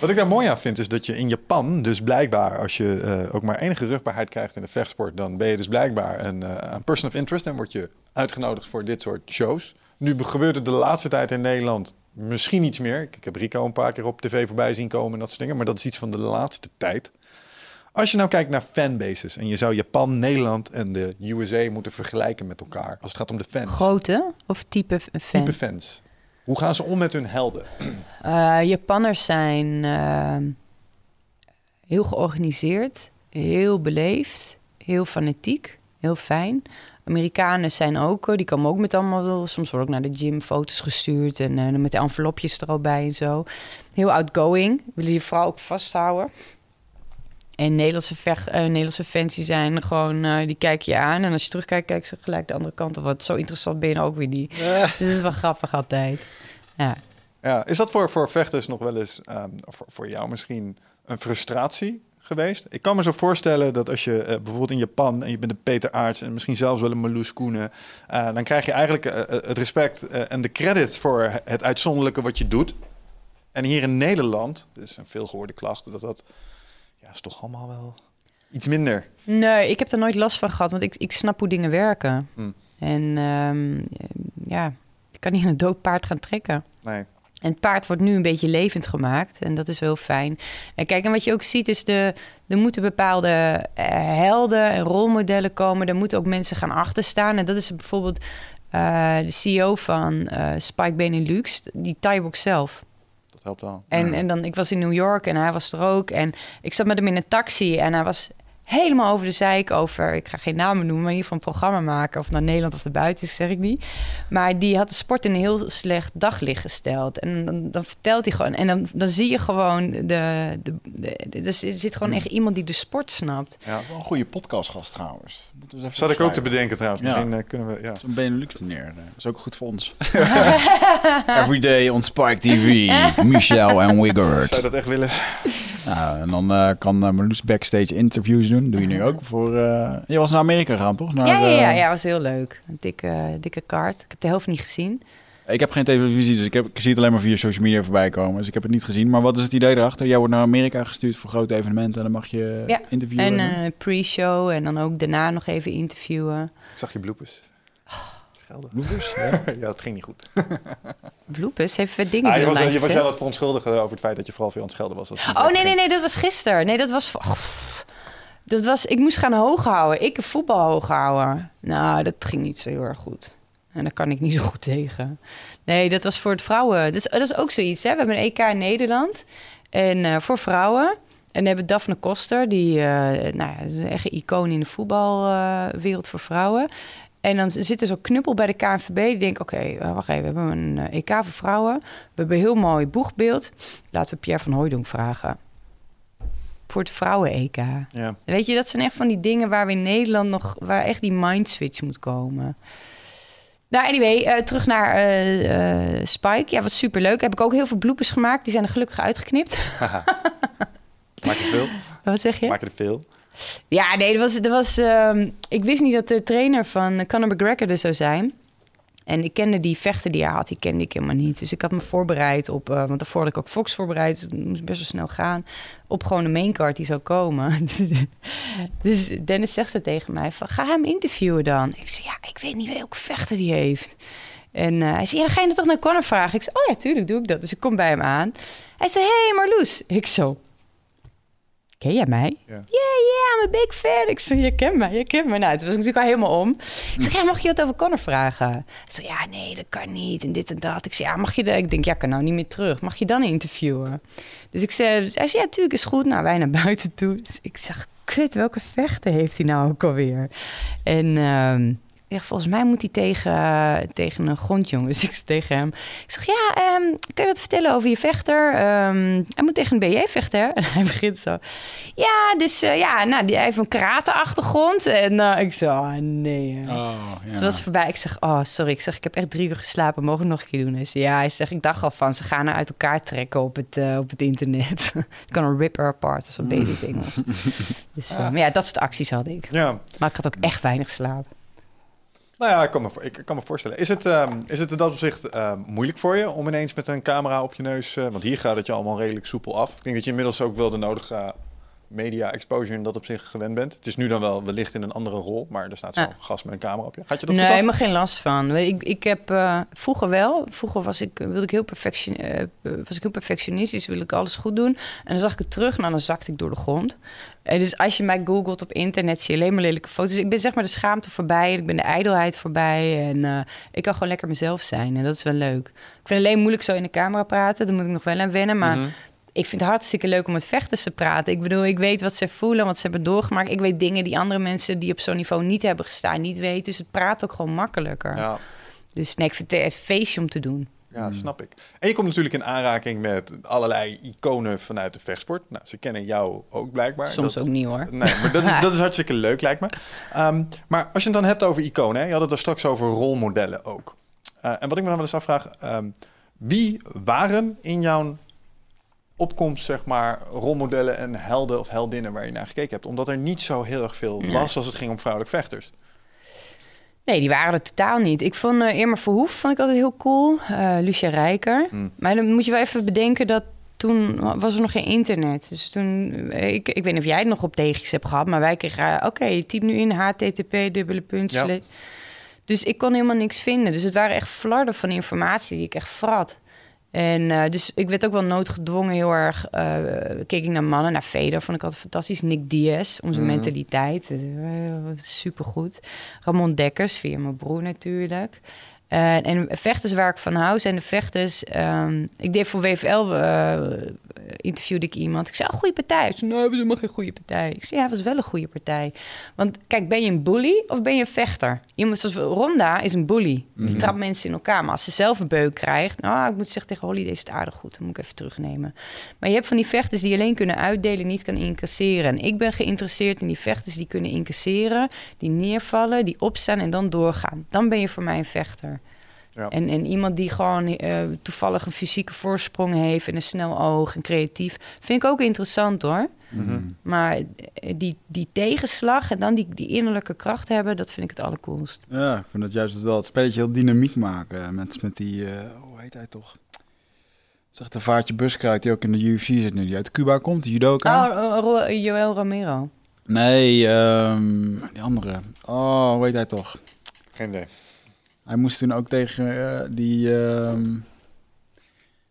Wat ik daar mooi aan vind, is dat je in Japan dus blijkbaar... als je eh, ook maar enige rugbaarheid krijgt in de vechtsport... dan ben je dus blijkbaar een, uh, een person of interest... en word je uitgenodigd voor dit soort shows. Nu gebeurt het de laatste tijd in Nederland misschien iets meer. Ik, heb Rico een paar keer op tv voorbij zien komen en dat soort dingen... maar dat is iets van de laatste tijd. Als je nou kijkt naar fanbases en je zou Japan, Nederland en de USA moeten vergelijken met elkaar... als het gaat om de fans. Grote of type fan? Type fans. Hoe gaan ze om met hun helden? Uh, Japanners zijn uh, heel georganiseerd, heel beleefd, heel fanatiek, heel fijn. Amerikanen zijn ook, die komen ook met allemaal, soms worden ook naar de gym foto's gestuurd en uh, met de envelopjes er al bij en zo. Heel outgoing, willen je vooral ook vasthouden. En Nederlandse, vecht, uh, Nederlandse fans die zijn gewoon, uh, die kijken je aan. En als je terugkijkt, kijk ze gelijk de andere kant op. Wat zo interessant ben je ook weer niet. Ja. Dus dat is wel grappig altijd. Ja. ja is dat voor, voor vechters nog wel eens, um, voor, voor jou misschien, een frustratie geweest? Ik kan me zo voorstellen dat als je uh, bijvoorbeeld in Japan en je bent een Peter Aarts en misschien zelfs wel een Marloes Koenen, uh, dan krijg je eigenlijk uh, het respect en de credit voor het uitzonderlijke wat je doet. En hier in Nederland, dus een veelgehoorde klacht, dat dat ja, is toch allemaal wel iets minder. Nee, ik heb er nooit last van gehad, want ik, ik snap hoe dingen werken. Hm. En um, ja, ik kan niet een dood paard gaan trekken. Nee. En het paard wordt nu een beetje levend gemaakt. En dat is wel fijn. En kijk, en wat je ook ziet is... De, er moeten bepaalde uh, helden en rolmodellen komen. Er moeten ook mensen gaan achterstaan. En dat is bijvoorbeeld uh, de CEO van uh, Spike Benelux. Die Tybox zelf. Helpt wel. En, en dan, ik was in New York en hij was er ook. En ik zat met hem in een taxi en hij was helemaal over de zeik over... ik ga geen namen noemen, maar in ieder geval een programma maken... of naar Nederland of erbuiten is, zeg ik niet. Maar die had de sport in een heel slecht daglicht gesteld. En dan, dan vertelt hij gewoon... en dan, dan zie je gewoon... De, de, de, er zit gewoon echt iemand die de sport snapt. Ja, wel een goede podcastgast trouwens. Moeten we eens even Zat ik ook te bedenken trouwens. Ja. Misschien uh, kunnen we... Ja. Zo'n Benelux meneer. Dat is ook goed voor ons. Everyday on Spike TV. Michel en Wiggert. Zou je dat echt willen? Nou, en dan uh, kan uh, Marloes backstage interviews doen. Doe je nu ook voor... Uh, je was naar Amerika gegaan, toch? Naar, ja, ja, ja, ja, was heel leuk. Een dikke, dikke kaart. Ik heb de helft niet gezien. Ik heb geen televisie, dus ik, heb, ik zie het alleen maar via social media voorbij komen. Dus ik heb het niet gezien. Maar wat is het idee erachter? Jij wordt naar Amerika gestuurd voor grote evenementen en dan mag je ja. interviewen. En een pre-show en dan ook daarna nog even interviewen. Ik zag je bloepers. Schelden. Bloepers? Ja. ja, het ging niet goed. bloepers? Heeft dingen ah, je was, je was wel wat verontschuldigd over het feit dat je vooral veel aan het schelden was. Als oh, nee, nee, nee, dat was gisteren. Nee, dat was... Oh, dat was... Ik moest gaan hoog houden. Ik voetbal hoog houden. Nou, dat ging niet zo heel erg goed. En daar kan ik niet zo goed tegen. Nee, dat was voor het vrouwen. Dat is, dat is ook zoiets. Hè? We hebben een EK in Nederland. En uh, voor vrouwen. En dan hebben Daphne Koster, die uh, nou ja, is een echt icoon in de voetbalwereld uh, voor vrouwen. En dan zit er zo'n knuppel bij de KNVB. Die denkt, oké, okay, uh, wacht even, we hebben een uh, EK voor vrouwen. We hebben een heel mooi boegbeeld. Laten we Pierre van Hooydonk vragen. Voor het vrouwen-EK. Ja. Weet je, dat zijn echt van die dingen waar we in Nederland nog... waar echt die mindswitch moet komen. Nou, anyway, uh, terug naar uh, Spike. Ja, wat superleuk. Heb ik ook heel veel bloepers gemaakt. Die zijn er gelukkig uitgeknipt. Maak je veel? Wat zeg je? Maak je er veel? Ja, nee, er was, er was, um, ik wist niet dat de trainer van Conor McGregor er zou zijn. En ik kende die vechten die hij had, die kende ik helemaal niet. Dus ik had me voorbereid op, uh, want daarvoor had ik ook Fox voorbereid, dus het moest best wel snel gaan, op gewoon de maincard die zou komen. dus Dennis zegt zo tegen mij van, ga hem interviewen dan. Ik zei, ja, ik weet niet welke vechter die heeft. En uh, hij zei, ja, dan ga je er toch naar Conor vragen? Ik zei, oh ja, tuurlijk doe ik dat. Dus ik kom bij hem aan. Hij zei, hey Marloes. Ik zo, ken jij mij? Ja, yeah. yeah, I'm a big fan. Ik je kent mij, je kent mij. Nou, toen was ik natuurlijk al helemaal om. Ik zeg, ja, mag je wat over Connor vragen? Hij zei, ja, nee, dat kan niet. En dit en dat. Ik zei, ja, mag je de... Ik denk, ja, ik kan nou niet meer terug. Mag je dan interviewen? Dus ik zei, dus hij zei, ja, tuurlijk is goed. Nou, wij naar buiten toe. Dus ik zeg, kut, welke vechten heeft hij nou ook alweer? En... Um, ja, volgens mij moet hij tegen, tegen een grondjongen. Dus ik zeg tegen hem. Ik zeg, ja, um, kun je wat vertellen over je vechter? Um, hij moet tegen een BJ vechten, hè? En hij begint zo. Ja, dus uh, ja, nou, die heeft een karate-achtergrond. En uh, ik zo, oh, nee. Oh, ja. Dus het was voorbij. Ik zeg, oh, sorry. Ik zeg, ik heb echt drie uur geslapen. Mogen we nog een keer doen? Hij zei, ja, hij zegt, ik dacht al van, ze gaan er uit elkaar trekken op het, op het internet. Ik kan een rip her apart, baby Engels. dus, maar ja, dat soort acties had ik. Ja. Maar ik had ook echt weinig slaap. Nou ja, ik kan me, ik kan me voorstellen. Is het, ehm, is het in dat opzicht ehm, moeilijk voor je om ineens met een camera op je neus... eh, want hier gaat het je allemaal redelijk soepel af. Ik denk dat je inmiddels ook wel de nodige media exposure in dat opzicht gewend bent. Het is nu dan wel wellicht in een andere rol, maar er staat zo'n Ja. gast met een camera op je. Gaat je dat nee, helemaal geen last van. Ik, ik heb eh, vroeger wel. Vroeger was ik, wilde ik heel, perfection, eh, was ik heel perfectionistisch, wilde ik alles goed doen. En dan zag ik het terug, nou dan zakte ik door de grond. Eh, dus als je mij googelt op internet, zie je alleen maar lelijke foto's. Ik ben zeg maar de schaamte voorbij, ik ben de ijdelheid voorbij. En eh, ik kan gewoon lekker mezelf zijn. En dat is wel leuk. Ik vind het alleen moeilijk zo in de camera praten. Daar moet ik nog wel aan wennen. Maar Mhm. Ik vind het hartstikke leuk om met vechters te praten. Ik bedoel, ik weet wat ze voelen, wat ze hebben doorgemaakt. Ik weet dingen die andere mensen die op zo'n niveau niet hebben gestaan, niet weten. Dus het praat ook gewoon makkelijker. Ja, Dus nee, ik vind het een feestje om te doen. ja, snap ik. En je komt natuurlijk in aanraking met allerlei iconen vanuit de vechtsport. Nou, ze kennen jou ook blijkbaar. Soms Dat- ook niet hoor. Nee, maar dat is, dat is hartstikke leuk, lijkt me. Ehm, maar als je het dan hebt over iconen, hè, je had het er straks over rolmodellen ook. Eh, en wat ik me dan wel eens afvraag, ehm, wie waren in jouw opkomst, zeg maar, rolmodellen en helden of heldinnen waar je naar gekeken hebt? Omdat er niet zo heel erg veel Nee. was als het ging om vrouwelijke vechters. Nee, die waren er totaal niet. Ik vond eh, Irma Verhoef vond ik altijd heel cool. Eh Lucia Rijker. Hmm. Maar dan moet je wel even bedenken dat toen was er nog geen internet. Dus toen, eh, ik, ik weet niet of jij het nog op tegenjes hebt gehad, maar wij kregen, oké, typ nu in http dubbele punt. Ja. slash. Dus ik kon helemaal niks vinden. Dus het waren echt flarden van informatie die ik echt frat. En eh, dus ik werd ook wel noodgedwongen heel erg. eh keek ik naar mannen, naar Feder vond ik altijd fantastisch. Nick Diaz, zijn Mhm. mentaliteit. Uh, supergoed. Ramon Dekkers, via mijn broer natuurlijk. Eh, en vechters waar ik van hou zijn de vechters. ehm, ik deed voor WFL eh, interviewde ik iemand. Ik zei, oh, goede partij. Hij zei, nee, we zijn helemaal geen goede partij. Ik zei, ja, was wel een goede partij. Want kijk, ben je een bully of ben je een vechter? Iemand zoals Ronda is een bully. Die trapt mensen in elkaar. Maar als ze zelf een beuk krijgt... Nou, ik moet zeggen, tegen Holly, deze is het aardig goed. Dan moet ik even terugnemen. Maar je hebt van die vechters die alleen kunnen uitdelen... niet kan incasseren. En ik ben geïnteresseerd in die vechters die kunnen incasseren... die neervallen, die opstaan en dan doorgaan. Dan ben je voor mij een vechter. Ja. En, en iemand die gewoon eh, toevallig een fysieke voorsprong heeft... en een snel oog en creatief... vind ik ook interessant, hoor. Mhm. Maar eh, die, die tegenslag en dan die, die innerlijke kracht hebben, dat vind ik het allercoolst. Ja, ik vind dat juist wel het spelletje heel dynamiek maken. Met, met die, eh, hoe heet hij toch? Zeg de vaartje Buskruid die ook in de UFC zit nu, die uit Cuba komt, de judoka. Oh, Ro- Joel Romero. Nee, ehm, die andere. Oh, hoe heet hij toch? Geen idee. Hij moest toen ook tegen eh, die... ehm,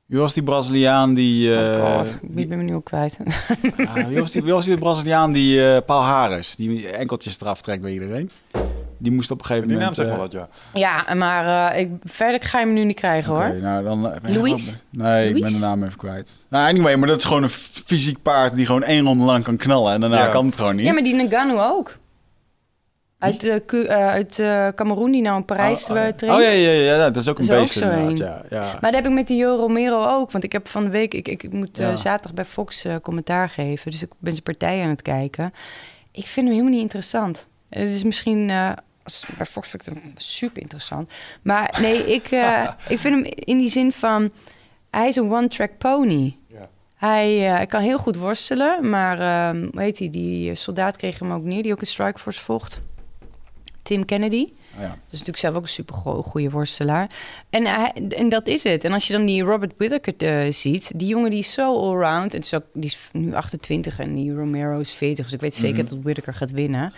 wie was die Braziliaan die... oh eh, god, ik ben me nu al kwijt. ah, wie, was die, wie was die Braziliaan die eh Paul Harris, die enkeltjes eraf trekt bij iedereen? Die moest op een gegeven Die naam moment... zegt wel wat, ja. ja, maar eh, ik, verder ga je hem nu niet krijgen hoor. nou dan... Louis? Nee, ik ben de naam even kwijt. Nou, anyway, maar dat is gewoon een fysiek paard die gewoon één ronde lang kan knallen. En daarna Ja. kan het gewoon niet. Ja, maar die Nagano ook. Uit, eh, Cu- eh, uit eh, Cameroen die nou in Parijs oh, eh, oh, ja. oh ja, ja, ja, dat is ook een Dat is ook beest zo. Ja, ja. Maar dat heb ik met die Jo Romero ook. Want ik heb van de week... Ik, ik, moet eh, zaterdag bij Fox eh, commentaar geven. Dus ik ben zijn partij aan het kijken. Ik vind hem helemaal niet interessant. Het is misschien... eh, als, bij Fox vind ik hem super interessant. Maar nee, ik, eh, ik vind hem in die zin van... Hij is een one-track pony. Hij, eh, hij kan heel goed worstelen. Maar ehm, hoe heet hij? Die eh, soldaat kreeg hem ook neer. Die ook in Strikeforce vocht. Tim Kennedy. Oh, ja. Dat is natuurlijk zelf ook een super goede worstelaar. En, hij, en dat is het. En als je dan die Robert Whittaker eh, ziet, die jongen die is zo allround. En het is ook, die is nu 28 en die Romero is 40. Dus ik weet zeker Mhm. dat Whittaker gaat winnen.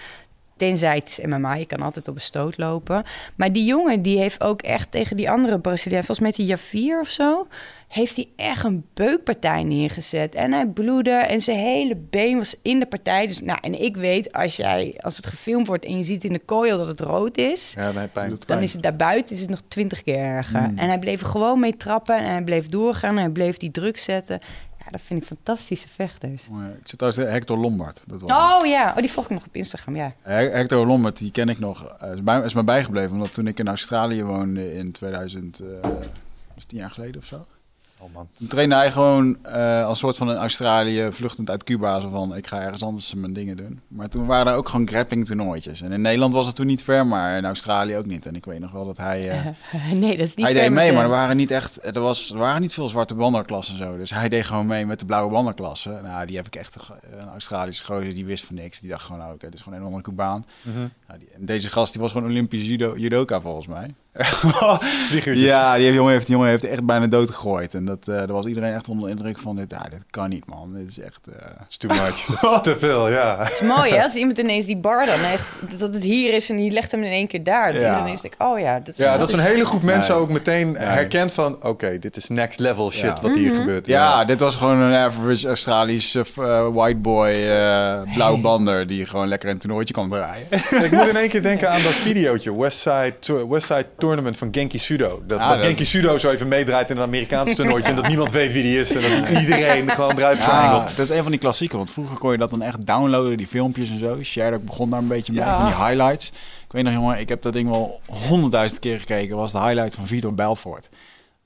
Tenzij het is MMA, je kan altijd op een stoot lopen. Maar die jongen die heeft ook echt tegen die andere Braziliaan, volgens mij die Javier of zo, heeft hij echt een beukpartij neergezet. En hij bloedde en zijn hele been was in de partij. Dus, nou, en ik weet, als, jij, als het gefilmd wordt en je ziet in de coil dat het rood is, Ja, dan pijn. Dan pijn. is het daarbuiten is het nog twintig keer erger. Mm. En hij bleef gewoon mee trappen en hij bleef doorgaan en hij bleef die druk zetten. Ja, dat vind ik fantastische vechters. Ik zit trouwens Hector Lombard. Dat was Oh ja, oh, die volg ik nog op Instagram, ja. He- Hector Lombard, die ken ik nog. is, bij, is me bijgebleven, omdat toen ik in Australië woonde in 2000, eh, tien jaar geleden of zo. Oh man. Toen trainde hij gewoon eh, als soort van een Australië, vluchtend uit Cuba. Zo van, ik ga ergens anders mijn dingen doen. Maar toen waren er ook gewoon grappling toernooitjes. En in Nederland was het toen niet ver, maar in Australië ook niet. En ik weet nog wel dat hij... eh, nee, dat is niet hij deed mee, de- maar er waren niet echt, er, was, er waren niet veel zwarte bandenklassen en zo. Dus hij deed gewoon mee met de blauwe bandenklasse. Nou, die heb ik echt een, Australische gozer, die wist van niks. Die dacht gewoon, nou, oké, dit is gewoon een andere Cubaan. Mhm. Nou, die, en deze gast, die was gewoon Olympisch judo, judoka volgens mij. Ja, die jongen heeft, die jongen heeft echt bijna dood gegooid. En dat, eh daar was iedereen echt onder de indruk van, dit, ja, dit kan niet man. Dit is echt... eh, It's too much. Het is te veel, ja. Het is mooi, hè? Als iemand ineens die bar dan echt... Dat het hier is en die legt hem in één keer daar. Dat Ja. ineens denkt, oh ja, dat is... Ja, dat is een hele groep mensen Nee. ook meteen Nee. herkent van... oké, dit is next level shit Ja. wat hier Mhm. gebeurt. Ja, dit was gewoon een average Australische eh, white boy, eh blauw bander, die gewoon lekker een toernooitje kon draaien. Ik moet in één keer denken aan dat videootje, Westside, Tour- Westside Tournament van Genki Sudo. Dat, Ah, dat dat- Genki Sudo zo even meedraait in een Amerikaans toernooitje... en dat niemand weet wie die is en dat iedereen gewoon eruit. Ja, dat is een van die klassieken. Want vroeger kon je dat dan echt downloaden, die filmpjes en zo. Sherlock begon daar een beetje mee, Ja. van die highlights. Ik weet nog, jongen, ik heb dat ding wel honderdduizend keer gekeken. was de highlight van Vitor Belfort.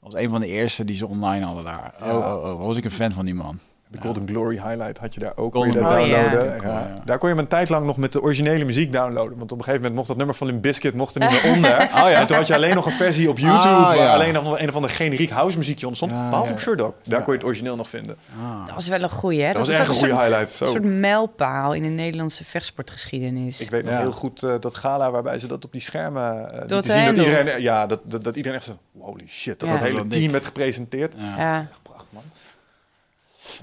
Dat was een van de eerste die ze online hadden daar. Oh, oh, oh, was ik een fan van die man. De Golden Glory highlight had je daar ook. Golden kon je. Oh, downloaden. Ja. Ja. Daar kon je hem een tijd lang nog met de originele muziek downloaden. Want op een gegeven moment mocht dat nummer van Limp Bizkit mocht er niet meer onder. ja. En toen had je alleen nog een versie op YouTube... Ah, waar ja. alleen nog een of ander generiek house muziekje onder stond. Ja, behalve ja. op Sherdog. Daar Ja. kon je het origineel nog vinden. Dat was wel een goeie, hè? Dat, was is echt een goede soort- highlight. Zo. Een soort mijlpaal in de Nederlandse vechtsportgeschiedenis. Ik weet nog heel goed eh, dat gala waarbij ze dat op die schermen Door te zien. Dat iedereen, ja, dat, dat, dat iedereen echt zo, holy shit, dat Ja. dat hele Dat team werd gepresenteerd. Ja. ja. Echt prachtig, man.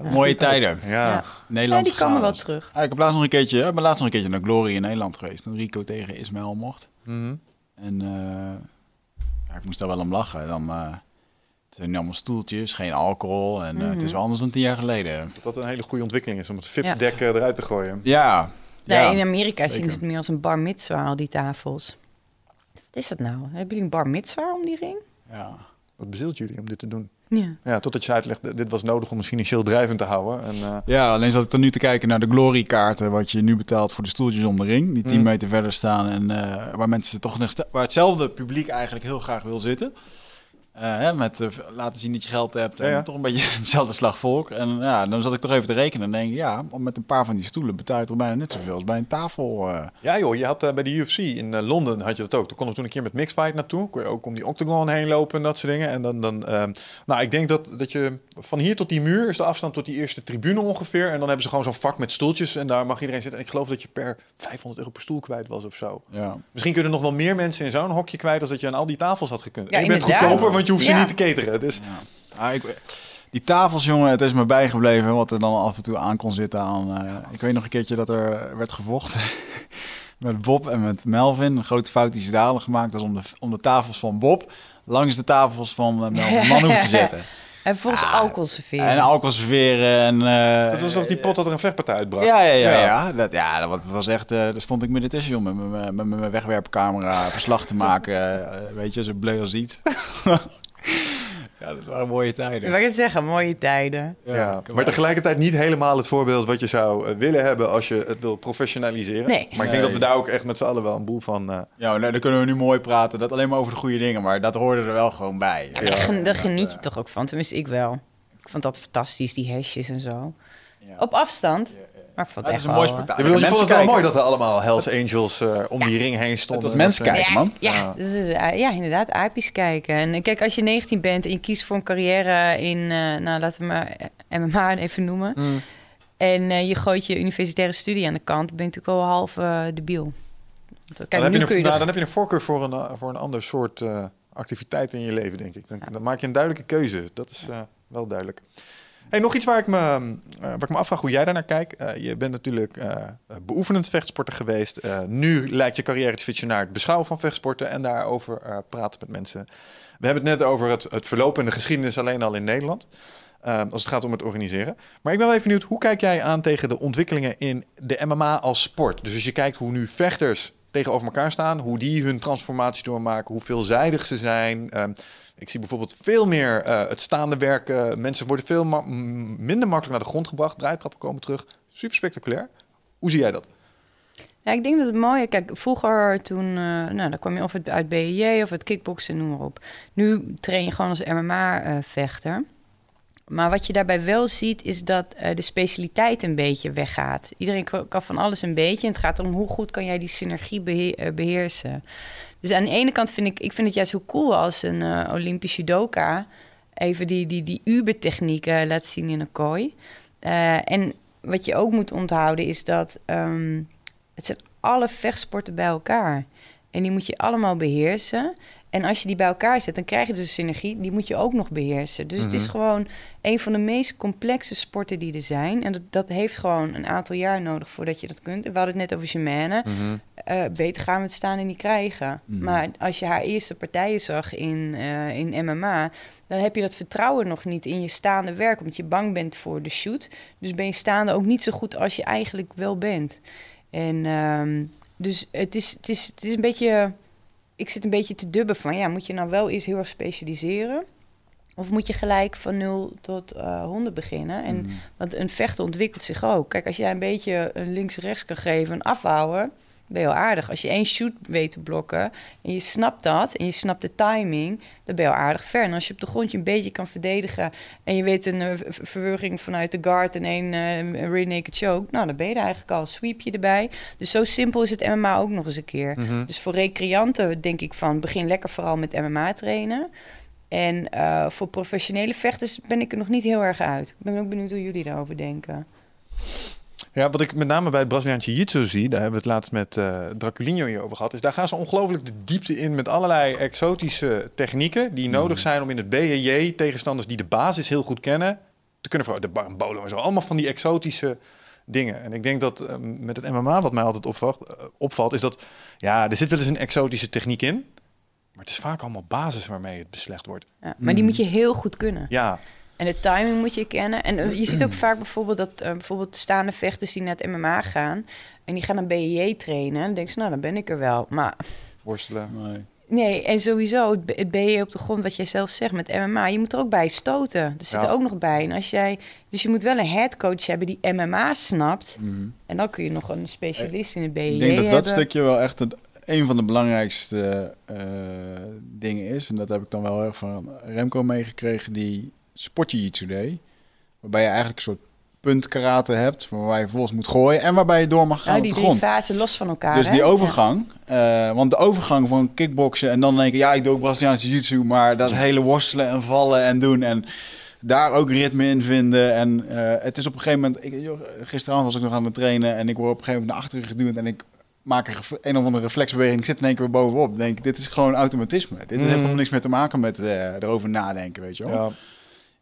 Mooie tijden. Ja. Ja. ja, Nederlandse die komen wel terug. Ah, ik heb laatst nog een keertje, ik ben laatst nog een keertje naar Glory in Nederland geweest. Toen Rico tegen Ismael mocht. Mhm. En eh, ja, ik moest daar wel om lachen. Dan, eh, het zijn nu allemaal stoeltjes, geen alcohol. En eh, het is wel anders dan tien jaar geleden. Dat dat een hele goede ontwikkeling is om het. VIP-dek eh, eruit te gooien. Ja. Nee, ja. in Amerika zien ze het meer als een bar mitzwa, al die tafels. Wat is dat nou? Hebben jullie een bar mitzwa om die ring? ja. Wat bezielt jullie om dit te doen? Ja. Ja, totdat je uitlegt, dit was nodig om het financieel drijvend te houden. En, eh, Ja, alleen zat ik dan nu te kijken naar de Glory-kaarten, wat je nu betaalt voor de stoeltjes om de ring, die 10 Mm. meter verder staan en eh, waar mensen toch nog waar hetzelfde publiek eigenlijk heel graag wil zitten. Eh, hè, met eh, laten zien dat je geld hebt en Ja, ja. toch een beetje hetzelfde slag volk. En ja, dan zat ik toch even te rekenen en denk ik, ja, om met een paar van die stoelen betaal je toch bijna net zoveel als bij een tafel. eh. ja joh, je had bij de UFC in Londen had je dat ook. Toen konden we toen een keer met mixfight naartoe. Kon je ook om die octagon heen lopen en dat soort dingen. En dan, dan ehm, nou ik denk dat, dat je van hier tot die muur is de afstand tot die eerste tribune ongeveer. En dan hebben ze gewoon zo'n vak met stoeltjes en daar mag iedereen zitten. En ik geloof dat je per 500 euro per stoel kwijt was of zo. ja. Misschien kunnen er nog wel meer mensen in zo'n hokje kwijt als dat je aan al die tafels had gekund. Ja, en je bent goedkoper, want je hoeft ze niet te cateren. Dus Ah, ik, die tafels, jongen, het is me bijgebleven wat er dan af en toe aan kon zitten aan. eh, ik weet nog een keertje dat er werd gevochten met Bob en met Melvin. Een grote fout die ze hadden gemaakt was om de, om de tafels van Bob langs de tafels van eh, Melvin Man hoef te zetten. En volgens Ah, alcohol serveren. En alcohol serveren en... eh, dat was toch die pot dat er een vechtpartij uitbrak? Ja, ja, ja. Ja. ja. Dat, ja dat, was echt... eh, daar stond ik midden tussen, joh, met mijn- met mijn wegwerpcamera verslag te maken. weet je, zo bleu als iets. ja, dat waren mooie tijden. Ik wou het zeggen, mooie tijden. Ja, maar tegelijkertijd niet helemaal het voorbeeld wat je zou eh, willen hebben als je het wil professionaliseren. Nee. Maar ik denk dat we daar ook echt met z'n allen wel een boel van... eh, Ja, nou, dan kunnen we nu mooi praten. Dat alleen maar over de goede dingen, maar dat hoorde er wel gewoon bij. Ja, daar gen- daar geniet je toch ook van. Tenminste, ik wel. Ik vond dat fantastisch, die hesjes en zo. Ja. Op afstand. Maar ik vond Ja, het het echt is een mooi wel, eh, spektakel. ik bedoel, je Mensen vond het wel kijken. mooi dat er allemaal Hells Angels eh, om die ring heen stonden. Het was mensen Dat, eh, kijken. man. Ja, Ja. dat is, eh, ja, inderdaad, apies kijken. En eh, kijk, als je 19 bent en je kiest voor een carrière in, eh, nou laten we maar eh, MMA even noemen. mm. En eh, je gooit je universitaire studie aan de kant, dan ben je natuurlijk wel half eh debiel. Want, Kijk, dan, heb je een, je nou, nog- dan heb je een voorkeur voor een, eh, voor een ander soort eh, activiteit in je leven, denk ik. Dan, dan maak je een duidelijke keuze. Dat is eh, wel duidelijk. Nog iets waar ik, me, eh, waar ik me afvraag hoe jij daarnaar kijkt. Eh, je bent natuurlijk eh, beoefenend vechtsporter geweest. Nu lijkt je carrière te switchen naar het beschouwen van vechtsporten en daarover praten met mensen. We hebben het net over het, het verloop en de geschiedenis alleen al in Nederland. als het gaat om het organiseren. Maar ik ben wel even benieuwd, hoe kijk jij aan tegen de ontwikkelingen in de MMA als sport? Dus als je kijkt hoe nu vechters tegenover elkaar staan, hoe die hun transformatie doormaken, hoe veelzijdig ze zijn. Ik zie bijvoorbeeld veel meer eh, het staande werken. Mensen worden veel minder makkelijk naar de grond gebracht. Draaitrappen komen terug. Super spectaculair. Hoe zie jij dat? Ja, ik denk dat het mooie... Kijk, vroeger toen... eh, nou, dan kwam je of het uit BJJ of het kickboksen, noem maar op. Nu train je gewoon als MMA-vechter. Maar wat je daarbij wel ziet, is dat eh, de specialiteit een beetje weggaat. Iedereen kan van alles een beetje. En het gaat om hoe goed kan jij die synergie behe- eh, beheersen. Dus aan de ene kant vind ik, ik vind het juist heel cool als een eh Olympisch judoka even die, die, die Uber-techniek eh, laat zien in een kooi. Eh, en wat je ook moet onthouden is dat ehm, het zijn alle vechtsporten bij elkaar. En die moet je allemaal beheersen. En als je die bij elkaar zet, dan krijg je dus een synergie. Die moet je ook nog beheersen. Dus het is Mhm. gewoon een van de meest complexe sporten die er zijn. En dat, dat heeft gewoon een aantal jaar nodig voordat je dat kunt. We hadden het net over Germaine. Mhm. Eh, beter gaan we het staan en niet krijgen. Mhm. Maar als je haar eerste partijen zag in, eh, in MMA, dan heb je dat vertrouwen nog niet in je staande werk, omdat je bang bent voor de shoot. Dus ben je staande ook niet zo goed als je eigenlijk wel bent. En ehm, dus het is, het, is, het is een beetje. Ik zit een beetje te dubben van ja, moet je nou wel eens heel erg specialiseren? Of moet je gelijk van 0 tot eh 100 beginnen? En Mhm. want een vechter ontwikkelt zich ook. Kijk, als jij een beetje een links-rechts kan geven, een afhouden, ben je heel aardig. Als je één shoot weet te blokken en je snapt dat en je snapt de timing, dan ben je al aardig ver. En als je op de grond je een beetje kan verdedigen en je weet een eh, v- verwurging vanuit de guard en één eh, rear naked choke, nou dan ben je er eigenlijk al. Sweep je erbij. Dus zo simpel is het MMA ook nog eens een keer. Mhm. Dus voor recreanten denk ik van begin lekker vooral met MMA trainen. En eh, voor professionele vechters ben ik er nog niet heel erg uit. Ik ben ook benieuwd hoe jullie daarover denken. Ja, wat ik met name bij het Braziliaans Jiu-Jitsu zie, daar hebben we het laatst met eh Draculinho hier over gehad, is daar gaan ze ongelooflijk de diepte in met allerlei exotische technieken die nodig zijn om in het BJJ tegenstanders die de basis heel goed kennen te kunnen voor de barbolo en zo. Allemaal van die exotische dingen. En ik denk dat eh, met het MMA, wat mij altijd opvalt, eh, opvalt, is dat ja, er zit wel eens een exotische techniek in, maar het is vaak allemaal basis waarmee het beslecht wordt. Ja, maar die moet je heel goed kunnen. Ja, En de timing moet je kennen. En eh, je ziet ook vaak bijvoorbeeld dat eh, bijvoorbeeld staande vechters die naar het MMA gaan en die gaan een BJJ trainen. Dan denken ze, nou dan ben ik er wel. Maar worstelen. Nee. nee, en sowieso het, BJJ op de grond, wat jij zelf zegt met MMA, je moet er ook bij stoten. Er zit Ja. er ook nog bij. En als jij, dus je moet wel een headcoach hebben die MMA snapt. Mhm. En dan kun je nog een specialist in het BJJ Ik denk dat dat stukje wel echt het, een van de belangrijkste eh, dingen is. En dat heb ik dan wel erg van Remco meegekregen, die sportjiu-jitsu deed. Waarbij je eigenlijk een soort puntkarate hebt, waarbij je vervolgens moet gooien en waarbij je door mag gaan Ja, op die de drie grond. fasen los van elkaar. Dus hè? die Ja. overgang, eh, want de overgang van kickboksen en dan denken, ja, ik doe ook Braziliaanse jiu-jitsu, maar dat hele worstelen en vallen en doen en daar ook ritme in vinden. En eh, het is op een gegeven moment, ik, joh, gisteravond was ik nog aan het trainen en ik word op een gegeven moment naar achteren geduwd en ik maak een, een of andere reflexbeweging, ik zit in één keer weer bovenop. Ik denk, dit is gewoon automatisme. Dit heeft Mhm. helemaal niks meer te maken met eh, erover nadenken, weet je wel. Ja.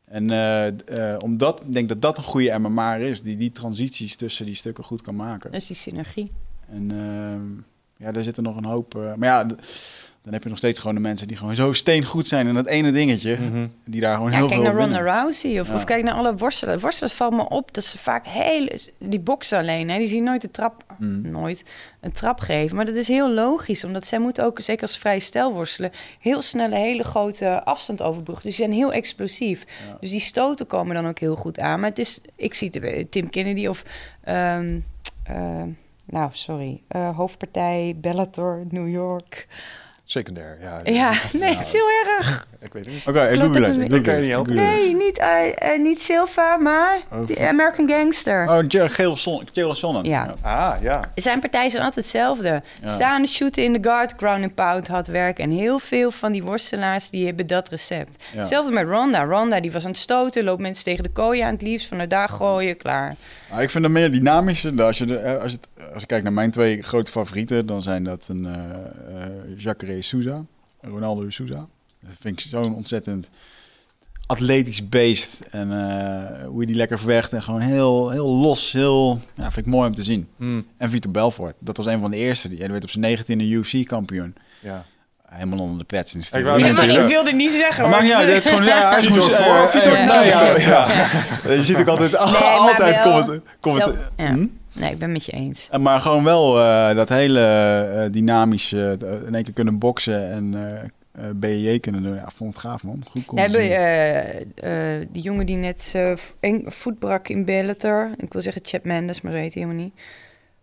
En eh, eh, omdat ik denk dat dat een goede MMA is, die die transities tussen die stukken goed kan maken. Dat is die synergie. En ehm, ja, daar zitten nog een hoop. eh, maar ja, dan heb je nog steeds gewoon de mensen die gewoon zo steengoed zijn in dat ene dingetje. Mhm. Die daar gewoon Ja, heel kijk veel naar Ronda. Rousey of, Ja. of kijk naar alle worstelen. Worstelen valt me op dat ze vaak heel... Die boksen alleen, hè, die zien nooit de trap... Mm. Nooit een trap geven. Maar dat is heel logisch, omdat zij moeten ook, zeker als vrije stijl worstelen... heel snel een hele grote afstand overbruggen. Dus ze zijn heel explosief. Ja. Dus die stoten komen dan ook heel goed aan. Maar het is... Ik zie het bij Tim Kennedy of... ehm, eh, nou, sorry. eh, hoofdpartij Bellator, New York. Secundair, ja. Ja, nee, het is heel erg. Ik weet het niet. Oké, ik het. kan je niet helpen. Nee, niet, eh, eh, niet Silva, maar Oh, die American Gangster. Oh, geel zonnen. Ja. Ah, ja. Zijn partijen zijn altijd hetzelfde. Ja. Staan, shooten in de guard, ground and pound, hard werk. En heel veel van die worstelaars die hebben dat recept. Ja. Hetzelfde met Ronda. Ronda die was aan het stoten, loopt mensen tegen de kooi aan het liefst. Vanuit daar gooien, klaar. Nou, ik vind het meer dynamische. Als je, de, eh, als, je, het- als je kijkt naar mijn twee grote favorieten, dan zijn dat een eh eh, Jacare Souza Ronaldo Souza. Dat vind ik zo'n ontzettend atletisch beest. En eh, hoe je die lekker verwecht en gewoon heel, heel los, heel, ja, vind ik mooi om te zien. Hm, En Vitor Belfort, dat was een van de eerste. Die, hij werd op zijn negentiende UFC-kampioen. ja. Helemaal onder de plets in de Ik wou wilde niet zeggen. Maar uit, het is gewoon... Ja, voor eh, na nee, de ja, ja. Je ziet ook altijd, altijd comment, comment, Zelf- ja. Hm? Nee, ik ben met je eens. Eh, Maar gewoon wel eh, dat hele dynamische, in één keer kunnen boksen en eh eh, BJJ kunnen doen. Ja, vond het gaaf man. Goed hebben zien. eh, eh, die jongen die net voet brak in Bellator. Ik wil zeggen Chad Mendes, maar dat weet hij helemaal niet.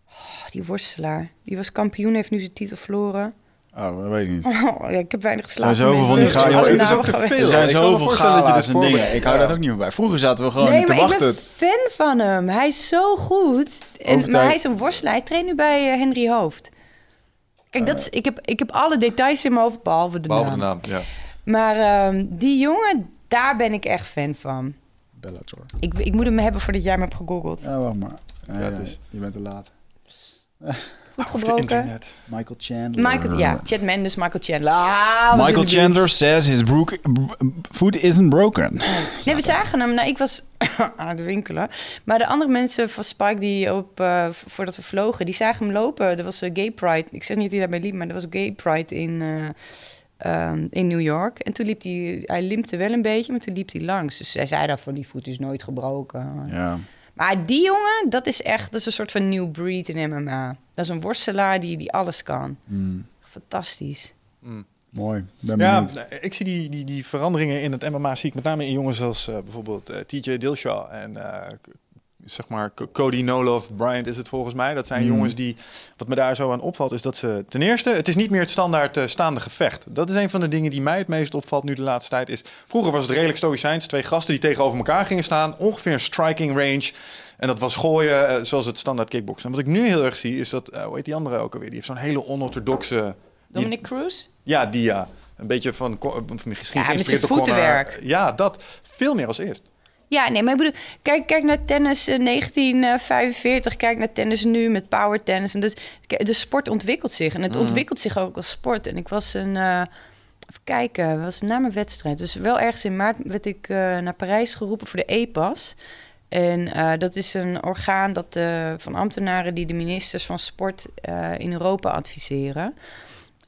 Oh, die worstelaar. Die was kampioen, heeft nu zijn titel verloren. Oh, dat weet ik niet. Oh, ja, ik heb weinig geslapen. zijn zoveel van die mensen. ga- Ik joh, ben het is ook te veel. Er zijn ik kan me zoveel voorstellen dat je gala's en dingen. Ik hou Ja. dat ook niet meer bij. Vroeger zaten we gewoon Nee, te maar ik ben wachten. fan van hem. Hij is zo goed. En, maar hij is een worstelaar. Hij traint nu bij Henry Hoofd. Kijk, dat is, ik, heb, ik heb alle details in mijn hoofd, behalve de Behalve naam. de naam, ja. Maar ehm, die jongen, daar ben ik echt fan van. Bellator. Ik, ik moet hem hebben voordat jij me hebt gegoogeld. Ja, wacht maar. Nee, Ja, het is- Je bent te laat. Goed gebroken. internet. Michael Chandler. Michael, ja, Chad Mendes, Michael Chandler. Ah, Michael. Chandler says his brook, food isn't broken. Nee, we zagen hem. Nou, ik was aan het winkelen. Maar de andere mensen van Spike die op, eh, voordat we vlogen, die zagen hem lopen. Er was een gay pride. Ik zeg niet dat hij daarbij liep, maar er was gay pride in, eh, ehm, in New York. En toen liep hij, hij limpte wel een beetje, maar toen liep hij langs. Dus hij zei dan van die voet is nooit gebroken. Ja. Maar die jongen, dat is echt, dat is een soort van new breed in MMA. Dat is een worstelaar die, die alles kan. Mm, Fantastisch. Mm. mooi. Ben Ja, benieuwd. nou, ik zie die, die, die veranderingen in het MMA zie ik met name in jongens als eh, bijvoorbeeld eh, TJ Dillashaw en eh, zeg maar Cody Nolof, Bryant is het volgens mij. Dat zijn Mm. jongens die, wat me daar zo aan opvalt, is dat ze ten eerste, het is niet meer het standaard eh, staande gevecht. Dat is een van de dingen die mij het meest opvalt nu de laatste tijd. Is vroeger was het redelijk stoïcijns, twee gasten die tegenover elkaar gingen staan, ongeveer een striking range. En dat was gooien eh, zoals het standaard kickboksen. En wat ik nu heel erg zie is dat, eh, hoe heet die andere ook alweer? Die heeft zo'n hele onorthodoxe. die- Dominic Cruz? ja, die ja. Een beetje van, misschien Ja, met geïnspireerd door. Ja, dat. Veel meer als eerst. Ja, nee, maar ik bedoel, kijk, kijk naar tennis eh, 1945, kijk naar tennis nu met power tennis. En dus, de sport ontwikkelt zich en het ontwikkelt zich ook als sport. En ik was een, eh, even kijken, was na mijn wedstrijd. Dus wel ergens in maart werd ik eh, naar Parijs geroepen voor de EPAS. En eh, dat is een orgaan dat, eh, van ambtenaren die de ministers van sport eh, in Europa adviseren.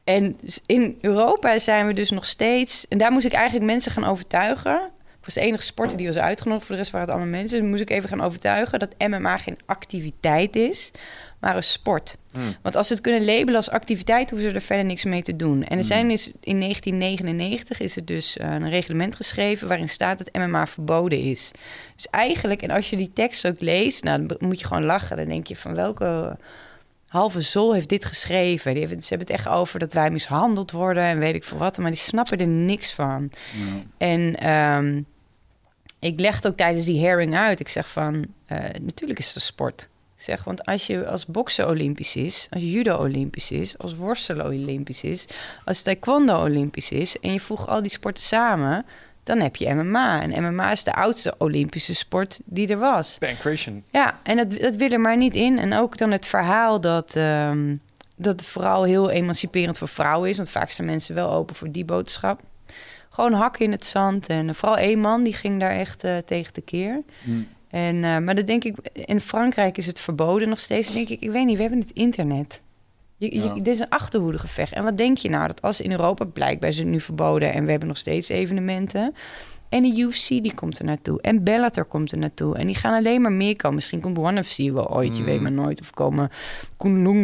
En in Europa zijn we dus nog steeds... En daar moest ik eigenlijk mensen gaan overtuigen. Was de enige sporter die was uitgenodigd. Voor de rest waren het allemaal mensen. Dus moest ik even gaan overtuigen dat MMA geen activiteit is, maar een sport. Hmm. Want als ze het kunnen labelen als activiteit, hoeven ze er verder niks mee te doen. En er zijn is, in 1999 is er dus eh, een reglement geschreven waarin staat dat MMA verboden is. Dus eigenlijk, en als je die tekst ook leest, nou, dan moet je gewoon lachen. Dan denk je van welke halve zol heeft dit geschreven? Die ze hebben het echt over dat wij mishandeld worden en weet ik veel wat. Maar die snappen er niks van. Ja. En ehm, ik leg het ook tijdens die hearing uit. Ik zeg van, eh, natuurlijk is het een sport. Ik zeg, want als je als boksen olympisch is, als judo olympisch is, als worstelen olympisch is, als taekwondo olympisch is en je voegt al die sporten samen, dan heb je MMA. En MMA is de oudste olympische sport die er was. Pancration. Ja, en dat, dat wil er maar niet in. En ook dan het verhaal dat, ehm, dat het vooral heel emanciperend voor vrouwen is. Want vaak zijn mensen wel open voor die boodschap. Gewoon hakken in het zand. En eh, vooral één man die ging daar echt eh, tegen tekeer. Mm. En, eh, maar dat denk ik, in Frankrijk is het verboden nog steeds. Dan denk ik, ik weet niet, we hebben het internet. Je, je- Ja. dit is een achterhoedegevecht. En wat denk je nou? Dat als in Europa blijkbaar is het nu verboden en we hebben nog steeds evenementen. En de UFC die komt er naartoe. En Bellator komt er naartoe. En die gaan alleen maar meer komen. Misschien komt One FC wel ooit, je Mm. weet maar nooit. Of komen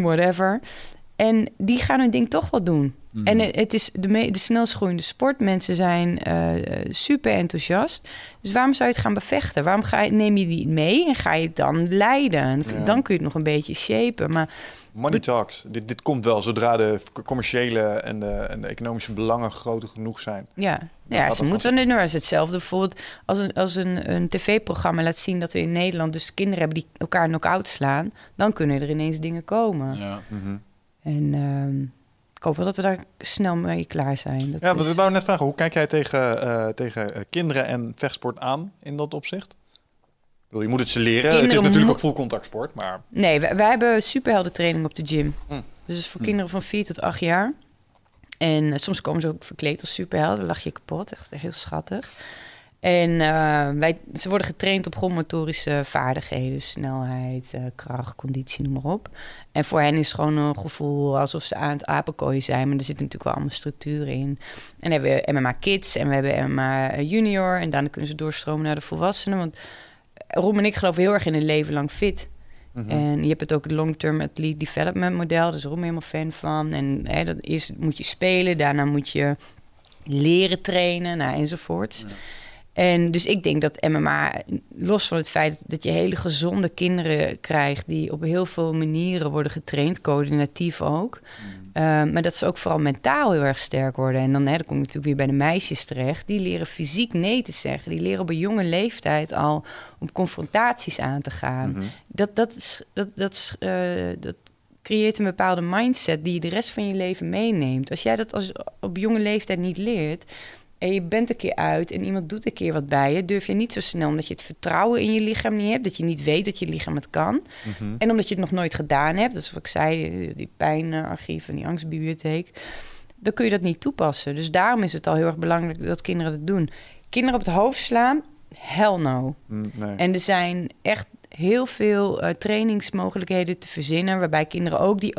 whatever. En die gaan hun ding toch wel doen. Mhm. En het is de, me- de snelst groeiende sport. Mensen zijn eh, eh, super enthousiast. Dus waarom zou je het gaan bevechten? Waarom ga je, neem je die mee en ga je het dan leiden? Ja. Dan kun je het nog een beetje shapen. Maar Money talks. Dit, dit komt wel zodra de commerciële en de, en de economische belangen groot genoeg zijn. ja, ja ze moeten nu is hetzelfde. Bijvoorbeeld als een, als een, een tv-programma laat zien dat we in Nederland dus kinderen hebben die elkaar knock-out slaan, dan kunnen er ineens dingen komen. Ja. Mhm. En ehm, ik hoop wel dat we daar snel mee klaar zijn. Dat Ja, want is- ik wou net vragen, hoe kijk jij tegen, eh, tegen eh, kinderen en vechtsport aan in dat opzicht? Je moet het ze leren. het is natuurlijk ook full contact sport, maar Nee, wij, wij hebben superheldentraining op de gym. Hm. Dus het is voor Hm. kinderen van 4 tot 8 jaar. En eh, soms komen ze ook verkleed als superhelden. Dan lach je kapot. Echt heel schattig. En eh, wij, ze worden getraind op grondmotorische vaardigheden. Snelheid, eh, kracht, conditie, noem maar op. En voor hen is het gewoon een gevoel alsof ze aan het apenkooien zijn. Maar er zitten natuurlijk wel allemaal structuren in. En dan hebben we MMA Kids en we hebben MMA Junior. En daarna kunnen ze doorstromen naar de volwassenen. Want Roem en ik geloven heel erg in een leven lang fit. mhm. En je hebt het ook het long-term athlete development model. Dus ik helemaal fan van. En hè, dat is, moet je spelen, daarna moet je leren trainen, nou, enzovoorts. Ja. En dus ik denk dat MMA, los van het feit dat je hele gezonde kinderen krijgt... die op heel veel manieren worden getraind, coördinatief ook... Uh, maar dat ze ook vooral mentaal heel erg sterk worden. En dan, hè, dan kom je natuurlijk weer bij de meisjes terecht. Die leren fysiek nee te zeggen. Die leren op een jonge leeftijd al om confrontaties aan te gaan. Mhm. Dat, dat, is, dat, dat, is, eh, dat creëert een bepaalde mindset die je de rest van je leven meeneemt. Als jij dat als, op jonge leeftijd niet leert en je bent een keer uit en iemand doet een keer wat bij je, durf je niet zo snel omdat je het vertrouwen in je lichaam niet hebt, dat je niet weet dat je lichaam het kan. Mhm. En omdat je het nog nooit gedaan hebt, dat is wat ik zei, die pijnarchief en die angstbibliotheek, dan kun je dat niet toepassen. Dus daarom is het al heel erg belangrijk dat kinderen dat doen. Kinderen op het hoofd slaan, hell no. Mm, nee. En er zijn echt heel veel eh, trainingsmogelijkheden te verzinnen, waarbij kinderen ook die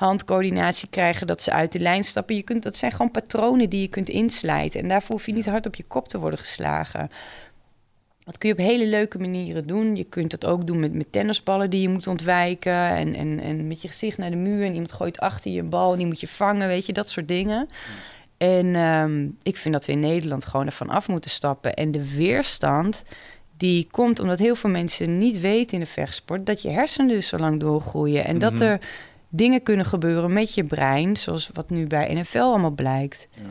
oog-handcoördinatie krijgen, dat ze uit de lijn stappen. Je kunt, dat zijn gewoon patronen die je kunt inslijten. En daarvoor hoef je niet hard op je kop te worden geslagen. Dat kun je op hele leuke manieren doen. Je kunt dat ook doen met, met tennisballen die je moet ontwijken. En, en, en met je gezicht naar de muur. En iemand gooit achter je een bal en die moet je vangen. Weet je, dat soort dingen. En ehm, ik vind dat we in Nederland gewoon ervan af moeten stappen. En de weerstand die komt omdat heel veel mensen niet weten in de vechtsport... dat je hersenen dus zo lang doorgroeien. En dat Mhm. er dingen kunnen gebeuren met je brein... zoals wat nu bij NFL allemaal blijkt. Ja.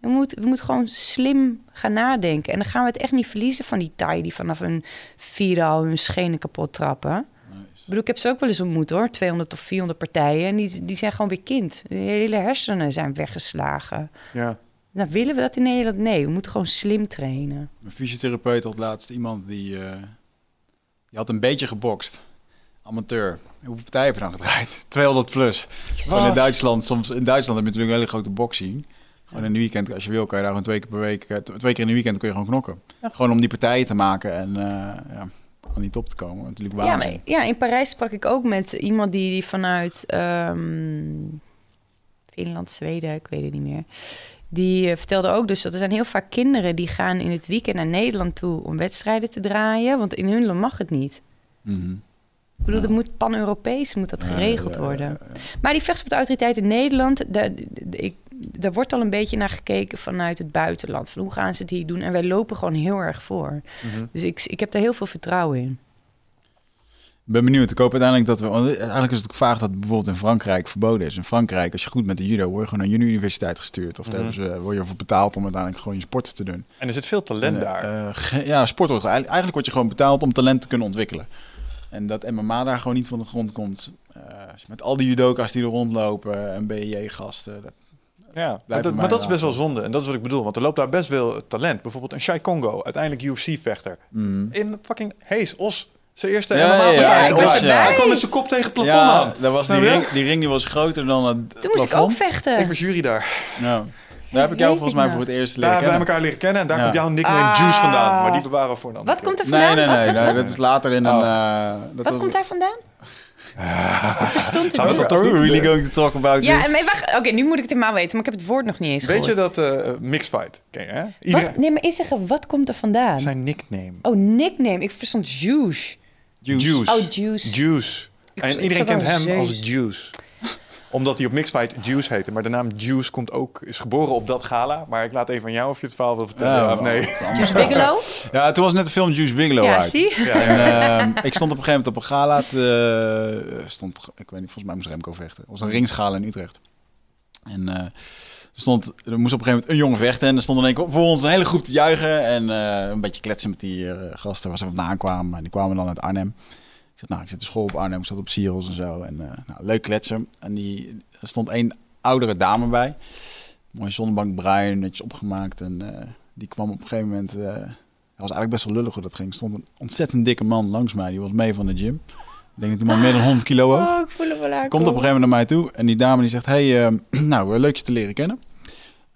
We moeten, we moeten gewoon slim gaan nadenken. En dan gaan we het echt niet verliezen van die taai... die vanaf een vierde al hun schenen kapot trappen. Ik bedoel, ik heb ze ook wel eens ontmoet hoor. 200 of 400 partijen. En die, die zijn gewoon weer kind. De hele hersenen zijn weggeslagen. Ja. Nou, willen we dat in Nederland? Nee, we moeten gewoon slim trainen. Mijn fysiotherapeut had laatst iemand die, eh, die had een beetje gebokst. Amateur. Hoeveel partijen heb je dan gedraaid? 200 plus. In Duitsland, soms in Duitsland heb je natuurlijk een hele grote boxing. Gewoon in een weekend, als je wil, kan je daar gewoon twee keer per week, eh, twee keer in een weekend kun je gewoon knokken. Gewoon om die partijen te maken en eh, ja, aan die top te komen. Natuurlijk Ja, maar, ja, in Parijs sprak ik ook met iemand die, die vanuit ehm, Finland, Zweden, ik weet het niet meer. Die eh, vertelde ook dus dat er zijn heel vaak kinderen die gaan in het weekend naar Nederland toe om wedstrijden te draaien, want in hun land mag het niet. Mhm. Ik bedoel, dat moet pan-Europees moet dat geregeld worden. Maar die vechtsportautoriteit in Nederland, daar, ik, daar wordt al een beetje naar gekeken vanuit het buitenland. Van hoe gaan ze het hier doen? En wij lopen gewoon heel erg voor. Mhm. Dus ik, ik heb daar heel veel vertrouwen in. Ik ben benieuwd. Ik hoop uiteindelijk dat we... Eigenlijk is het ook vaag dat het bijvoorbeeld in Frankrijk verboden is. In Frankrijk, als je goed met de judo, word je gewoon naar een universiteit gestuurd. Of Mhm. hebben ze, word je ervoor betaald om uiteindelijk gewoon je sport te doen. En er zit veel talent En, eh, daar. eh, ge- ja, sport wordt eigenlijk, eigenlijk word je gewoon betaald om talent te kunnen ontwikkelen. En dat MMA daar gewoon niet van de grond komt. eh, met al die judoka's die er rondlopen en BJ-gasten. Dat, ja, maar dat, maar dat is best wel zonde. En dat is wat ik bedoel. Want er loopt daar best veel talent. Bijvoorbeeld een Shai Congo, uiteindelijk UFC-vechter. Mhm. In fucking Hees, Os. Zijn eerste Ja, MMA ja, ja, Hij was kwam- erbij. Hij kwam met zijn kop tegen het plafond ja, aan. dat was die, ring, die ring die was groter dan het Toen moest ik ook plafond. vechten. Ik was jury daar. Ja. Daar heb ik jou Weet volgens mij ik voor het eerst Daar leren hebben we kennen. elkaar leren kennen. En daar Ja. komt jouw nickname Ah. Juice vandaan. Maar die bewaren we voor een andere Wat komt er vandaan? nee, nee, nee. Dat is later in een... eh, dat Wat was- komt daar vandaan? ik verstond het Gaan we niet. het Are we really going to talk about Ja, this? en wacht. Oké, nu moet ik het helemaal weten, maar ik heb het woord nog niet eens Weet je gehoord. dat eh mixed fight? Ken je, hè? Iedereen, Wat? Nee, maar eerst zeggen, wat komt er vandaan? Zijn nickname. Oh, nickname. Ik verstond Juice. Juice. Oh, Juice. Juice. Ik- En ik iedereen zat kent hem zeus. als Juice. Omdat hij op Mixed Fight Juice heette. Maar de naam Juice komt ook, is geboren op dat gala. Maar ik laat even aan jou of je het verhaal wil vertellen. Ja, of nee. Juice Bigelow? Ja, toen was net de film Juice Bigelow Ja, uit. zie? Ja, En, ehm, ik stond op een gegeven moment op een gala. te- eh, stond, ik weet niet, volgens mij moest Remco vechten. Het was een ringsgala in Utrecht. En eh, er, stond, er moest op een gegeven moment een jongen vechten. En er stond in één keer voor ons een hele groep te juichen. En eh, een beetje kletsen met die eh, gasten waar ze vandaan kwamen. En die kwamen dan uit Arnhem. Nou, ik zit op school op Arnhem. Ik zat op Sieros en zo. En eh, nou, leuk kletsen. En die, er stond één oudere dame bij. Mooie zonnebank bruin, netjes opgemaakt. En eh, die kwam op een gegeven moment... eh, dat was eigenlijk best wel lullig hoe dat ging. Er stond een ontzettend dikke man langs mij. Die was mee van de gym. Ik denk dat die man meer dan 100 kilo. Oh, ik voel hem wel Komt op een gegeven moment naar mij toe. En die dame die zegt... Hey, eh, nou, eh, leuk je te leren kennen.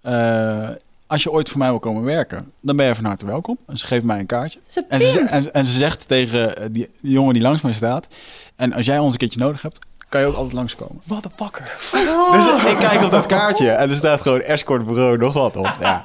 Eh, als je ooit voor mij wil komen werken... dan ben je van harte welkom. En ze geeft mij een kaartje. En een ze, en, en ze zegt tegen eh, die, jongen die langs mij staat... en als jij ons een keertje nodig hebt... kan je ook altijd langskomen. Motherfucker. Dus ik kijk op dat kaartje en er staat gewoon escort bureau nog wat op. Ja.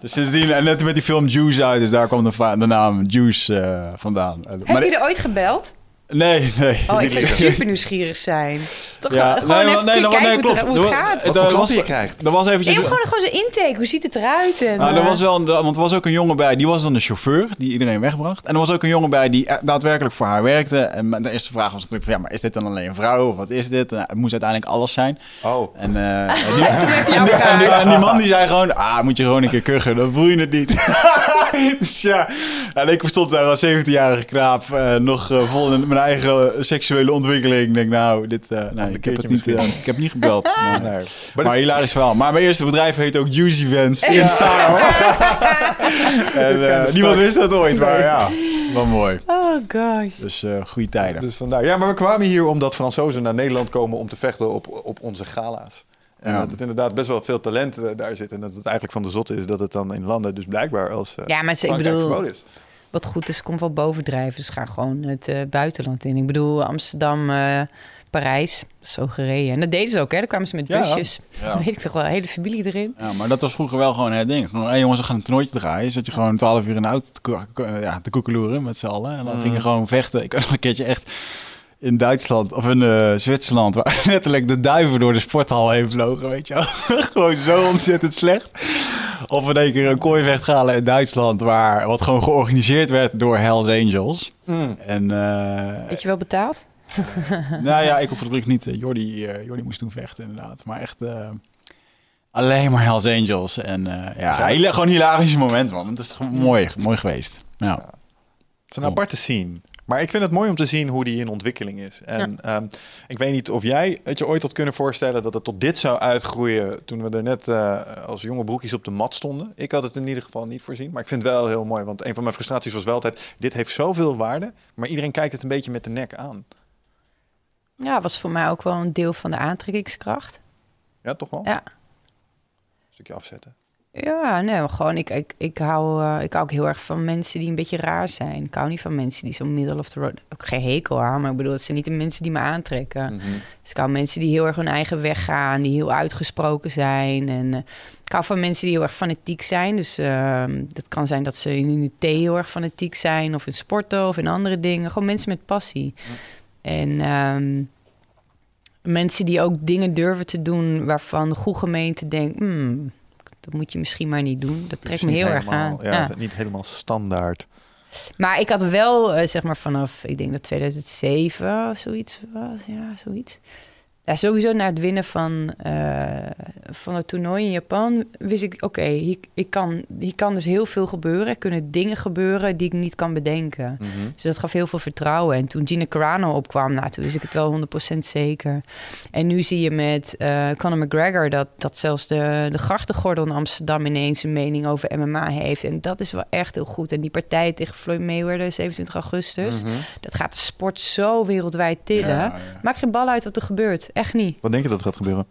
Dus sindsdien, en net met die film Juice uit, dus daar kwam de, naam Juice eh, vandaan. Heb maar je er ooit gebeld? Nee, nee. Oh, ik Niet zou super nieuwsgierig zijn. Toch Ja, gewoon, nee, even nee, kijken nee, hoe, klopt. het, hoe het Er- gaat. Wat voor was- je krijgt. Er was eventjes... gewoon, gewoon zo'n intake. Hoe ziet het eruit? En, Nou, er eh, was wel een, want er was ook een jongen bij, die was dan de chauffeur die iedereen wegbracht. En er was ook een jongen bij die e- daadwerkelijk voor haar werkte. En de eerste vraag was natuurlijk van, ja, maar is dit dan alleen een vrouw of wat is dit? En het moest uiteindelijk alles zijn. Oh. En, eh, en die, en, die, en die- en die man die zei gewoon, ah, moet je gewoon een keer kuchen, dan voel je het niet. dus ja, en ik stond daar als 17-jarige knaap, eh, nog eh, vol in mijn eigen seksuele ontwikkeling. Ik denk, nou, dit, eh, nee, ik, heb het niet, eh, ik heb niet gebeld. Nee. Nee. Maar, Maar hilarisch verhaal. Maar mijn eerste bedrijf heet ook Juicy Vans in en eh, de niemand wist dat ooit, maar ja, wel mooi. Oh gosh. Dus eh goede tijden. Dus vandaar. Ja, maar we kwamen hier omdat Fransozen naar Nederland komen om te vechten op, op onze gala's. En Ja. dat het inderdaad best wel veel talent eh, daar zit. En dat het eigenlijk van de zotte is dat het dan in landen dus blijkbaar als eh Ja, maar ze- ik bedoel- verboden is. Wat goed is, komt wel bovendrijven. Ze gaan gewoon het eh, buitenland in. Ik bedoel, Amsterdam, eh, Parijs, zo gereden. En dat deden ze ook, hè? Daar kwamen ze met Ja. busjes. Ja. Dan weet ik toch wel, hele familie erin. Ja, maar dat was vroeger wel gewoon het ding. Gewoon, hey jongens, we gaan een toernooitje draaien. Zet je gewoon 12 uur in de auto te, ko- ko- ja, te koekeloeren met z'n allen. En dan gingen gewoon vechten. Ik nog een keertje echt in Duitsland of in eh, Zwitserland... waar letterlijk de duiven door de sporthal heen vlogen, weet je wel. gewoon zo ontzettend slecht. Of in één keer een kooivecht halen in Duitsland... Waar, wat gewoon georganiseerd werd door Hells Angels. Mm. En eh, Weet je wel betaald? nou ja, ik hoef het niet. Eh, Jordi, eh, Jordi moest toen vechten, inderdaad. Maar echt eh, alleen maar Hells Angels. En eh, ja, hele, gewoon hilarische momenten, man. Het is gewoon mooi, mooi geweest. Ja. Het is een aparte scene. Maar ik vind het mooi om te zien hoe die in ontwikkeling is. En ehm, ik weet niet of jij het je ooit had kunnen voorstellen dat het tot dit zou uitgroeien toen we er net eh, als jonge broekjes op de mat stonden. Ik had het in ieder geval niet voorzien. Maar ik vind het wel heel mooi. Want een van mijn frustraties was wel altijd, dit heeft zoveel waarde. Maar iedereen kijkt het een beetje met de nek aan. Ja, was voor mij ook wel een deel van de aantrekkingskracht. Ja, toch wel? Ja. Een stukje afzetten. Ja, nee, maar gewoon, ik, ik, ik, hou, eh, ik hou ook heel erg van mensen die een beetje raar zijn. Ik hou niet van mensen die zo middle of the road... Ook geen hekel aan, maar ik bedoel, het zijn niet de mensen die me aantrekken. Mhm. Dus ik hou mensen die heel erg hun eigen weg gaan, die heel uitgesproken zijn. En eh, ik hou van mensen die heel erg fanatiek zijn. Dus ehm het kan zijn dat ze in de thee heel erg fanatiek zijn, of in sporten of in andere dingen. Gewoon mensen met passie. En ehm, mensen die ook dingen durven te doen waarvan de goede gemeente denkt, hmm, dat moet je misschien maar niet doen. Dat trekt me heel erg aan. Ja, Ja. Niet helemaal standaard. Maar ik had wel, eh, zeg maar vanaf, ik denk dat 2007 of zoiets was. Ja, zoiets. Ja, sowieso na het winnen van, eh, van het toernooi in Japan wist ik, oké, hier, ik kan, hier kan dus heel veel gebeuren. Er kunnen dingen gebeuren die ik niet kan bedenken. Mhm. Dus dat gaf heel veel vertrouwen. En toen Gina Carano opkwam, nou, toen wist ik het wel 100% zeker. En nu zie je met eh Conor McGregor dat, dat zelfs de, de grachtengordel in Amsterdam ineens een mening over MMA heeft. En dat is wel echt heel goed. En die partij tegen Floyd Mayweather, 27 augustus, Mhm. dat gaat de sport zo wereldwijd tillen. Ja, ja. Maak geen bal uit wat er gebeurt. Echt niet. Wat denk je dat gaat gebeuren?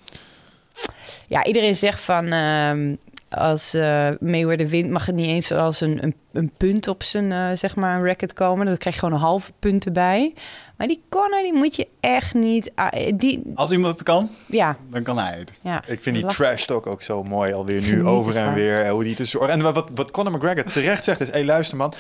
Ja, iedereen zegt van ehm, als eh Mayweather wint, mag het niet eens als een, een, een punt op zijn eh, zeg maar een record komen. Dan krijg je gewoon een halve punt erbij. Maar die corner, die moet je echt niet. ah, die, Als iemand het kan, ja, dan kan hij het. ja. Ik vind die Lach- trash talk ook zo mooi alweer nu Geniet over en weer. En, hoe die tussen... en wat, wat Conor McGregor terecht zegt is... Hé, luister man.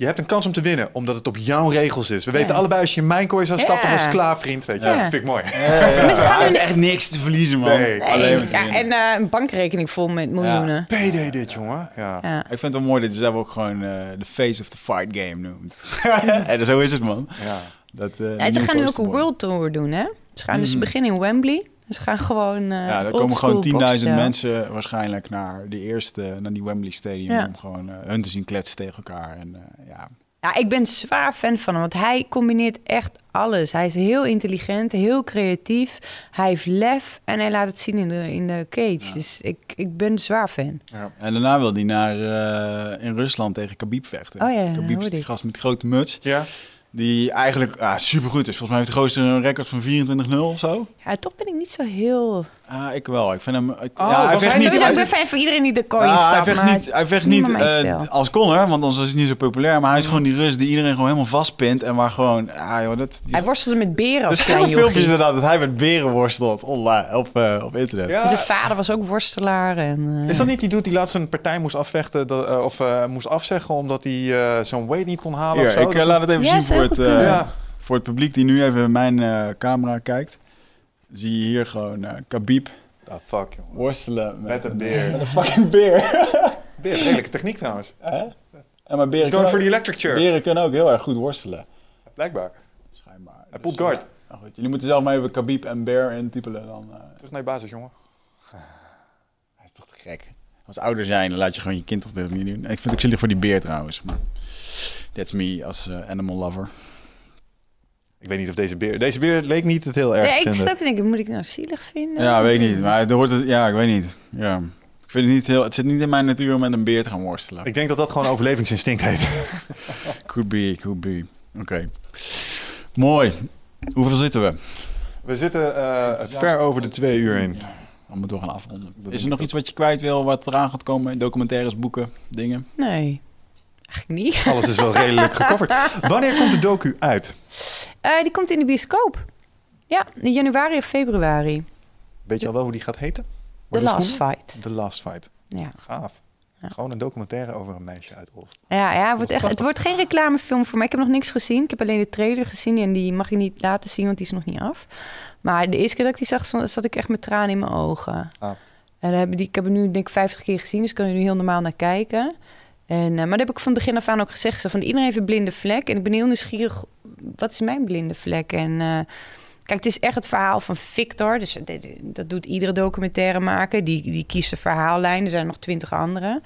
Je hebt een kans om te winnen, omdat het op jouw regels is. We weten allebei als je in mijn kooi zou stappen Ja. als klaarvriend, weet je. Ja. Dat vind ik mooi. Maar ze gaan echt niks te verliezen, man. Nee. Alleen maar te ja, en eh, een bankrekening vol met miljoenen. PD dit, jongen. Ja. Ja. Ik vind het wel mooi dat je zelf ook gewoon eh, de face of the fight game noemt. en zo is het, man. ja. Dat, eh, Ja, ze gaan nu ook een. World Tour doen, hè? Ze gaan dus Mm. beginnen in Wembley. Ze gaan gewoon. eh Ja, er komen gewoon school 10.000 bokstijl. mensen waarschijnlijk naar die eerste, naar die Wembley Stadium Ja. om gewoon eh, hun te zien kletsen tegen elkaar. En eh, ja, Ja, ik ben zwaar fan van hem, want hij combineert echt alles. Hij is heel intelligent, heel creatief. Hij heeft lef en hij laat het zien in de, in de cage. Dus ik, ik ben zwaar fan. En daarna wil hij naar eh, in Rusland tegen Khabib vechten. Oh ja, ja, Khabib is die gast met grote muts. ja. Die eigenlijk ah, supergoed is. Volgens mij heeft de grootste een record van 24-0 of zo. Ja, toch ben ik niet zo heel... Ah, ik wel. Ik vind hem... Ik, Oh, ja, hij was vecht hij niet... Ik ben fan van iedereen die de kooi Ja, hij vecht maar niet, hij vecht niet eh, als Connor, want anders is hij niet zo populair. Maar hij is gewoon die Rus die iedereen gewoon helemaal vastpint. En waar gewoon... Ah, joh, dat, die, Hij worstelde met beren er als zijn klein filmpjes inderdaad dat hij met beren worstelt online, op, eh, op internet. Ja. Zijn vader was ook worstelaar. En, eh, Is dat niet die dude die laatst een partij moest afvechten dat, of eh, moest afzeggen omdat hij eh, zo'n weight niet kon halen Hier, of zo? ik laat het even Ja, zien voor het, voor het publiek die nu even mijn eh, camera kijkt, zie je hier gewoon eh Khabib Ah, fuck, jongen. worstelen Met een beer. Met een fucking beer. Beer, redelijke techniek trouwens. Hè? Ja, maar He's beren, going kunnen for the ook, electric chair. beren kunnen ook heel erg goed worstelen. Blijkbaar. Schijnbaar. Hij pulled guard. Nou goed, jullie moeten zelf maar even Khabib en bear intypelen. Dan, eh, Terug naar je basis, jongen. hij is toch te gek. Als ouder zijn, dan laat je gewoon je kind toch dit niet doen. Ik vind het ook zielig voor die beer trouwens. Maar that's me als eh, animal lover. Ik weet niet of deze beer... Deze beer leek niet het heel erg Ja, te ik zat ook te denken, moet ik nou zielig vinden? Ja, weet ik niet. Maar het hoort het, ja, ik weet niet. Ja. Ik vind het niet heel. Het zit niet in mijn natuur om met een beer te gaan worstelen. Ik denk dat dat gewoon overlevingsinstinct heet. Could be, could be. Oké. Mooi. Hoeveel zitten we? We zitten eh, ver over de twee uur heen. Dan moeten we gaan afronden. Is er nog iets wat je kwijt wil, wat eraan gaat komen? Documentaires, boeken, dingen? Nee, eigenlijk niet. Alles is wel redelijk gecoverd. Wanneer komt de docu uit? Eh, die komt in de bioscoop. Ja, in januari of februari. Weet je al wel hoe die gaat heten? The Last? Fight. The Last Fight. Ja. Gaaf. Ja. Gewoon een documentaire over een meisje uit Oost. Ja, ja het, wordt echt, het wordt geen reclamefilm voor mij. Ik heb nog niks gezien. Ik heb alleen de trailer gezien en die mag je niet laten zien, want die is nog niet af. Maar de eerste keer dat ik die zag, zat- ik echt met tranen in mijn ogen. Ah. En hebben die, ik heb er nu denk ik 50 keer gezien, dus ik kan er nu heel normaal naar kijken. En, eh, maar dat heb ik van begin af aan ook gezegd. Zo van iedereen heeft een blinde vlek. En ik ben heel nieuwsgierig, wat is mijn blinde vlek? En eh, kijk, het is echt het verhaal van Victor. Dus dat, dat doet iedere documentaire maken. Die, die kiest een verhaallijn. Er zijn nog twintig andere.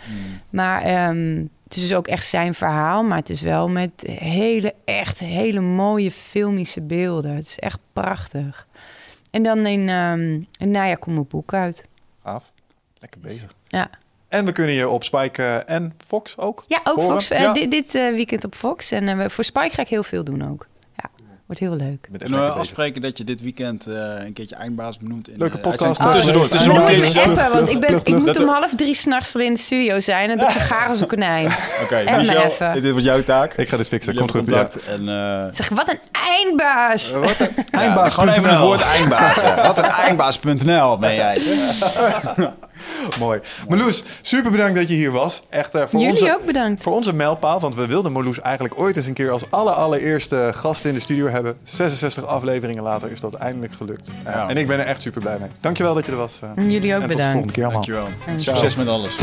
Maar ehm, het is dus ook echt zijn verhaal. Maar het is wel met hele, echt hele mooie filmische beelden. Het is echt prachtig. En dan in, ehm in najaar komt mijn boek uit. Gaaf. Lekker bezig. Ja. En we kunnen je op Spike eh, en Fox ook. Ja, ook Horen? Fox. eh, Ja. dit dit eh, weekend op Fox. En voor Spike ga ik heel veel doen ook. Wordt heel leuk. Kunnen we bezig. afspreken dat je dit weekend eh, een keertje eindbaas benoemt? In, Leuke eh, podcast. Ah, tussendoor, me appen, want ik, ben, ik moet om half drie s'nachts al in de studio zijn. En dat ik zo gaar als een konijn. Oké, even. dit wordt jouw taak. Ik ga dit fixen. Komt goed. Ja. contact. En, eh, Zeg, wat een eindbaas. Wat een ja, eindbaas. gewoon even het woord eindbaas. Wat een eindbaas.nl ben jij. zeg. Mooi. Marloes, super bedankt dat je hier was. Echt eh, voor Jullie onze, ook bedankt. Voor onze mijlpaal, want we wilden Marloes eigenlijk ooit eens een keer als aller allereerste gast in de studio hebben. 66 afleveringen later is dat eindelijk gelukt. Eh, Ja. En ik ben er echt super blij mee. Dankjewel dat je er was. eh. En jullie ook en tot de bedankt. volgende keer allemaal. Dankjewel. En Succes met alles.